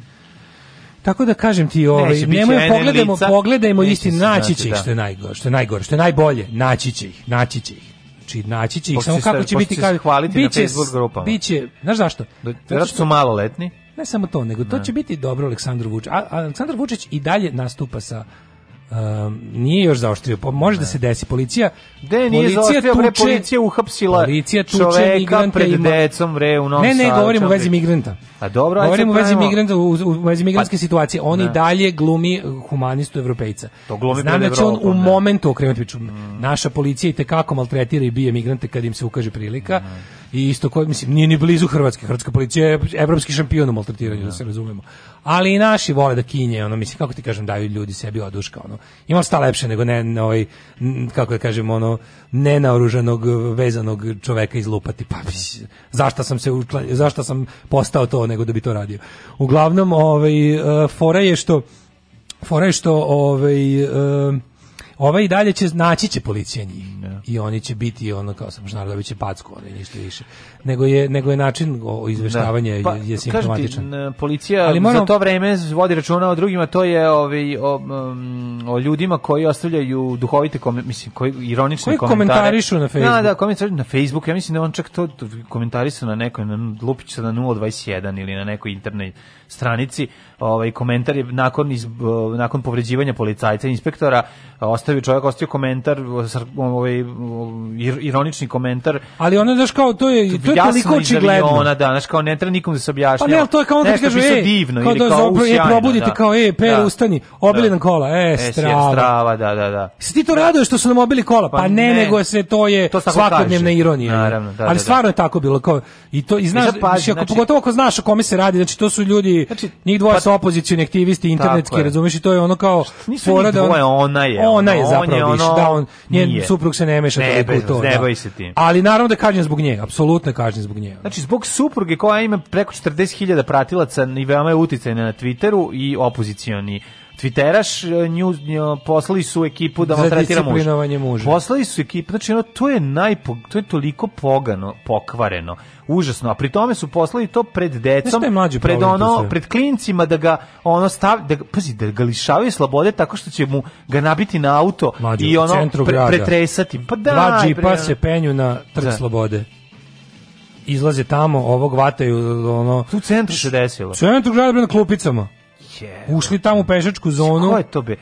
Tako da kažem ti, ovaj nemoj pogledajmo, pogledajmo isti naći će ih da. što je najgore, što je najgore, što je najbolje, naći će ih, naći će ih. Znači, naći će ih, samo kako će biti kako hvaliti na Facebook grupama. Biće, znaš zašto? Da, zato su maloletni. Ne samo to, nego to će biti dobro Aleksandru Vučiću. A Aleksandar Vučić i dalje nastupa sa Um, nije još zaoštrio. Po, može da ne. da se desi policija. De, nije policija tuče, policija uhapsila policija tuče čoveka pred da ima... decom, bre, u Novom Ne, ne, govorimo u vezi migranta. A dobro, govorim u vezi pa migranta, u, u vezi pa migrantske pa, situacije. Oni i da. dalje glumi humanistu evropejca. To glumi Znam da će on u momentu okrenuti. Mm. Naša policija i tekako maltretira i bije migrante kad im se ukaže prilika. Mm i isto koji, mislim, nije ni blizu Hrvatske. Hrvatska policija je evropski šampion u maltretiranju, da, da se razumemo. Ali i naši vole da kinje, ono, mislim, kako ti kažem, daju ljudi sebi oduška, ono. Ima sta lepše nego ne, ne ovaj, kako da kažem, ono, nenaoružanog, vezanog čoveka izlupati. Pa, da. zašto sam se, zašto sam postao to nego da bi to radio. Uglavnom, ovaj, eh, fora je što, fora je što, ovaj, eh, Ova i dalje će naći će policija njih. Yeah. Da. I oni će biti ono kao sam Žnardović je packo, ono ništa više. Nego je nego je način o izveštavanja da. pa, je simptomatičan. Ti, policija Ali moramo, za to vreme vodi računa o drugima, to je ovi, ovaj, o, o, ljudima koji ostavljaju duhovite kom, mislim koji ironične koji komentare. komentarišu na Facebooku. Da, da, komentarišu na Facebooku. Ja mislim da on čak to komentarisao na nekoj na Lupić na 021 ili na nekoj internet stranici, ovaj komentar je nakon iz, nakon povređivanja policajca inspektora ostavio čovjek ostavio komentar ovaj ironični komentar. Ali ono znaš kao to je to je toliko očigledno. Ona da, znaš kao ne treba nikom da se objašnjava. Pa ne, ali to je kao on kaže ej, divno kao ili da, kao da, e, probudite da. kao ej, per da. ustani, obili da. nam kola, e, e strava. E, strava, da, da, da. Se ti to da. raduje što su nam obili kola? Pa, pa ne, nego se to je to svakodnevna ironija. Naravno, da, ali stvarno je tako bilo kao i to i e, znaš, znači, pogotovo ako znaš o kome se radi, znači to su ljudi znači, njih dvoje pa, su opozicioni aktivisti, internetski, razumeš, i to je ono kao nisu fora da ona je. Ona je zapravo on je ono, da on njen nije. suprug se ne meša ne, bez, to. Ne da. se tim. Ali naravno da kažem zbog nje, apsolutno kažem zbog nje. Znači zbog supruge koja ima preko 40.000 pratilaca i veoma je uticajna na Twitteru i opozicioni Twitteraš e, news e, poslali su ekipu da vam tretira muža. Poslali su ekipu, znači ono, to je naj to je toliko pogano, pokvareno. Užasno, a pri tome su poslali to pred decom, pred ono, pred klincima da ga ono stav, da ga, pazi, da ga lišavaju slobode tako što će mu ga nabiti na auto Mlađu, i ono pre, pretresati. Pa da, Dva pa se penju na trg da. slobode izlaze tamo, ovog vataju ono... Tu centru se desilo. U Centru grada na klupicama. Ušli tamo u pešačku zonu. Ko je to be?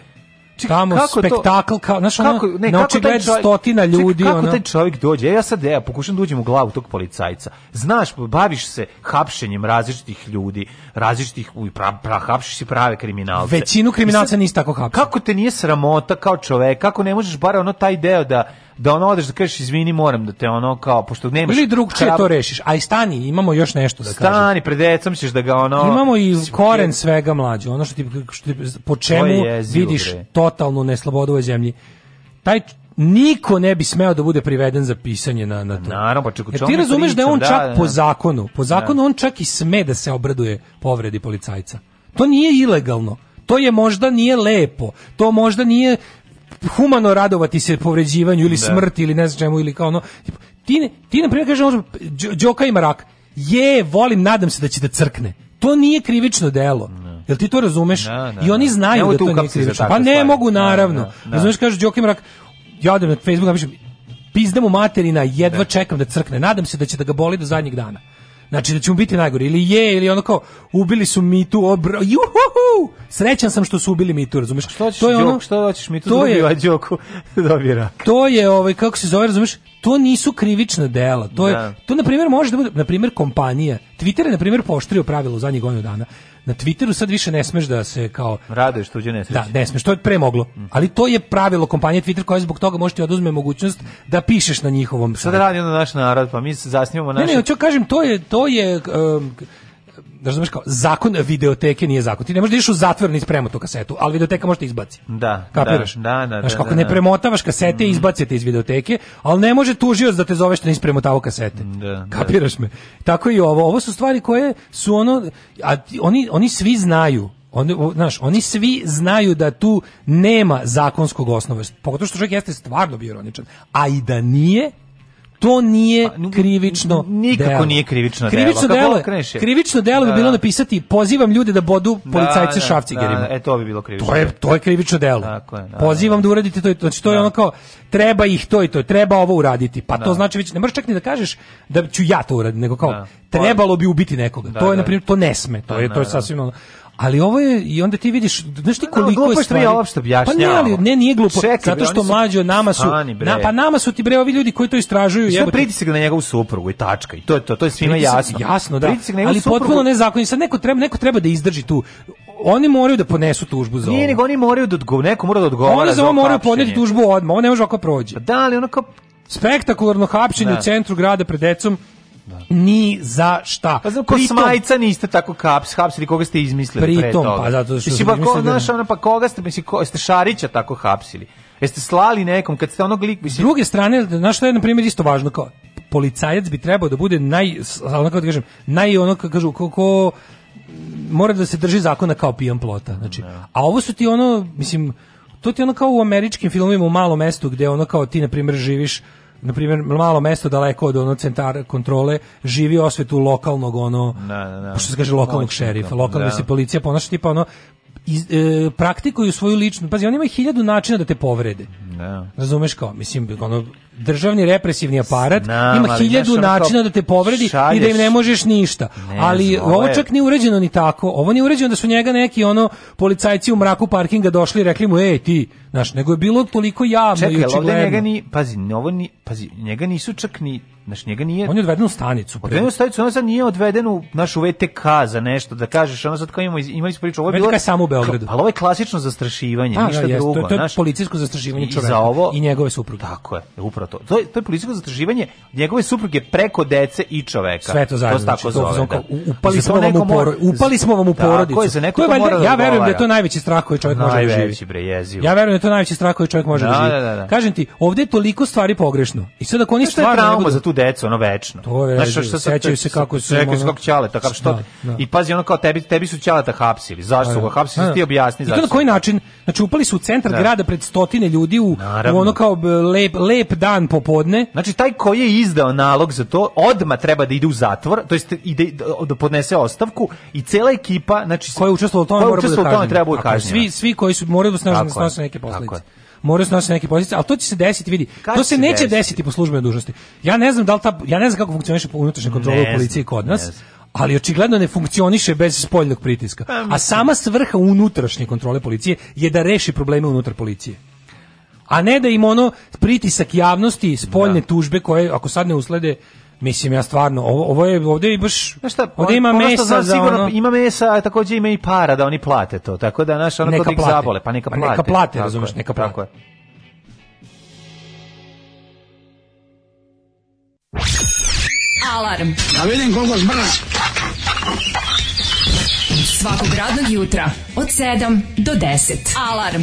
Ček, tamo kako spektakl, kao, znaš, kako, ne, na kako taj čovjek, stotina ljudi. Ček, kako ona... taj čovjek dođe? Ja sad ja, pokušam da uđem u glavu tog policajca. Znaš, baviš se hapšenjem različitih ljudi, različitih, pra, pra, hapšiš i prave kriminalce. Većinu kriminalca nisi tako hapšen. Kako te nije sramota kao čovek? Kako ne možeš bar ono taj deo da da ono odeš da kažeš izvini moram da te ono kao pošto nemaš ili drugče krab... to rešiš aj stani imamo još nešto da kažeš stani pred decom ćeš da ga ono imamo i koren svega mlađe ono što ti, što ti po čemu jezilo, vidiš bre. totalnu neslobodu u zemlji taj niko ne bi smeo da bude priveden za pisanje na na to. Naravno, pa čekaj, ti razumeš pričam, da on da, čak da, da, po zakonu, po da. zakonu da. on čak i sme da se obraduje povredi policajca. To nije ilegalno. To je možda nije lepo. To možda nije humano radovati se povređivanju ili da. smrti ili ne znam čemu ili kao ono ti ne, ti na primjer kažeš Đoka ima rak je volim nadam se da će da crkne to nije krivično delo da. Jel ti to razumeš? Na, da, na, I oni znaju da to nije krivično. Pa ne stvari. mogu, naravno. Na, razumeš, kažeš, Đokim Rak, ja odem na Facebook, napišem, pizda mu materina, jedva ne. čekam da crkne. Nadam se da će da ga boli do zadnjeg dana. Znači da ćemo biti najgori ili je ili ono kao ubili su Mitu, obro, juhu! Srećan sam što su ubili Mitu, razumeš? Što to je djok, ono što hoćeš Mitu to dobija je, Đoku, dobira. To je ovaj kako se zove, razumeš? to nisu krivična dela. To je da. to na primjer može da bude na primjer kompanija. Twitter je na primjer poštrio pravilo zadnjih godinu dana. Na Twitteru sad više ne smeš da se kao raduješ tuđe nesreće. Da, ne smeš, to je premoglo. Mm. Ali to je pravilo kompanije Twitter koja zbog toga može ti da oduzme mogućnost da pišeš na njihovom. Sad radi na naš narod, pa mi se zasnivamo naše. Ne, ne, hoću da kažem to je to je um, da razumeš kao zakon videoteke nije zakon. Ti ne možeš da ideš u zatvor ni spremu tu kasetu, ali videoteka može da izbaci. Da, da, kapiraš? Da, da, da. Znaš, kako da, ne da. premotavaš kasete, mm. izbacite iz videoteke, ali ne može tužioc da te zove što nisi premotavao kasete. Mhm, da, da, kapiraš da. me? Tako i ovo, ovo su stvari koje su ono a oni oni svi znaju oni, znaš, oni svi znaju da tu nema zakonskog osnova, pogotovo što čovjek jeste stvarno bio ironičan, a i da nije, to nije pa, krivično nikako delo. nije krivično delo. Krivično delo, krivično delo bi da, bilo da. napisati pozivam ljude da bodu da, policajce da, šafcigerima. Da, e to bi bilo krivično. To je to je krivično delo. Tako je, da, pozivam da, da uradite to i to. Znači to je ono kao treba ih to i to, treba ovo uraditi. Pa to znači već ne možeš čak ni da kažeš da ću ja to uraditi, nego kao trebalo bi ubiti nekoga. to je na primjer to ne sme. To je to je sasvim ono ali ovo je i onda ti vidiš znaš ti koliko no, glupo je stvari. Što ja pa ne, ali, ne nije glupo. Čekaj, zato što mlađi od nama su na, pa nama su ti bre ovi ljudi koji to istražuju jebote. pritisak na njegovu suprugu i tačka. I to je to, to je svima jasno. Jasno, da. Ali suprugu... potpuno nezakonito. Sad neko treba neko treba da izdrži tu oni moraju da ponesu tužbu za ovo. Nije, nego oni moraju da odgovore, neko mora da odgovara oni za ovo. moraju podneti tužbu odmah, ovo ne može ovako prođe. Pa da, ali ono kao... Spektakularno hapšenje da. u centru grada pred decom, da. Ni za šta. Pa znam, ko smajca niste tako kaps, hapsili, koga ste izmislili pritom, pre toga? Pritom, pa zato što... Mislim, pa, ko, da- znaš, ono, pa koga ste, mislim, ko, ste Šarića tako hapsili? Jeste slali nekom, kad ste onog lik... Mislim... S druge strane, znaš što je, na primjer, isto važno, kao policajac bi trebao da bude naj, ono kako da kažem, naj ono, kako kažu, ko, ko mora da se drži zakona kao pijan plota. Znači, da. a ovo su ti ono, mislim, to ti ono kao u američkim filmovima u malom mestu gde ono kao ti, na primjer, živiš na primjer malo mesto daleko od onog centara kontrole živi osvetu lokalnog ono da, da, da. što se kaže lokalnog šerifa lokalna se policija ponaša tipa ono iz, e, praktikuju svoju ličnu pazi oni imaju hiljadu načina da te povrede Da. Razumeš kao, mislim, ono, državni represivni aparat Znam, ima hiljadu načina da te povredi šalješ. i da im ne možeš ništa. Ne ali znam, ovo čak nije uređeno ni tako. Ovo nije uređeno da su njega neki ono policajci u mraku parkinga došli i rekli mu ej ti, znaš, nego je bilo toliko javno Čekaj, i očigledno. Čekaj, njega ni, pazi, ovo ni, pazi, njega nisu čak ni Znaš, njega nije... On je odveden u stanicu. Odveden u stanicu, on sad nije odveden u našu VTK za nešto, da kažeš, ono sad kao imamo, imali smo priču, ovo je VTK bilo... VTK je samo u Beogradu. Ali ovo je klasično zastrašivanje, A, da, ništa ja, drugo. To, to je policijsko zastrašivanje za ovo i njegove supruge. Tako je, upravo to. To je, to je policijsko zatraživanje njegove supruge preko dece i čoveka. Sve to zajedno. To tako znači, zove. Da. Upali, smo vam u poro, upali smo vam u porodicu. Tako je, za neko to je, mora da Ja verujem da je to najveći strah koji čovjek najveći, može da živi. Bre, jezivo. Ja verujem da je to najveći strah koji čovjek može da, da živi. Da, da, da. Kažem ti, ovde je toliko stvari pogrešno. I sad ako oni stvarno trauma za tu decu, ono večno. To je, Znaš, što sećaju se kako su sećaju se kako ćale, tako što da, da. i pazi ono kao tebi tebi su ćaleta hapsili. Zašto su ga hapsili? Ti objasni zašto. I to na koji način? Znači upali su u centar grada pred stotine ljudi u u, u ono kao lep, lep dan popodne. Znači, taj koji je izdao nalog za to, odma treba da ide u zatvor, to jest ide, da, da podnese ostavku i cela ekipa, znači... Koja je učestvovala u tome, mora da bude kažnjena. treba da bude kažnjena. Svi, svi koji su morali da snose neke posledice moraju snositi neke pozicije, ali to će se desiti, vidi. Kad to se neće desiti? desiti po službenoj dužnosti. Ja ne znam da li ta ja ne znam kako funkcioniše unutrašnja kontrola u policiji kod nas. Ali očigledno ne funkcioniše bez spoljnog pritiska. Pa, A sama svrha unutrašnje kontrole policije je da reši probleme unutar policije a ne da im ono pritisak javnosti, spoljne da. tužbe koje ako sad ne uslede Mislim ja stvarno ovo, ovo je ovde i baš šta, ovdje ima ono mesa za ono, ima mesa, a takođe ima i para da oni plate to. Tako da naš ono neka da plate. zabole, pa neka pa plate. Pa neka plate, razumeš, neka plate. Tako je. Alarm. Da vidim koliko zbrna. Svakog radnog jutra od 7 do 10. Alarm.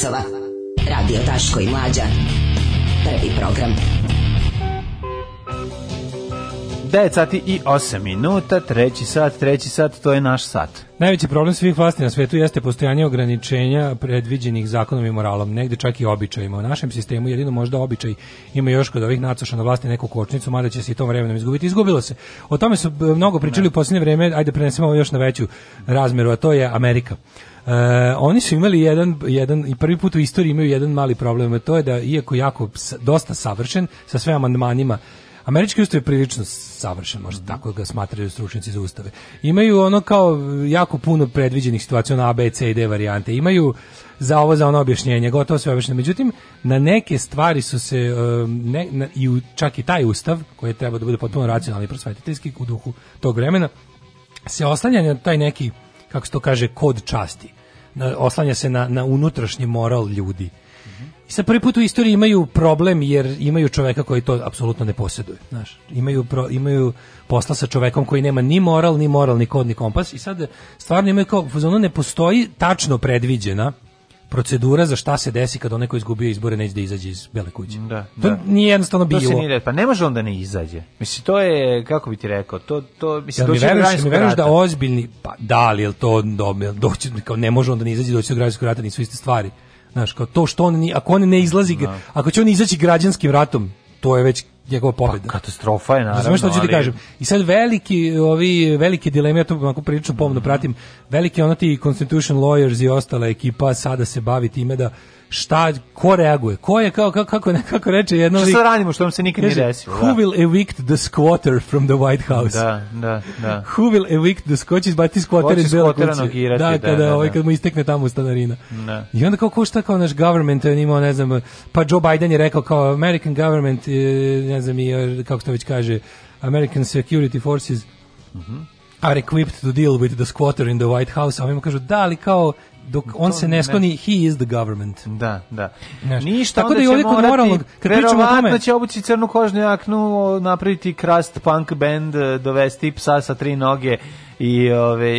časova. Radio Taško i Mlađa. Prvi program. 9 sati i 8 minuta, treći sat, treći sat, to je naš sat. Najveći problem svih vlasti na svetu jeste postojanje ograničenja predviđenih zakonom i moralom, negde čak i običajima. U našem sistemu jedino možda običaj ima još kod ovih nacoša na vlasti neku kočnicu, mada će se i tom vremenom izgubiti. Izgubilo se. O tome su mnogo pričali ne. u posljednje vreme, ajde prenesemo još na veću razmeru, a to je Amerika. E, oni su imali jedan, jedan, i prvi put u istoriji imaju jedan mali problem, a to je da, iako jako dosta savršen, sa sve amandmanima, Američki ustav je prilično savršen, možda tako ga smatraju stručnjaci za ustave. Imaju ono kao jako puno predviđenih situacija na A, B, C i D varijante. Imaju za ovo, za ono objašnjenje, gotovo sve objašnjenje. Međutim, na neke stvari su se, e, ne, na, i u, čak i taj ustav, koji je trebao da bude potpuno racionalni i prosvetiteljski u duhu tog vremena, se oslanja na taj neki, kako se to kaže, kod časti na, oslanja se na, na unutrašnji moral ljudi. Mm I sa prvi put u istoriji imaju problem jer imaju čoveka koji to apsolutno ne posjeduje. Znaš, imaju, pro, imaju posla sa čovekom koji nema ni moral, ni moral, ni kod, ni kompas i sad stvarno imaju kao, ono ne postoji tačno predviđena procedura za šta se desi kad onaj ko izgubio izbore neće da izađe iz bele kuće. Da, to da. nije jednostavno bilo. To se nije, pa ne može onda ne izađe. Mislim to je kako bi ti rekao, to to mislim da, mi veruješ, mi veruješ da ozbiljni pa da li je to do, doći kao ne može onda ne izađe doći do građanskog rata nisu iste stvari. Znaš, kao to što on, ni ako on ne izlazi, no. Da. ako će on izaći građanskim ratom, to je već njegova pobeda. Pa, katastrofa je naravno. Znaš što ću ti kažem? I sad veliki ovi velike dileme ja to onako prilično pomno pratim. Veliki ono ti constitution lawyers i ostala ekipa sada se bavi time da šta, ko reaguje, ko je, kao, kako, kako, nekako reče jedno... Što sad radimo, što vam se nikad ne desilo. Da. Who da. will evict the squatter from the White House? Da, da, da. Who will evict the squatter, this squatter is Bela kuće. Da, da, kada, da, ovaj, da, ovaj, kad mu istekne tamo stanarina. Da. I onda kao, ko šta kao naš government, on imao, ne znam, pa Joe Biden je rekao kao American government, ne znam, i, er, kako to već kaže, American Security Forces, mm -hmm. are equipped to deal with the squatter in the White House, a ovima kažu, da, ali kao, dok on se ne skloni he is the government. Da, da. Znaš, Ništa, tako da i ovdje kod moralnog, kad pričamo o tome... će obući crnu kožnu jaknu, napraviti krast punk band, e, dovesti psa sa tri noge i ove,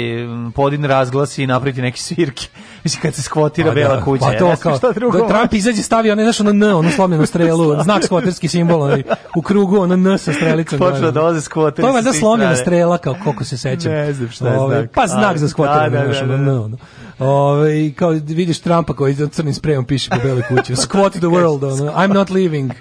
podin razglasi i napraviti neke svirke. Mislim, kad se skvotira pa, bela da, kuća. Pa to kao, šta da, Trump izađe stavi, on ne znaš, ono N, ono slomljenu strelu, znak skvoterski simbol, onaj, u krugu, ono N sa strelicom. Počeo da, da, da. da oze skvoteri. To je valjda slomljena strela, kao koliko se sećam. Ne znam šta je znak. Pa znak za skvoterski, da, da, da, da, da, da, da, da, Ove, ovaj, kao vidiš Trumpa koji za crnim sprejom piše po beloj kući. Squat the world, ono, I'm not leaving.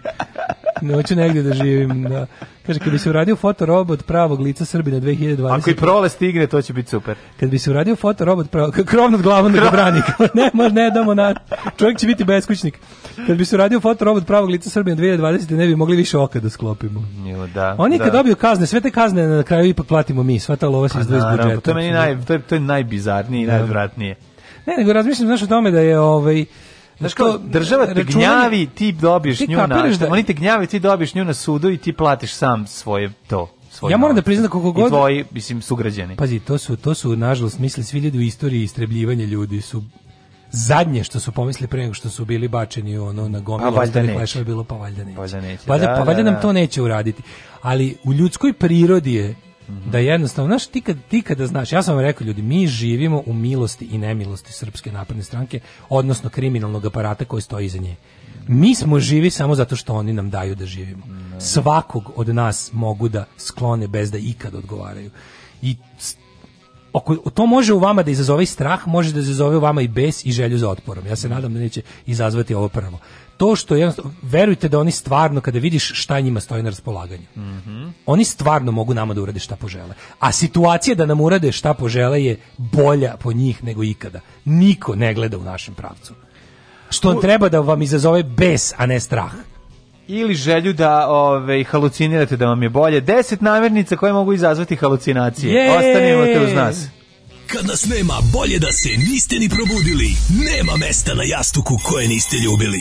Neću negdje da živim. Da. Kaže, kad bi se uradio fotorobot pravog lica Srbina 2020... Ako i prole stigne, to će biti super. Kad bi se uradio fotorobot pravog... Krov nad glavom da ga brani. ne, mar, ne damo na... Čovjek će biti beskućnik. Kad bi se uradio fotorobot pravog lica Srbina 2020, ne bi mogli više oka da sklopimo. Jo, da, Oni je da. kad dobio kazne, sve te kazne na kraju ipak platimo mi. Sva ta lova se pa izdvoji iz budžeta. To, meni da- naj, to, je, to je najbizarnije i da. najodvratnije. Ne, nego razmišljam, znaš, o tome da je, ovaj, Znaš kao, država te računanje... gnjavi, ti dobiješ ti nju na... Da... Oni te gnjavi, ti dobiješ nju na sudu i ti platiš sam svoje to. Svoj ja moram da priznam da koliko god... I tvoji, mislim, sugrađeni. Pazi, to su, to su nažalost, misli, svi ljudi u istoriji istrebljivanja ljudi su zadnje što su pomislili pre nego što su bili bačeni ono na gomilu ostalih leševa bilo pa valjda neće. Valjda, neće. valjda, pa da, pa valjda da, nam da. to neće uraditi. Ali u ljudskoj prirodi je da jednostavno, znaš, ti, kad, ti kada znaš, ja sam vam rekao ljudi, mi živimo u milosti i nemilosti Srpske napredne stranke, odnosno kriminalnog aparata koji stoji iza nje. Mi smo živi samo zato što oni nam daju da živimo. Svakog od nas mogu da sklone bez da ikad odgovaraju. I oko, to može u vama da izazove strah, može da izazove u vama i bes i želju za otporom. Ja se nadam da neće izazvati ovo prvo to što je, verujte da oni stvarno, kada vidiš šta njima stoji na raspolaganju, mm -hmm. oni stvarno mogu nama da urade šta požele. A situacija da nam urade šta požele je bolja po njih nego ikada. Niko ne gleda u našem pravcu. Što on treba da vam izazove bes, a ne strah ili želju da ove, halucinirate da vam je bolje. 10 namirnica koje mogu izazvati halucinacije. Yeee! Ostanite uz nas. Kad nas nema, bolje da se niste ni probudili. Nema mesta na jastuku koje niste ljubili.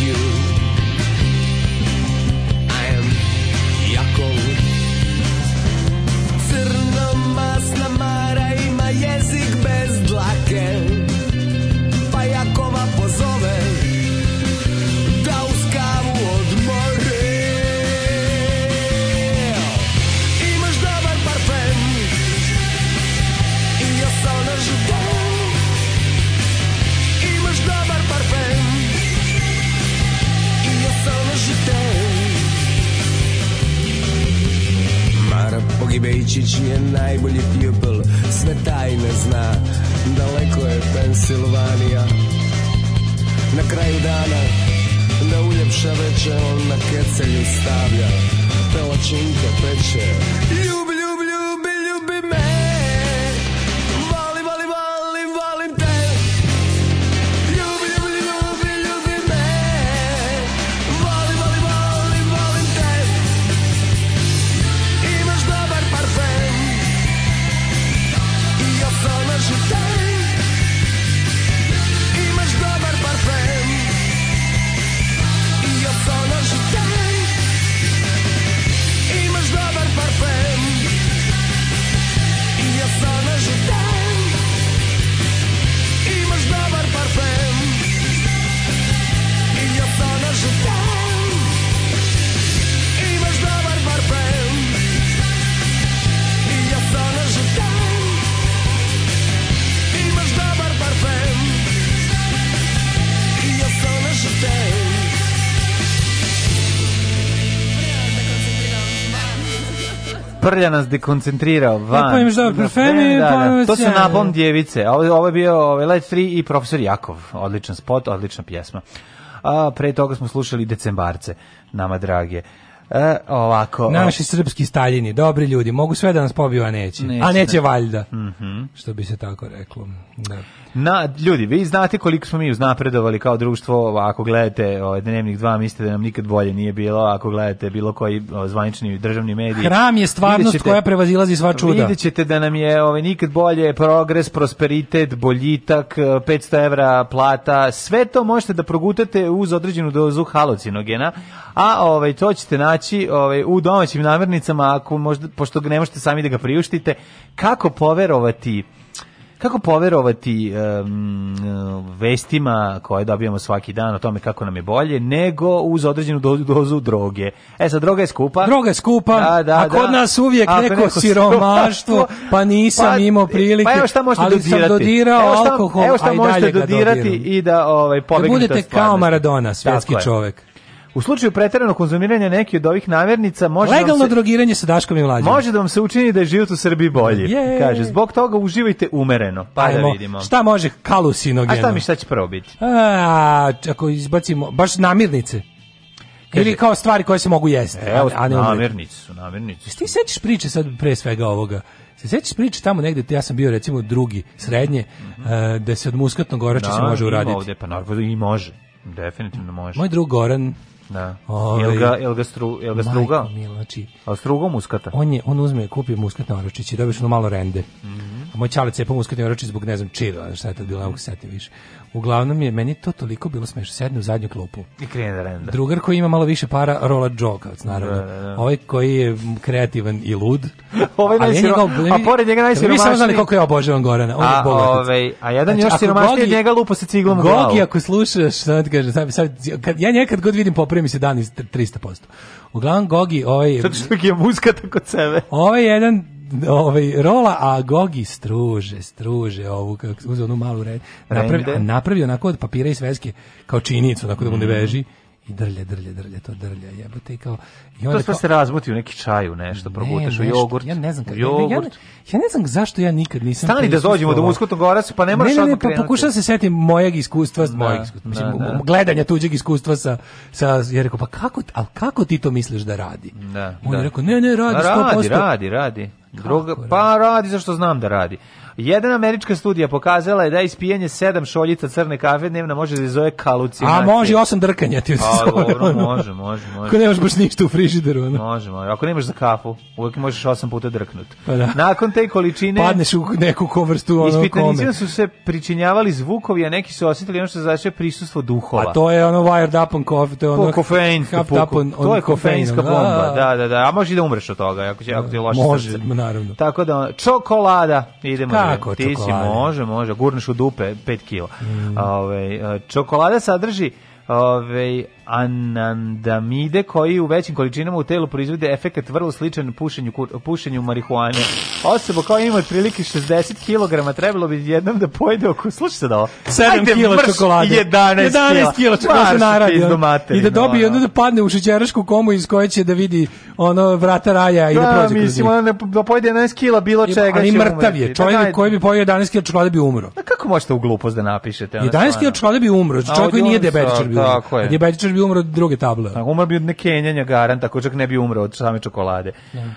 you Vrlja nas dekoncentrirao van. Ne pa da, parfemi, da, da. Pa to su napom djevice. Ovo, ovo je bio ovaj, Light 3 i Profesor Jakov. Odličan spot, odlična pjesma. A pre toga smo slušali Decembarce, nama drage. E, ovako. Naši srpski staljini, dobri ljudi, mogu sve da nas pobiju, a neće. neće a neće ne. Da. valjda. Mm -hmm. Što bi se tako reklo. Da. Na, ljudi, vi znate koliko smo mi uznapredovali kao društvo, ako gledate ovaj, dnevnik 2, mislite da nam nikad bolje nije bilo, ako gledate bilo koji o, zvanični državni mediji. Hram je stvarnost ćete, koja prevazilazi sva čuda. Vidjet ćete da nam je ovaj, nikad bolje progres, prosperitet, boljitak, 500 eh, evra plata, sve to možete da progutate uz određenu dozu halocinogena, a ovaj, to ćete naći ovaj, u domaćim namirnicama, ako možda, pošto ne možete sami da ga priuštite, kako poverovati Kako poverovati um, vestima koje dobijamo svaki dan o tome kako nam je bolje, nego uz određenu dozu, dozu droge. E, sad, droga je skupa. Droga je skupa, da, da, a kod da. nas uvijek neko, neko siromaštvo, pa nisam pa, imao pa prilike, pa evo šta možete ali dodirati. sam dodirao evo šta, alkohol, evo a i dalje možete dodirati i da ovaj, da pobegnete. Da budete kao Maradona, svjetski čovjek. U slučaju preteranog konzumiranja neki od ovih namirnica može legalno se, drogiranje sa daškom i mlađim. Može da vam se učini da je život u Srbiji bolji. Yeah. Kaže zbog toga uživajte umereno. Pa da Ajmo, da vidimo. Šta može kalusinogeno? A šta mi šta će prvo biti? A, ako izbacimo baš namirnice. Kaže, Ili kao stvari koje se mogu jesti. Evo, a ne namirnice su, namirnice. Jesi ti sećaš priče sad pre svega ovoga? Se sećaš priče tamo negde, ja sam bio recimo drugi, srednje, mm -hmm. uh, da se od muskatnog orača da, se može uraditi. Da, ovde, pa naravno da i može. Definitivno može. Moj drug Goran Da. Ove, ovaj, jel ga, jel ga, stru, jel ga struga? Mil, znači, A struga muskata? On, je, on uzme, kupi muskatne oročiće i dobiješ ono malo rende. Mm -hmm. A moj čale cepa muskatne oročiće zbog, ne znam, čira, šta je tad bilo, ne mogu se više. Uglavnom je meni to toliko bilo smešno. Sedne u zadnju klupu. I krene da renda. Drugar koji ima malo više para, Rola Džokavac, naravno. Da, da, da. Ovaj koji je kreativan i lud. ovaj najsiro... a pored njega najsiromašniji. Vi samo znali koliko ja obožavam Gorana. On a, ovaj, a jedan znači, još siromašniji od njega lupa se ciglom u glavu. Gogi, ako slušaš, sad kažem, sad, sad, kad, ja nekad god vidim popravim se dan iz 300%. Uglavnom Gogi, ovaj... Zato što je muzika tako sebe. Ovaj jedan ovaj, rola, a Gogi struže, struže ovu, kako uzeo onu malu red, napravi, napravi onako od papira i sveske, kao činicu, tako da mu ne veži. Mhm i drlja, drlja, drlja, to drlja, jebote i kao... I onda to kao, se razmuti u neki čaj u nešto, progutaš ne, u jogurt. Ja ne znam, kako, jogurt. Ja, ja, ja, ne znam zašto ja nikad nisam... Stani da dođemo do Muskotnog goraca, pa ne moraš ne, ne, ne, pa pokušam se setim mojeg iskustva, da, mojeg iskustva, mislim, da, da. gledanja tuđeg iskustva sa, sa, ja rekao, pa kako, ali kako ti to misliš da radi? Da, On je da. rekao, ne, ne, radi, 100%. Radi, radi, radi. Druga, pa radi, zašto znam da radi. Jedna američka studija pokazala je da ispijanje sedam šoljica crne kafe dnevno može da izove kalucinacije. A može osam drkanja ti pa, od dobro, može, može, može. Ako nemaš baš ništa u frižideru. No? Može, može. Ako nemaš za kafu, uvek možeš osam puta drknuti. Pa da. Nakon te količine... Padneš u neku kovrstu. Ono Ispitanicima su se pričinjavali zvukovi, a neki su osjetili ono što znači prisustvo duhova. A to je ono wired up on coffee. To je ono... Kofein. To je kofeinska bomba. Da da da, da, da, da. A može i da umreš od toga, ako, će, ako ti loše Može, srce. naravno. Tako da, čokolada, idemo. Ka Kako, ti čokolade? si može, može, gurneš u dupe 5 kg. Mm. Ove, ovaj, čokolada sadrži ove, ovaj, anandamide koji u većim količinama u telu proizvode efekat vrlo sličan pušenju, pušenju marihuane. Osoba koja ima otprilike 60 kg trebalo bi jednom da pojede oko, slušajte da ovo, 7 kg čokolade. 11, 11 kg čokolade naradi. I da dobije, onda da padne u šećerašku komu iz koje će da vidi ono vrata raja i da, da prođe. Da, mislim, ona da pojede 11 kg bilo čega. Ali mrtav je. Čovjek da, koji bi pojede 11 kg čokolade bi umro. A kako možete u glupost da napišete? 11 kg čokolade bi umro. Znači, čovjek koji nije diabetičar bi umro. Tako bi bi umro od druge table. Tako, umro bi od nekenjanja garanta, tako čak ne bi umro od same čokolade. Ne. Da.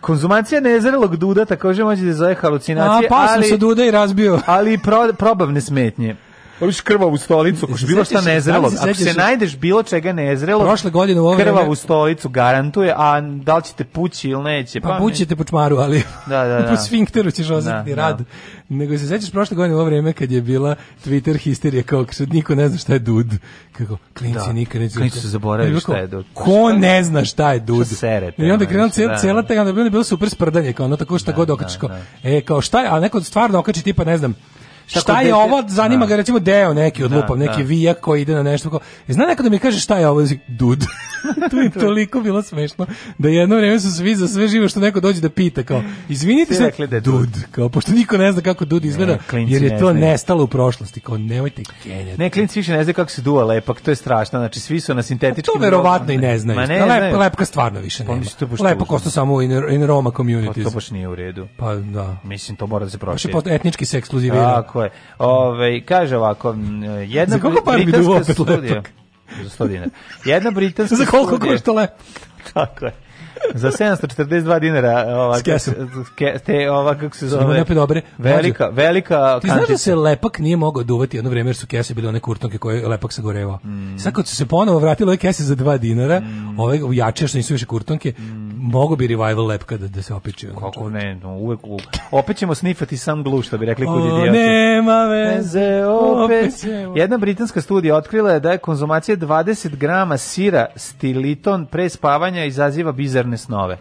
Konzumacija nezrelog duda takođe može da zove halucinacije, A, pa sam ali... se duda i razbio. Ali pro, probavne smetnje. Hoćeš krvavu stolicu, hoćeš bilo šta nezrelo. Ako se najdeš bilo čega nezrelo, prošle godine u ovo krvavu stolicu garantuje, a da li ćete pući ili neće? Pa, pa pućete po počmaru, ali da, da, da. po sfinkteru ćeš da, osetiti da, rad. Da. Nego se sećaš prošle godine u ovo vreme kad je bila Twitter histerija, kao kad niko ne zna šta je dud. Kako, klinci da. nikad ne Klinci su zaboravili šta je dud. Ko ne zna šta je dud? I onda krenula da. cijela, cijela tega, onda je bilo super sprdanje, kao ono tako šta da, god okačiš. E, kao šta je, a neko stvarno okači tipa, ne znam, Šta, šta je ovo? Zanima da. ga recimo deo neki od da, lupam, neki da. vijak koji ide na nešto. Ko... E, zna neko da mi kaže šta je ovo? Dud. tu je toliko bilo smešno da jedno vreme su svi za sve živo što neko dođe da pita kao izvinite se, da dud. Kao, pošto niko ne zna kako dud izgleda, ne, jer je to ne nestalo u prošlosti. Kao nemojte kenjati. Ne, klinci više ne znaju kako se duva lepak, to je strašno. Znači svi su na pa sintetičkim... A to verovatno i ne znaju. Ne, Lep, lepka stvarno više pa nema. Lepak ostao samo in, in Roma communities. Pa to baš nije u redu. Pa da. Mislim, to mora da se proširi. Baš etnički se ekskluzivirao. Tako je. Ove, kaže ovako, jedna britanska studija... Za 100 dinara. Jedna britanska studija... Za koliko košta lepak? Tako je za 742 dinara ova ke, te ova kako se zove lepe dobre velika velika ti znaš da se lepak nije mogao duvati jedno vrijeme jer su kese bile one kurtonke koje lepak sagoreva. gorevao mm. sad kad su se ponovo vratile ove kese za 2 dinara mm. ove jače što nisu više kurtonke mm. mogu bi revival lepka da, da se opiče kako ne no, uvek u... opet ćemo snifati sam glu što bi rekli kod idioti nema veze opet, opet jedna britanska studija otkrila je da je konzumacija 20 grama sira stiliton pre spavanja izaziva bizar crne snove.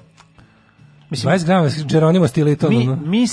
Mislim, 20 grama Geronimo Stilitonu. Mi, mi,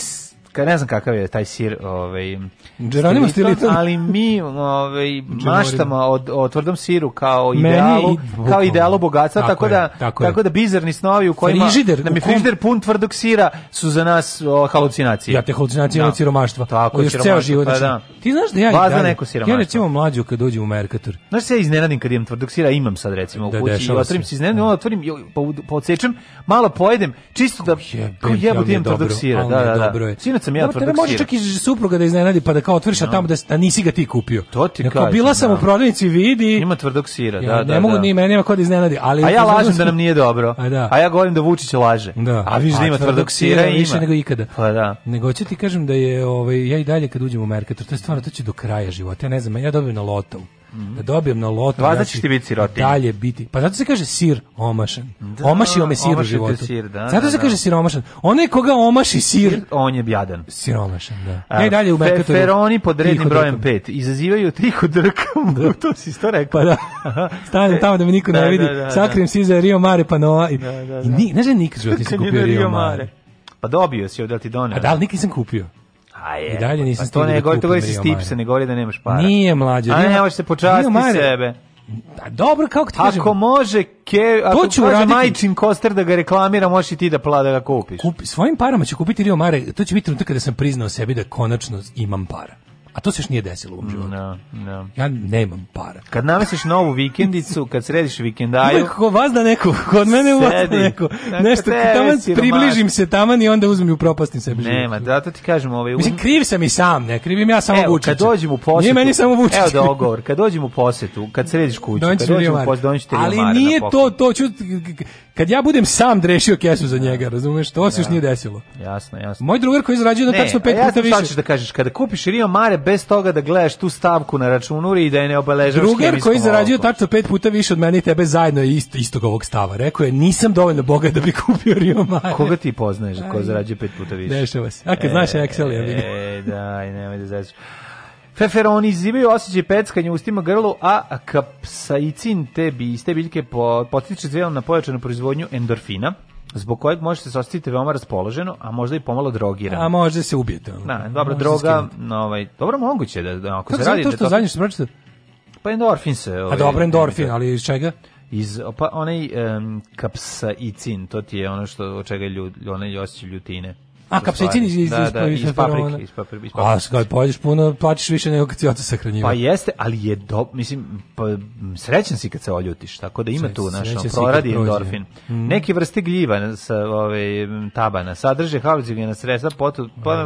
ka, ne znam kakav je taj sir, ovaj Geronimo stiliton, ali mi ovaj maštamo od o tvrdom siru kao idealu, i, kao idealu bogatstva, tako, tako je, da tako, tako da bizarni snovi u kojima frižider, da mi frižider pun tvrdog sira su za nas o, halucinacije. Ja te halucinacije da. od siromaštva. Tako, još ceo život. Pa, znači, da. Ti znaš da ja Baza dalje, neko siromaštvo. Ja recimo mlađu kad dođem u Merkator. Znaš se ja iznenadim kad imam tvrdog sira, imam sad recimo u da, kući da, i otvorim se iznenadim, onda otvorim, pa, pa odsečem, malo pojedem, čisto da kao jebote imam tvrdog sira. Da, da, da, da opet sam ja tvrdak sira. Može čak i supruga da iznenadi pa da kao otvoriš, no. tamo da a nisi ga ti kupio. To ti kaže. kao, Bila sam no. Da. u prodavnici, vidi. Ima tvrdoksira, ja, da, da. Ne da, mogu da. ni meni, nema ko da iznenadi. Ali, a ja lažem da nam nije dobro. A, da. a ja govorim da Vučić laže. Da. A viš da ima tvrdoksira, sira i više nego ikada. Pa da. Nego će ti kažem da je, ovaj, ja i dalje kad uđem u Merkator, to je stvarno, to će do kraja života. Ja ne znam, ja dobijem na lotovu. Mhm. da dobijem na lotu. Vas pa, znači, da ćeš ti biti sirotinja. Dalje biti. Pa zato se kaže sir omašan. Da, Omašio me sir u životu. Sir, da, zato da, se da. kaže sir siromašan. Onaj koga omaši sir, sir on je bjadan. Siromašan, da. A, dalje u Merkatoru. Feroni pod rednim brojem 5 izazivaju tiho drkom. Da. to si to rekao. Pa da. Stanem tamo da me niko ne da, vidi. Da, Sakrim si za Rio Mare Panoa. I, da, da, da. I, ne znam nikad život nisam kupio Rio Mare. Pa dobio si, odel ti donio. A da, ali nikad nisam kupio. Aj, I dalje pa nisam pa stigao. To ne da govori, to govori se stipse, ne govori da nemaš para. Nije mlađe. A ne, možeš se da počasti sebe. Da, dobro, kako ti kažem? Ako može, ke, ako to ću majčin koster da ga reklamira, možeš i ti da plada ga kupiš. Kupi, svojim parama ću kupiti Rio Mare, to će biti trenutak kada sam priznao sebi da konačno imam para. A to se još nije desilo u ovom životu. No, da, no. Da. Ja nemam para. Kad namestiš novu vikendicu, kad središ vikendaju... Ima kako vas da neko, kod mene vas da neko. Dakle, Nešto, taman približim se taman i onda uzmem i upropastim sebi život. Nema, to ti kažem... Ovaj, Mislim, kriv sam i sam, ne, krivim ja samo Evo, Kad dođem u posetu... Nije meni samo Vučića. Evo dogovor, da, kad dođem u posetu, kad središ kuću, kad dođem u posetu, dođem Ali nije to, to ću... Kad ja budem sam drešio kesu za njega, razumeš, to se još nije desilo. Jasno, jasno. Moj drugar koji zarađuje na tačno pet puta više. Ne, Ja sam da kažeš, kada kupiš Rio Mare, bez toga da gledaš tu stavku na računu i da je ne obeležavaš Druger koji zarađuje tačno pet puta više od mene i tebe zajedno je isto, istog ovog stava. Rekao je, nisam dovoljno boga da bi kupio Rio Mare. Koga ti poznaješ ko zarađuje pet puta više? Dešava se. A kad e, znaš Excel, ja vidim. E, da, i nemoj da zađeš. Feferoni izivaju osjećaj peckanja u ustima grlu, a kapsaicin te bi, iz te biljke potiče zvijelom na pojačanu proizvodnju endorfina zbog kojeg možete se ostaviti veoma raspoloženo, a možda i pomalo drogirano. A možda se ubijete. Na, da. Da, dobra droga, no, ovaj, dobro moguće da, da ako Kako se radi... Kako da to što da to... što pročite? Pa endorfin se... Ovaj, a dobro endorfin, ali iz čega? Iz, pa onaj um, kapsaicin, to ti je ono što, od čega ljudi, one ljosće ljutine. A kapsaicin iz iz, da, iz, da, iz, iz paprike, iz paprike, A skaj pojedeš puno, plaćaš više nego kad si otac sahranjiva. Pa jeste, ali je do, mislim pa, srećan si kad se oljutiš, tako da ima tu našo proradi endorfin. Mm. Neki vrste gljiva sa ove ovaj, tabana sadrže halucinogena sredstva, pot, pot, pot,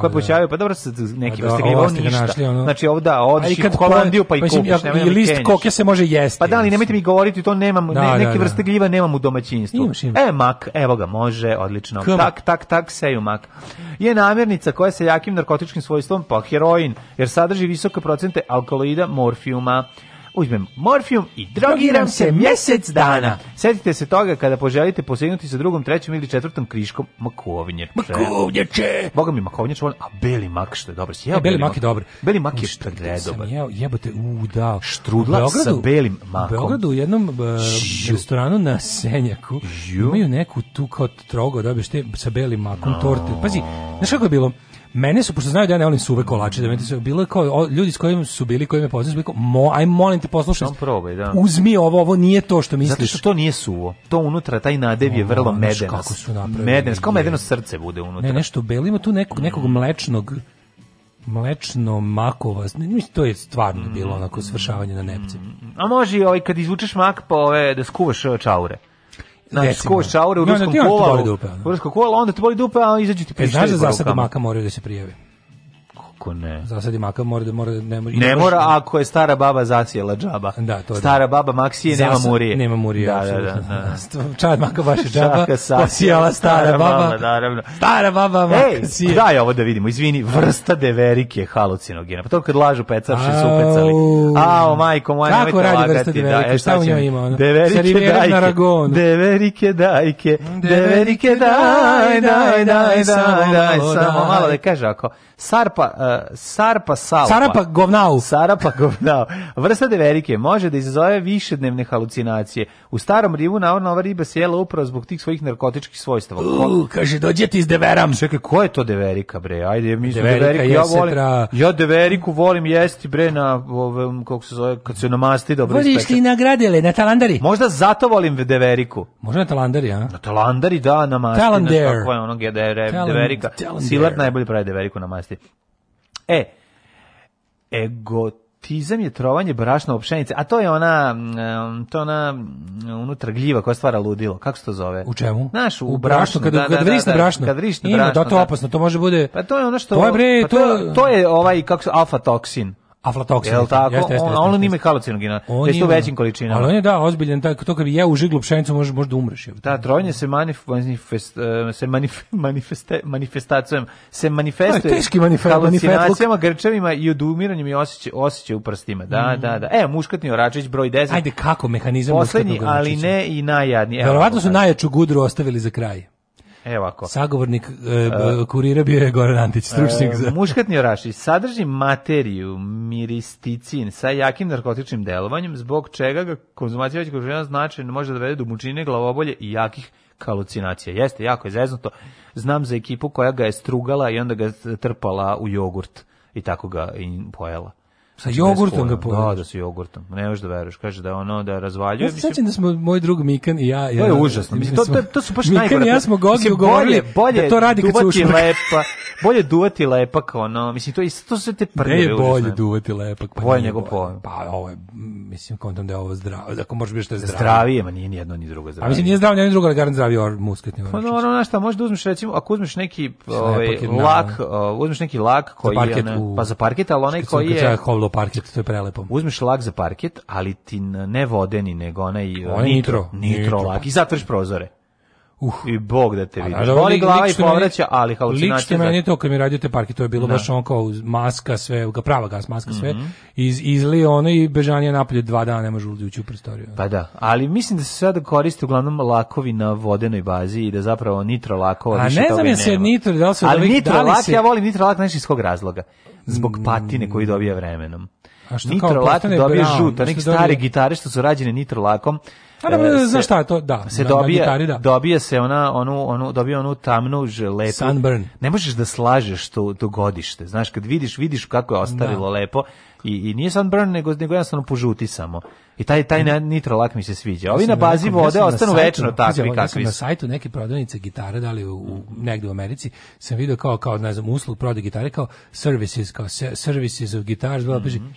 koje da. povećavaju, pa dobro se neki da, ovo ste ništa. Našli, Znači ovo da, odiš u Holandiju pa i pa mislim, kupiš, ja, I list kenjiš. koke se može jesti. Pa da, ali nemojte mi govoriti, to nemam, da, ne, da, neke da, vrste gljiva nemam u domaćinstvu. Imaš, imaš. E, mak, evo ga, može, odlično. Kama? Tak, tak, tak, seju mak. Je namirnica koja se jakim narkotičkim svojstvom, pa heroin, jer sadrži visoke procente alkaloida, morfijuma, uzmem morfijum i drogiram se mjesec dana. Sjetite se toga kada poželite posegnuti sa drugom, trećom ili četvrtom kriškom makovnje. Makovnječe! Boga mi makovnječe volim, a beli mak što je dobro. Sjeo e, beli, beli mak je dobro. Beli mak je predobar. Jeo, jebote, u, da. Štrudla Beogradu, sa belim makom. U Beogradu u jednom uh, restoranu na Senjaku Žiu. imaju neku tu kao trogo, dobiješ da te sa belim makom, no. torte. Pazi, znaš kako je bilo? Mene su, pošto znaju da ja ne volim suve kolače, da mi se bilo kao, o, ljudi s kojima su bili, koji me poznaju, bili kao, mo, aj molim te poslušaj, probaj, da. uzmi ovo, ovo nije to što misliš. Zato što to nije suvo, to unutra, taj nadev je vrlo meden. Kako su napravili? Medenas, kao medeno srce bude unutra. Ne, nešto belo, ima tu nekog, nekog mlečnog, mlečno makova, mislim to je stvarno mm. bilo onako svršavanje na nepce. Mm, a može i ovaj kad izvučeš mak pa ove da skuvaš e, čaure znači da, da, skoš šaure u ruskom kolu. U ruskom kolu onda te boli dupe, a izađu ti pištolji. E, znaš da za sada maka moraju da se prijave. Kako ne? Zasadi maka mora da mora da- ne mora. Ne mora ako je stara baba zasjela džaba. Da, to je. Stara da. baba maksije nema murije. Nema murije. Da, da, da, da. Čad maka baš džaba. Posijala stara, stara baba. baba naravno. Stara baba maksije. Ej, pa daj ovo da vidimo. Izvini, vrsta deverike halucinogena. Pa to kad lažu pecavši su upecali. Ao, majko moja, nemojte lagati. Kako radi vrsta deverike? Da, e, šta u njoj ima ona? Deverike dajke. Deverike dajke. Deverike daj, daj, daj, daj, daj, daj, samo malo da kaže ako. Sarpa uh, sarpa salpa. Sarapa govnau. Sarapa govnau. Vrsta deverike može da izazove višednevne halucinacije. U starom rivu navodno ova riba se jela upravo zbog tih svojih narkotičkih svojstava. Ko... kaže, dođe ti iz deveram. Čekaj, ko je to deverika, bre? Ajde, mi da deverika, deverika ja volim. Tra... Ja deveriku volim jesti, bre, na, ovom, kako se zove, kad se namasti dobro Voliš li na gradele, na talandari? Možda zato volim deveriku. Možda na talandari, a? Na talandari, da, na masti. Talandar. Kako je ono, deverika. Silat najbolje pravi deveriku na masti. E, egotizam je trovanje brašna opšenice, a to je ona, mm, to ona mm, unutra gljiva koja stvara ludilo, kako se to zove? U čemu? Znaš, u, u brašnu, brašnu kada, da, kada vrišne da, da. brašno. Kada vrišne brašno. Ima, da, to je da. opasno, to može bude... Pa to je ono što... To je, bre, pa to, to je, to je ovaj, kako se, alfa toksin aflatoksin. Jel tako? Jeste, jeste, jeste, on, on ima kalocinogena. On je u većim količinama. Ali on je da ozbiljan taj da, to kad bi jeo u žiglu pšenicu može može da umreš. Jel. Da, trojnje se manif, manifest, e, se manif, manifeste, manifestacijom se manifestuje. A, teški manifest, manifestacijama, grčevima i odumiranjem i osjećaj osjećaj u prstima. Da, mm. da, da. E, muškatni oračić broj 10. Ajde kako mehanizam Poslednji, ali ne i najjadni. Verovatno su najjaču gudru ostavili za kraj. Evo ovako. Sagovornik e, e kurira bio je Goran Antić, stručnjak e, za... E, muškatni oraši sadrži materiju miristicin sa jakim narkotičnim delovanjem, zbog čega ga konzumacija već kružena značajno može da dovede do mučine, glavobolje i jakih halucinacija. Jeste, jako je zeznuto. Znam za ekipu koja ga je strugala i onda ga trpala u jogurt i tako ga i pojela. Sa jogurtom ga pojedeš. Da, da sa jogurtom. Ne možeš da veruješ. Kaže da ono da razvaljuje. Ja se sećam da smo moj drug Mikan i ja. ja to je užasno. Mislim, to, to, to su baš najgore. Mikan i ja smo Gogi ugovorili bolje, da to radi kad se ušmak. Lepa, bolje duvati lepak, ono, mislim, to, je, to su te prljave. Ne je bolje užasno. duvati lepak. Pa bolje nego pojem. Pa ovo je, mislim, kontam da je ovo zdravo. Da Dakle, može biti što je zdravije. Zdravije, ma nije ni jedno ni drugo zdravo. A mislim, nije zdravo, nije drugo, ali garant zdravije or, muskatni Pa no, ono, šta, možeš da uzmeš, recimo, ako uzmeš neki ovaj, da. lak, uzmeš neki lak koji je, pa za parket, ali onaj koji je bacilo parket, to je prelepo. Uzmeš lak za parket, ali ti ne vodeni, nego onaj... Onaj nitro. Nitro, nitro lak i zatvoriš prozore. Uh. I bog da te vidi. Da, Boli glava i povraća, ali halucinacije. Lik da- meni to kad mi radio te parke, to je bilo da. baš on kao maska sve, prava gas maska sve, mm -hmm. iz, izli ono i bežanje napolje dva dana ne može ući u prostoriju. Pa da, ali mislim da se sada koriste uglavnom lakovi na vodenoj bazi i da zapravo nitro lakova A više ne znam je se nitro, da li se... Ali da nitro da lak, se... ja volim nitro lak, znaš iz kog razloga? Zbog mm. patine koju dobija vremenom. A što nitro kao, lak dobije žuta, neki da stari gitare što su rađene nitro lakom, se, znaš šta to da se dobije gitari, da. dobije se ona onu onu dobije onu tamnu želepu sunburn ne možeš da slažeš to to godište znaš kad vidiš vidiš kako je ostavilo da. lepo i i nije sunburn nego nego jednostavno požuti samo i taj taj nitrolak mi se sviđa ovi na bazi vode ja ostanu sajtu, večno takvi kakvi sam na sajtu neke prodavnice gitare dali u, u negde u Americi sam video kao kao ne znam uslug prodaje gitare kao services kao services of guitars mm -hmm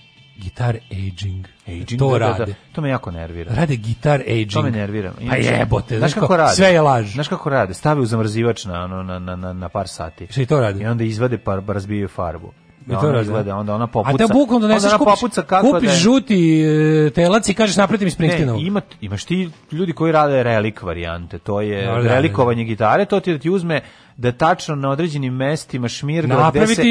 gitar aging. aging da to da, rade. Da, da, to me jako nervira. Rade gitar aging. To me nervira. Pa jebote, znaš, kako, kako rade? Sve je laž. Znaš kako rade? Stave u zamrzivač na, ono, na, na, na par sati. Šta i to radi? I onda izvade par, razbijaju farbu. I da to ona izgleda, onda ona da popuca. A te bukom doneseš, ona kupiš, kako kupiš da je... žuti e, telac i kažeš napravite mi Springsteenovu. Ima, imaš ti ljudi koji rade relik varijante, to je no, relikovanje gitare, to ti da ti uzme da tačno na određenim mestima šmirgla gde se,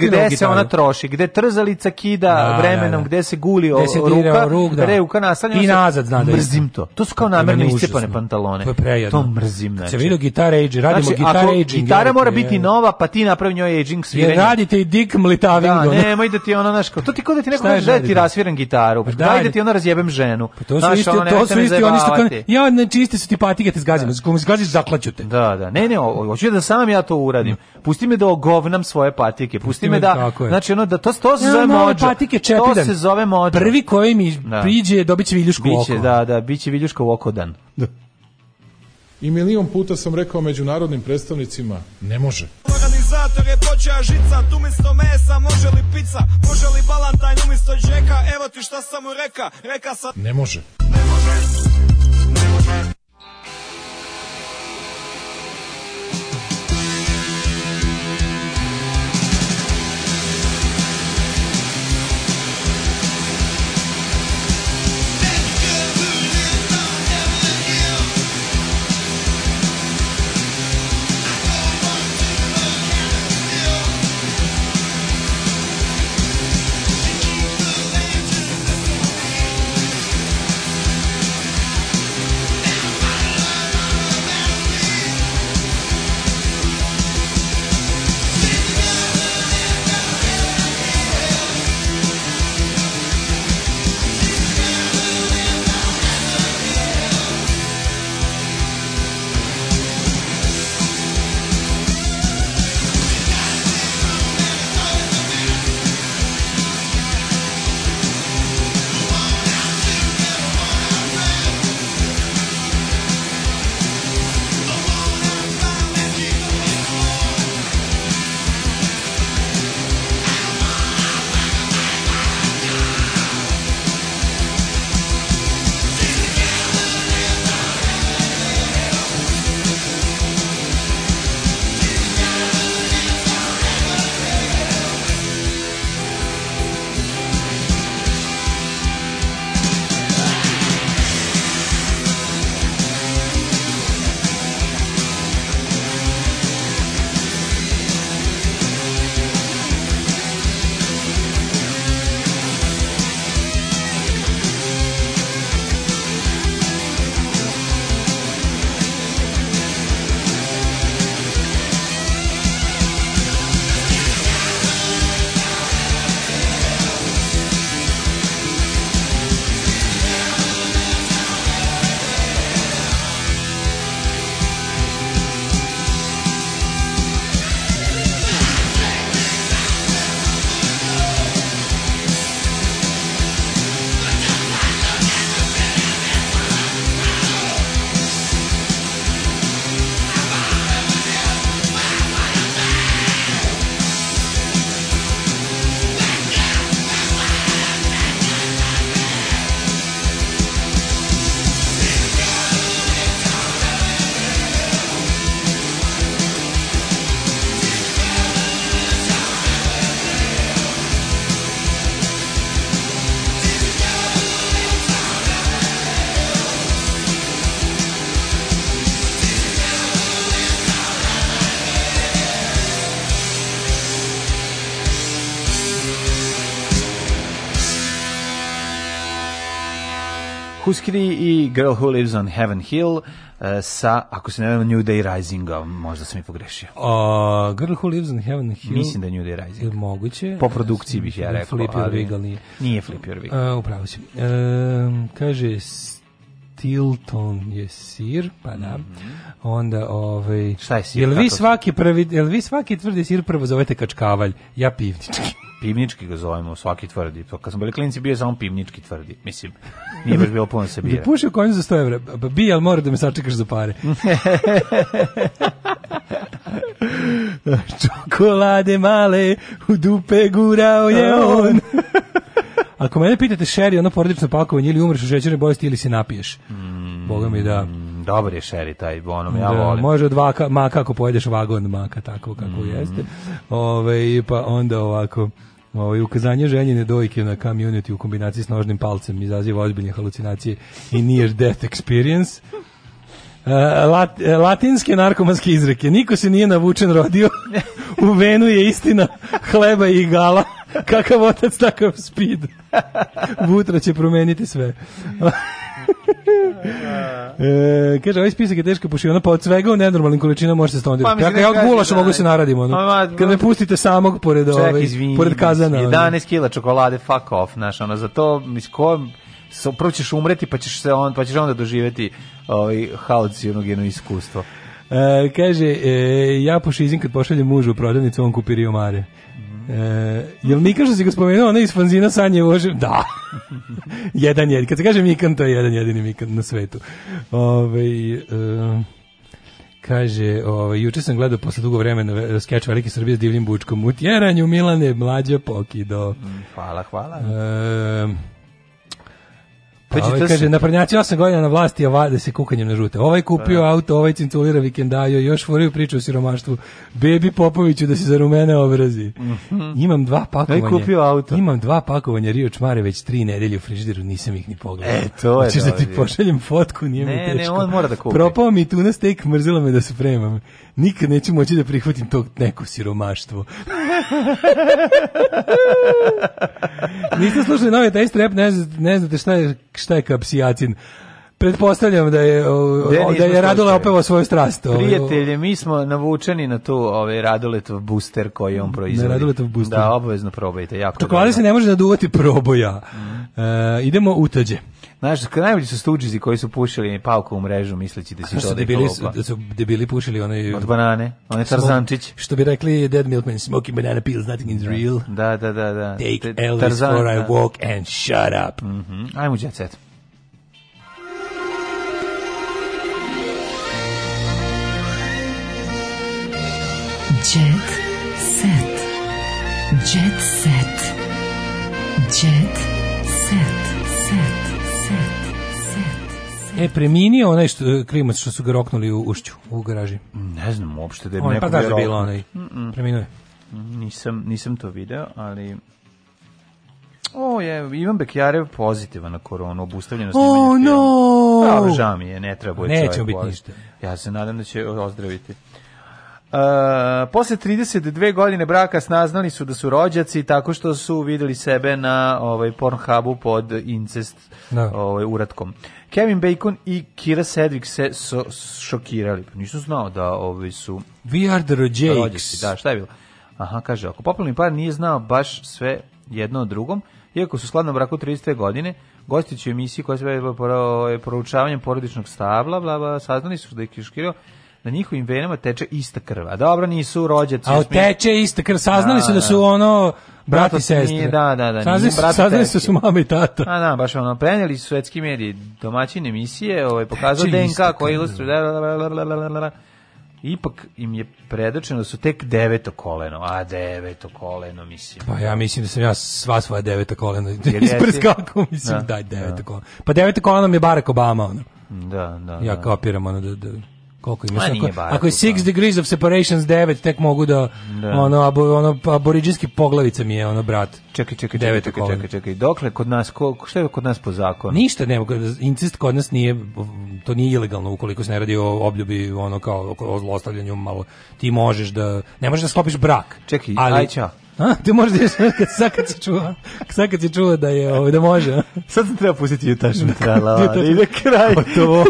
gde se ona troši, gde trzalica kida da, da, vremenom, da, gde se guli o, se ruka, ruk, da. reuka nastavlja. I nazad, zna da mrzim to. To su kao namerno iscepane pantalone. To je To mrzim. Znači. Se vidio gitar age, radimo znači, gitar aging. Gitara mora biti nova, pa ti napravi njoj aging sviranje. Jer radite i dik mlitaving. Da, nemoj da ti ona znaš, to ti kod da ti neko da ti rasviram gitaru, daj da ti pa pa da da ona razjebem ženu. Pa to su isti, to su isti, oni što ja, znači, isti su ti patike, te zgazim, zgaziš, zaklaću te. Da, da, ne, ne, hoću da sam ja to uradim. Mm. Pusti me da ogovnam svoje patike. Pusti, Pusti me da, da znači ono da to to se ja, zove mođa. To se zove mođa. Prvi koji mi da. priđe dobiće viljušku biće, oko. da, da, biće viljuško oko dan. Da. I milion puta sam rekao međunarodnim predstavnicima, ne može. Organizator je počeo žica, tu mesto mesa, može li pizza, može li balantajn umisto džeka, evo ti šta sam mu reka, reka sa... Ne može, ne može. Buscri i Girl Who Lives on Heaven Hill e, sa, ako se ne vedem, New Day Risingom, možda sam i pogrešio. Uh, Girl Who Lives in Heaven Hill. Mislim da je New Day Rising. Moguće. Po produkciji bih ja da, rekao. Flip Your Wiggle nije. Nije Flip Your Wiggle. Uh, upravo si. Uh, kaže, Stilton je sir, pa da. Mhm. Onda ovaj Šta je sir? Jel vi svaki prvi, jel vi svaki tvrdi sir prvo zovete kačkavalj, ja pivnički. pivnički ga zovemo, svaki tvrdi. To kad smo bili klinici bio je samo pivnički tvrdi. Mislim, nije baš bilo puno da se bira. Da pušio konju za 100 evra. Pa bi, ali mora da me sačekaš za pare. Čokolade male u dupe gurao je on. Ako mene pitate šeri, ono porodično pakovanje ili umreš u šećernoj bolesti ili se napiješ. Mm, Boga mi da. Dobar je šeri taj, ono ja da, volim. Može od vaka, maka ako pojedeš vagon maka, tako kako mm. jeste. Ove, pa onda ovako... Ovo, ukazanje ženjene dojke na community u kombinaciji s nožnim palcem izaziva ozbiljne halucinacije i near death experience. Uh, lat, e, latinske narkomanske izreke. Niko se nije navučen rodio. u venu je istina hleba i gala. Kakav otac, takav speed. Vutra će promeniti sve. e, kaže, ovaj spisak je teška pušivana, pa od svega u nenormalnim količinama možete stondirati. Pa, Kako da ja od gulaša mogu da- se naradimo. ono. Pa ma, Kad me pustite samog pored, ček, ovaj, izvini, pored kazana. 11 ono. kila čokolade, fuck off, znaš, ono, za to, mis ko, so, prvo ćeš umreti, pa ćeš, se on, pa ćeš onda doživeti ovaj, halucinogeno iskustvo. E, kaže, e, ja pošizim kad pošaljem mužu u prodavnicu, on kupi Rio Mare. E, jel Mika što da si ga spomenuo, ona iz fanzina Sanje Vože? Da. jedan jedin. Kad se kaže Mikan, to je jedan jedini Mikan na svetu. Ove, ovaj, e, kaže, ovaj, juče sam gledao posle dugo vremena skeč Velike Srbije s divljim bučkom. U tjeranju Milane, mlađa pokido. Mm, hvala, hvala. E, Peđi, pa ovaj, kaže, naprnjaci 8 godina na vlasti, a vade se kukanjem na žute. Ovaj kupio a. Da. auto, ovaj cintulira vikendajo, još foriju priču o siromaštvu. Bebi Popoviću da se za rumene obrazi. Mhm. Imam dva pakovanja. kupio auto. Imam dva pakovanja Rio Čmare već tri nedelje u frižideru, nisam ih ni pogledao. E, to je. Hoćeš znači, da ti pošaljem fotku, nije ne, mi teško. Ne, ne, on mora da kupi. Propao mi tuna steak, mrzilo me da se premam nikad neću moći da prihvatim to neko siromaštvo. Niste slušali nove taj strep, ne, znate, ne znate šta je, šta je kapsijacin. Pretpostavljam da je o, o, da je Radule opevao svoju strast. Ovaj, Prijatelje, mi smo navučeni na tu ovaj Raduletov booster koji on proizvodi. Na Raduletov booster. Da, obavezno probajte, jako. Čokolada se ne može da naduvati proboja. Mm. E, idemo u tađe. Znaš, najbolji su stuđizi koji su pušili palku u mrežu, misleći da si to da debili, da su debili pušili onaj... Od banane, onaj tarzančić. što bi rekli Dead Milkman, smoking banana peels, nothing is da. real. Da, da, da. da. Take Elvis Tarzan, or I da. walk and shut up. Mm -hmm. Ajmo, jet set. Jet set. Jet set. Jet set. E, preminio onaj što, krimac što su ga roknuli u ušću, u garaži. Ne znam uopšte da je neko... Pa da je bilo onaj, mm -mm. preminuo Nisam, nisam to video, ali... O, je, Ivan Bekjarev pozitivan na koronu, obustavljeno oh, snimanje oh, filmu. no! Dobro, pa, žao mi je, ne treba bude Neće čovjek biti ništa. Ja se nadam da će ozdraviti. Uh, posle 32 godine braka snaznali su da su rođaci tako što su videli sebe na ovaj Pornhubu pod incest no. Da. ovaj, uratkom. Kevin Bacon i Kira Sedgwick se so, šokirali. Pa Nisam znao da ovi su... We are the Rođeci. Da, šta je bilo? Aha, kaže, ako popolni par nije znao baš sve jedno o drugom, iako su skladno braku 30. godine, gosti u emisiji koja se je proučavanjem porodičnog stabla, bla, bla, saznali su da je Kiškirao na njihovim venama teče ista krv. dobro, nisu rođaci. A teče ista krv. Saznali su da, da su da. ono brat i sestre. Da, da, da. Saznali su, saznali su, su mama i tata. A da, baš ono, prenijeli su svetski mediji domaćine emisije, ovaj, pokazao DNK koji ilustruje, ipak im je predočeno da su tek deveto koleno, a deveto koleno, mislim. Pa ja mislim da sam ja sva svoja deveto koleno ispreskakao, mislim, da. daj deveto da. koleno. Pa deveto koleno mi je Barack Obama, ono. Da, da. Ja da. kapiram, ono, da, da koliko ima ako, ako je 6 degrees of separation 9 tek mogu da, da. ono abo, ono aboriđinski poglavica mi je ono brat čekaj čekaj čekaj čekaj, čekaj čekaj dokle kod nas ko, šta je kod nas po zakonu ništa nema incest kod nas nije to nije ilegalno ukoliko se ne radi o obljubi ono kao o zlostavljanju malo ti možeš da ne možeš da sklopiš brak čekaj ali, aj čao A, ti možeš da ješ, kad, sad kad si čuo, sad si čuo da je ovo, ovaj, da može. Sad sam treba pustiti jutaš mi trala, ide kraj. Gotovo.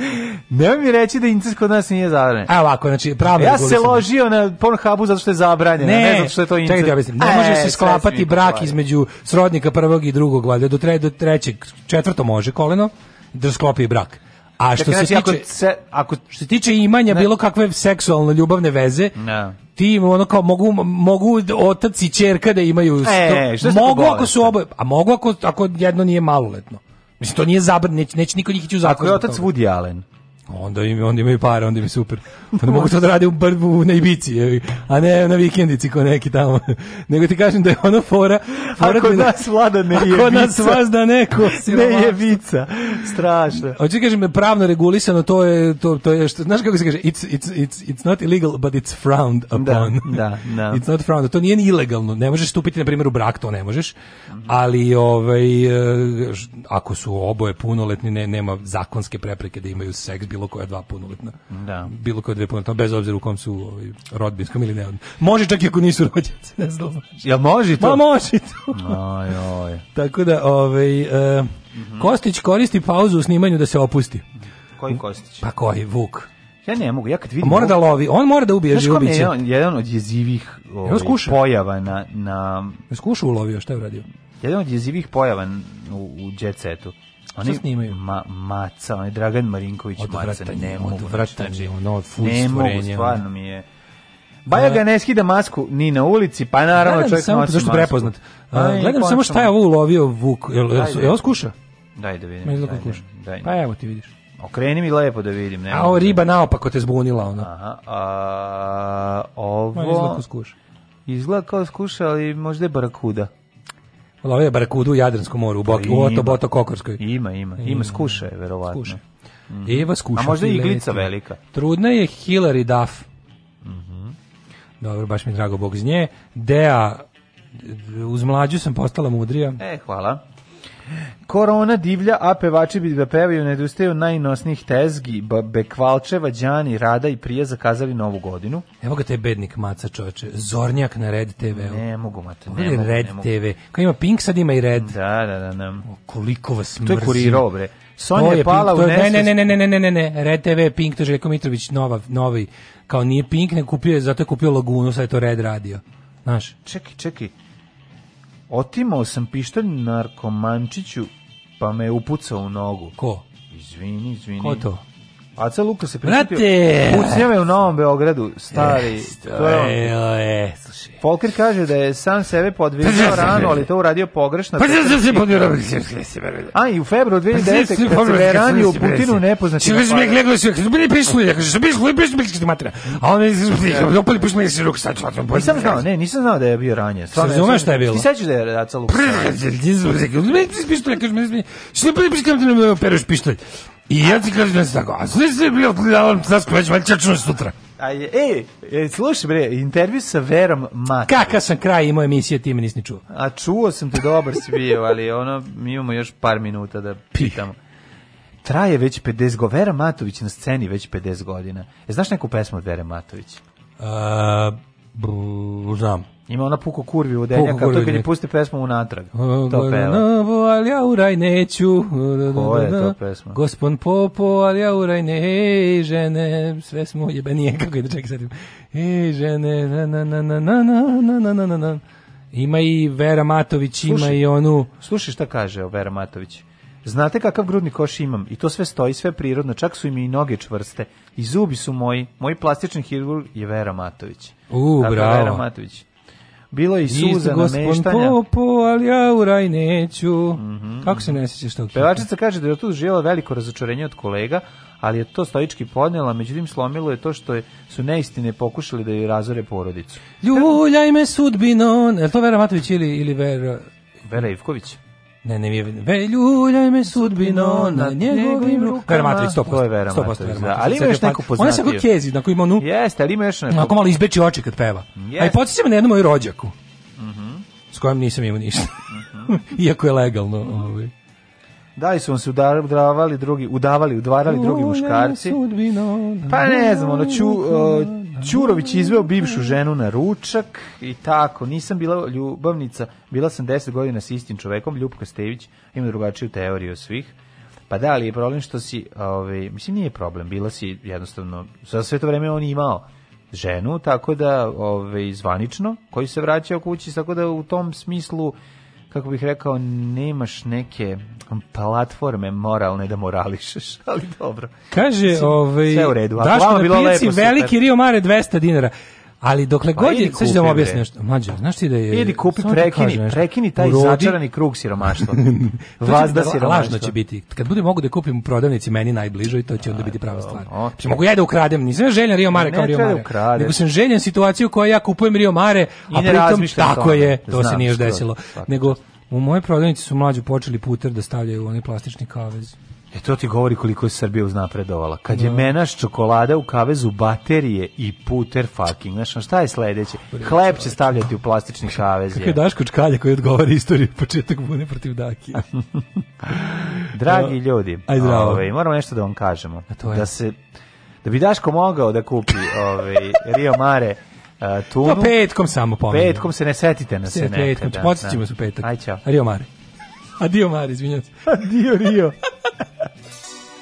Nemoj mi reći da incest kod nas nije zabranjen. A ovako, znači, pravno Ja se ložio na Pornhubu zato što je zabranjeno, ne, ne zato što je to incest. Čekaj, ne može e, se sklapati brak između srodnika prvog i drugog, valjda, do, tre, do trećeg, četvrto može koleno, da sklopi brak. A da što se tiče ako, se, ako što se tiče imanja ne. bilo kakve seksualne ljubavne veze, ne. ti ono kao mogu mogu otac i ćerka da imaju e, sto, mogu ako su oboje, a mogu ako ako jedno nije maloletno. Mislim to nije zabranjeno, neć, neće niko njih ići Ako je otac Woody Allen. Onda im onda imaju pare, onda im je super. Onda mogu to da rade u brbu na Ibici, a ne na vikendici ko neki tamo. Nego ti kažem da je ono fora, fora ako da- nas vlada ne je. Ako nas vlada neko, ne je vica. Strašno. Hoćeš kažem da pravno regulisano to je to to je što znaš kako se kaže it's it's it's it's not illegal but it's frowned da, upon. Da, da, da. It's not frowned. To nije ni ilegalno. Ne možeš stupiti na primjer u brak, to ne možeš. Ali ovaj eh, ako su oboje punoletni, ne, nema zakonske prepreke da imaju seks bilo koja dva punoletna. Da. Bilo koja dve punoletna, bez obzira u kom su ovaj, rodbinskom ili ne. Može čak i ako nisu rođaci, ne znam. Jel može to? Ma može to. Aj, aj. Tako da, ovaj, eh, Kostić koristi pauzu u snimanju da se opusti. Koji Kostić? Pa koji, Vuk. Ja ne mogu, ja kad pa vidim... mora da lovi, on mora da ubije živubiće. Znaš kom je jedan od jezivih ovaj, pojava na... na... Je skušao ulovio, šta je uradio? Jedan od jezivih pojava u, u jet setu. Oni, snimaju? Ma, maca, onaj Dragan Marinković maca, ne mogu. Odvratan je, znači, ono, full Ne mogu, stvarno mi je. Da. Baja ga ne skida masku ni na ulici, pa naravno gledam čovjek samo, nosi zašto prepoznat. Aj, pa gledam samo šta je ovo ulovio Vuk. Jel, jel, da jel, jel skuša? Daj da vidim. Daj, da daj, daj, pa evo ti vidiš. Okreni mi lepo da vidim. Ne a ovo riba naopako te zbunila ona. Aha, a, ovo... Ma izgleda kao skuša. Izgleda kao skuša, ali možda je barakuda. Love barakudu u Jadranskom moru, u Boki, u Oto Boto Kokorskoj. Ima, ima. Ima skuše, verovatno. Skuše. Mm. Eva skuša. Mhm. A možda i iglica velika. Trudna je Hilary Duff. Mm -hmm. Dobro, baš mi drago Bog iz nje. Dea, uz mlađu sam postala mudrija. E, hvala. Korona divlja, a pevači bi da pevaju nedostaju najnosnijih tezgi, Bekvalčeva, Đani, Rada i Prija zakazali novu godinu. Evo ga taj bednik maca čoveče, Zornjak na Red TV. -u. Ne mogu mate, ne, ne mogu, Red ne mogu. TV. kao ima Pink, sad ima i Red. Da, da, da. da. O, koliko vas mrzim. To je kurirao, bre. Sonja je pala u Ne, ne, ne, ne, ne, ne, ne, ne, Red TV, Pink, to je Željko Mitrović, nova, novi, kao nije Pink, ne kupio je, zato je kupio Lagunu, sad je to Red radio. Znaš? Čekaj, čekaj. Otimao sam pištolj narkomančiću, pa me je upucao u nogu. Ko? Izvini, izvini. Ko to? Aca Luka se prikupio je u Novom Beogradu, stari. Jeste, to je, je, e, Folker kaže da je sam sebe podvizao pa, rano, ali to uradio pogrešno. Pa se se podvizao. A i u februaru 2010. Pa, kad se ranio u Putinu nepoznati. Čili smo ih gledao sve, što bili pišli, ja kažem, bili smo pišli, bili smo matra. A on je opali pišli, ja se ruku sad čvatam. Nisam znao, ne, nisam znao da je bio ranjen. Stvarno, razumeš šta je bilo? Ti sećaš da je Aca Luka? Prrrr, nisam rekao, ne, pišli, ja kažem, što bili pišli, ne, ne, ne, ne, I ja ti kažem da se tako, a sliš se da bio odgledavam Tasku, već valjčačno sutra. A je, ej, e, slušaj bre, intervju sa Verom Mati. Kakav sam kraj imao emisije, ti me nisi čuo. A čuo sam te, dobar si bio, ali ono, mi imamo još par minuta da pitamo. Traje već 50 godina. Vera Matović na sceni već 50 godina. E, znaš neku pesmu od Vere Matović? Uh, znam. Ima ona puko kurvi u denja, to kad je pusti pesmu unatrag. To peva. ali ja u raj neću. Ko je to pesma? Gospon popo, ali ja u raj ne, žene, sve smo jebenije, kako ide, čekaj sad. E, žene, na, na, na, na, na, na, na, na, na, na. Ima i Vera Matović, ima i onu... Slušaj šta kaže o Vera Matović. Znate kakav grudni koš imam i to sve stoji, sve prirodno, čak su im i noge čvrste i zubi su moji. Moj plastični hirurg je Vera Matović. U, Tako bravo. Vera Matović. Bilo i suza nameštanja. Popo, ali ja u raj neću. Mm -hmm. Kako se ne sjećaš tog? Pevačica kaže da je tu živjela veliko razočarenje od kolega, ali je to stoički podnjela, međutim slomilo je to što je, su neistine pokušali da je razore porodicu. Ljuljaj me sudbino, je to Vera Matović ili, ili Vera... Vera Ivković. Ne, ne, veljuljaj me sudbino na njegovim rukama. Vera Matrić, 100%. To je Vera Matrić, da. Ali imaš neku poznatiju. Ona se kao kezi, na koju ima onu... Jeste, ali imaš neku... Onako malo izbeći oči kad peva. Jeste. A i podsjeća me na jednu moju rođaku. Mhm. S kojom nisam imao ništa. Mhm. Iako je legalno, ovaj. Da li su vam se udar, udavali drugi, udavali, udvarali drugi muškarci? Pa ne znam, ono, ču, Ćurović izveo bivšu ženu na ručak i tako. Nisam bila ljubavnica, bila sam 10 godina sa istim čovekom, Ljupka Stević, ima drugačiju teoriju od svih. Pa da, ali je problem što si, ovaj, mislim nije problem, bila si jednostavno, za sve to vreme on imao ženu, tako da, ovaj, zvanično, koji se vraćao kući, tako da u tom smislu kako bih rekao, nemaš neke platforme moralne da morališeš, ali dobro. Kaže, ovaj, sve u redu. Daško na pijaci veliki Rio Mare 200 dinara. Ali dokle pa, god je, sad ću da nešto. Mlađe, znaš ti da je... Idi kupi, prekini, prekini taj urodi... začarani krug siromaštva. Vazda da, siromaštva. Lažno će biti. Kad bude mogu da kupim u prodavnici meni najbližoj, to će onda biti prava stvar. Znači, mogu ja da ukradem, nisam željen Rio Mare kao Rio Mare. Ne da Nego sam željen situaciju koja ja kupujem Rio Mare, a pritom tako je, to se nije još desilo. Nego, u moje prodavnici su mlađu počeli puter da stavljaju oni plastični kavez. E to ti govori koliko je Srbija uznapredovala. Kad je da. menaš čokolada u kavezu baterije i puter fucking. Znaš, šta je sledeće? Hleb će stavljati u plastični kavez. Kako je Daško Čkalja koji odgovara istoriju početak bune protiv Daki. Dragi ljudi, Aj, ove, ovaj, moramo nešto da vam kažemo. Da se... Da bi Daško mogao da kupi ove, ovaj, Rio Mare uh, tunu. To pa petkom samo pominjamo. Petkom se ne setite na se nekada. Petkom, da, podsjećimo da. se u petak. Aj, čao. Rio Mare. Adio Mare, izvinjam se. Adio Rio.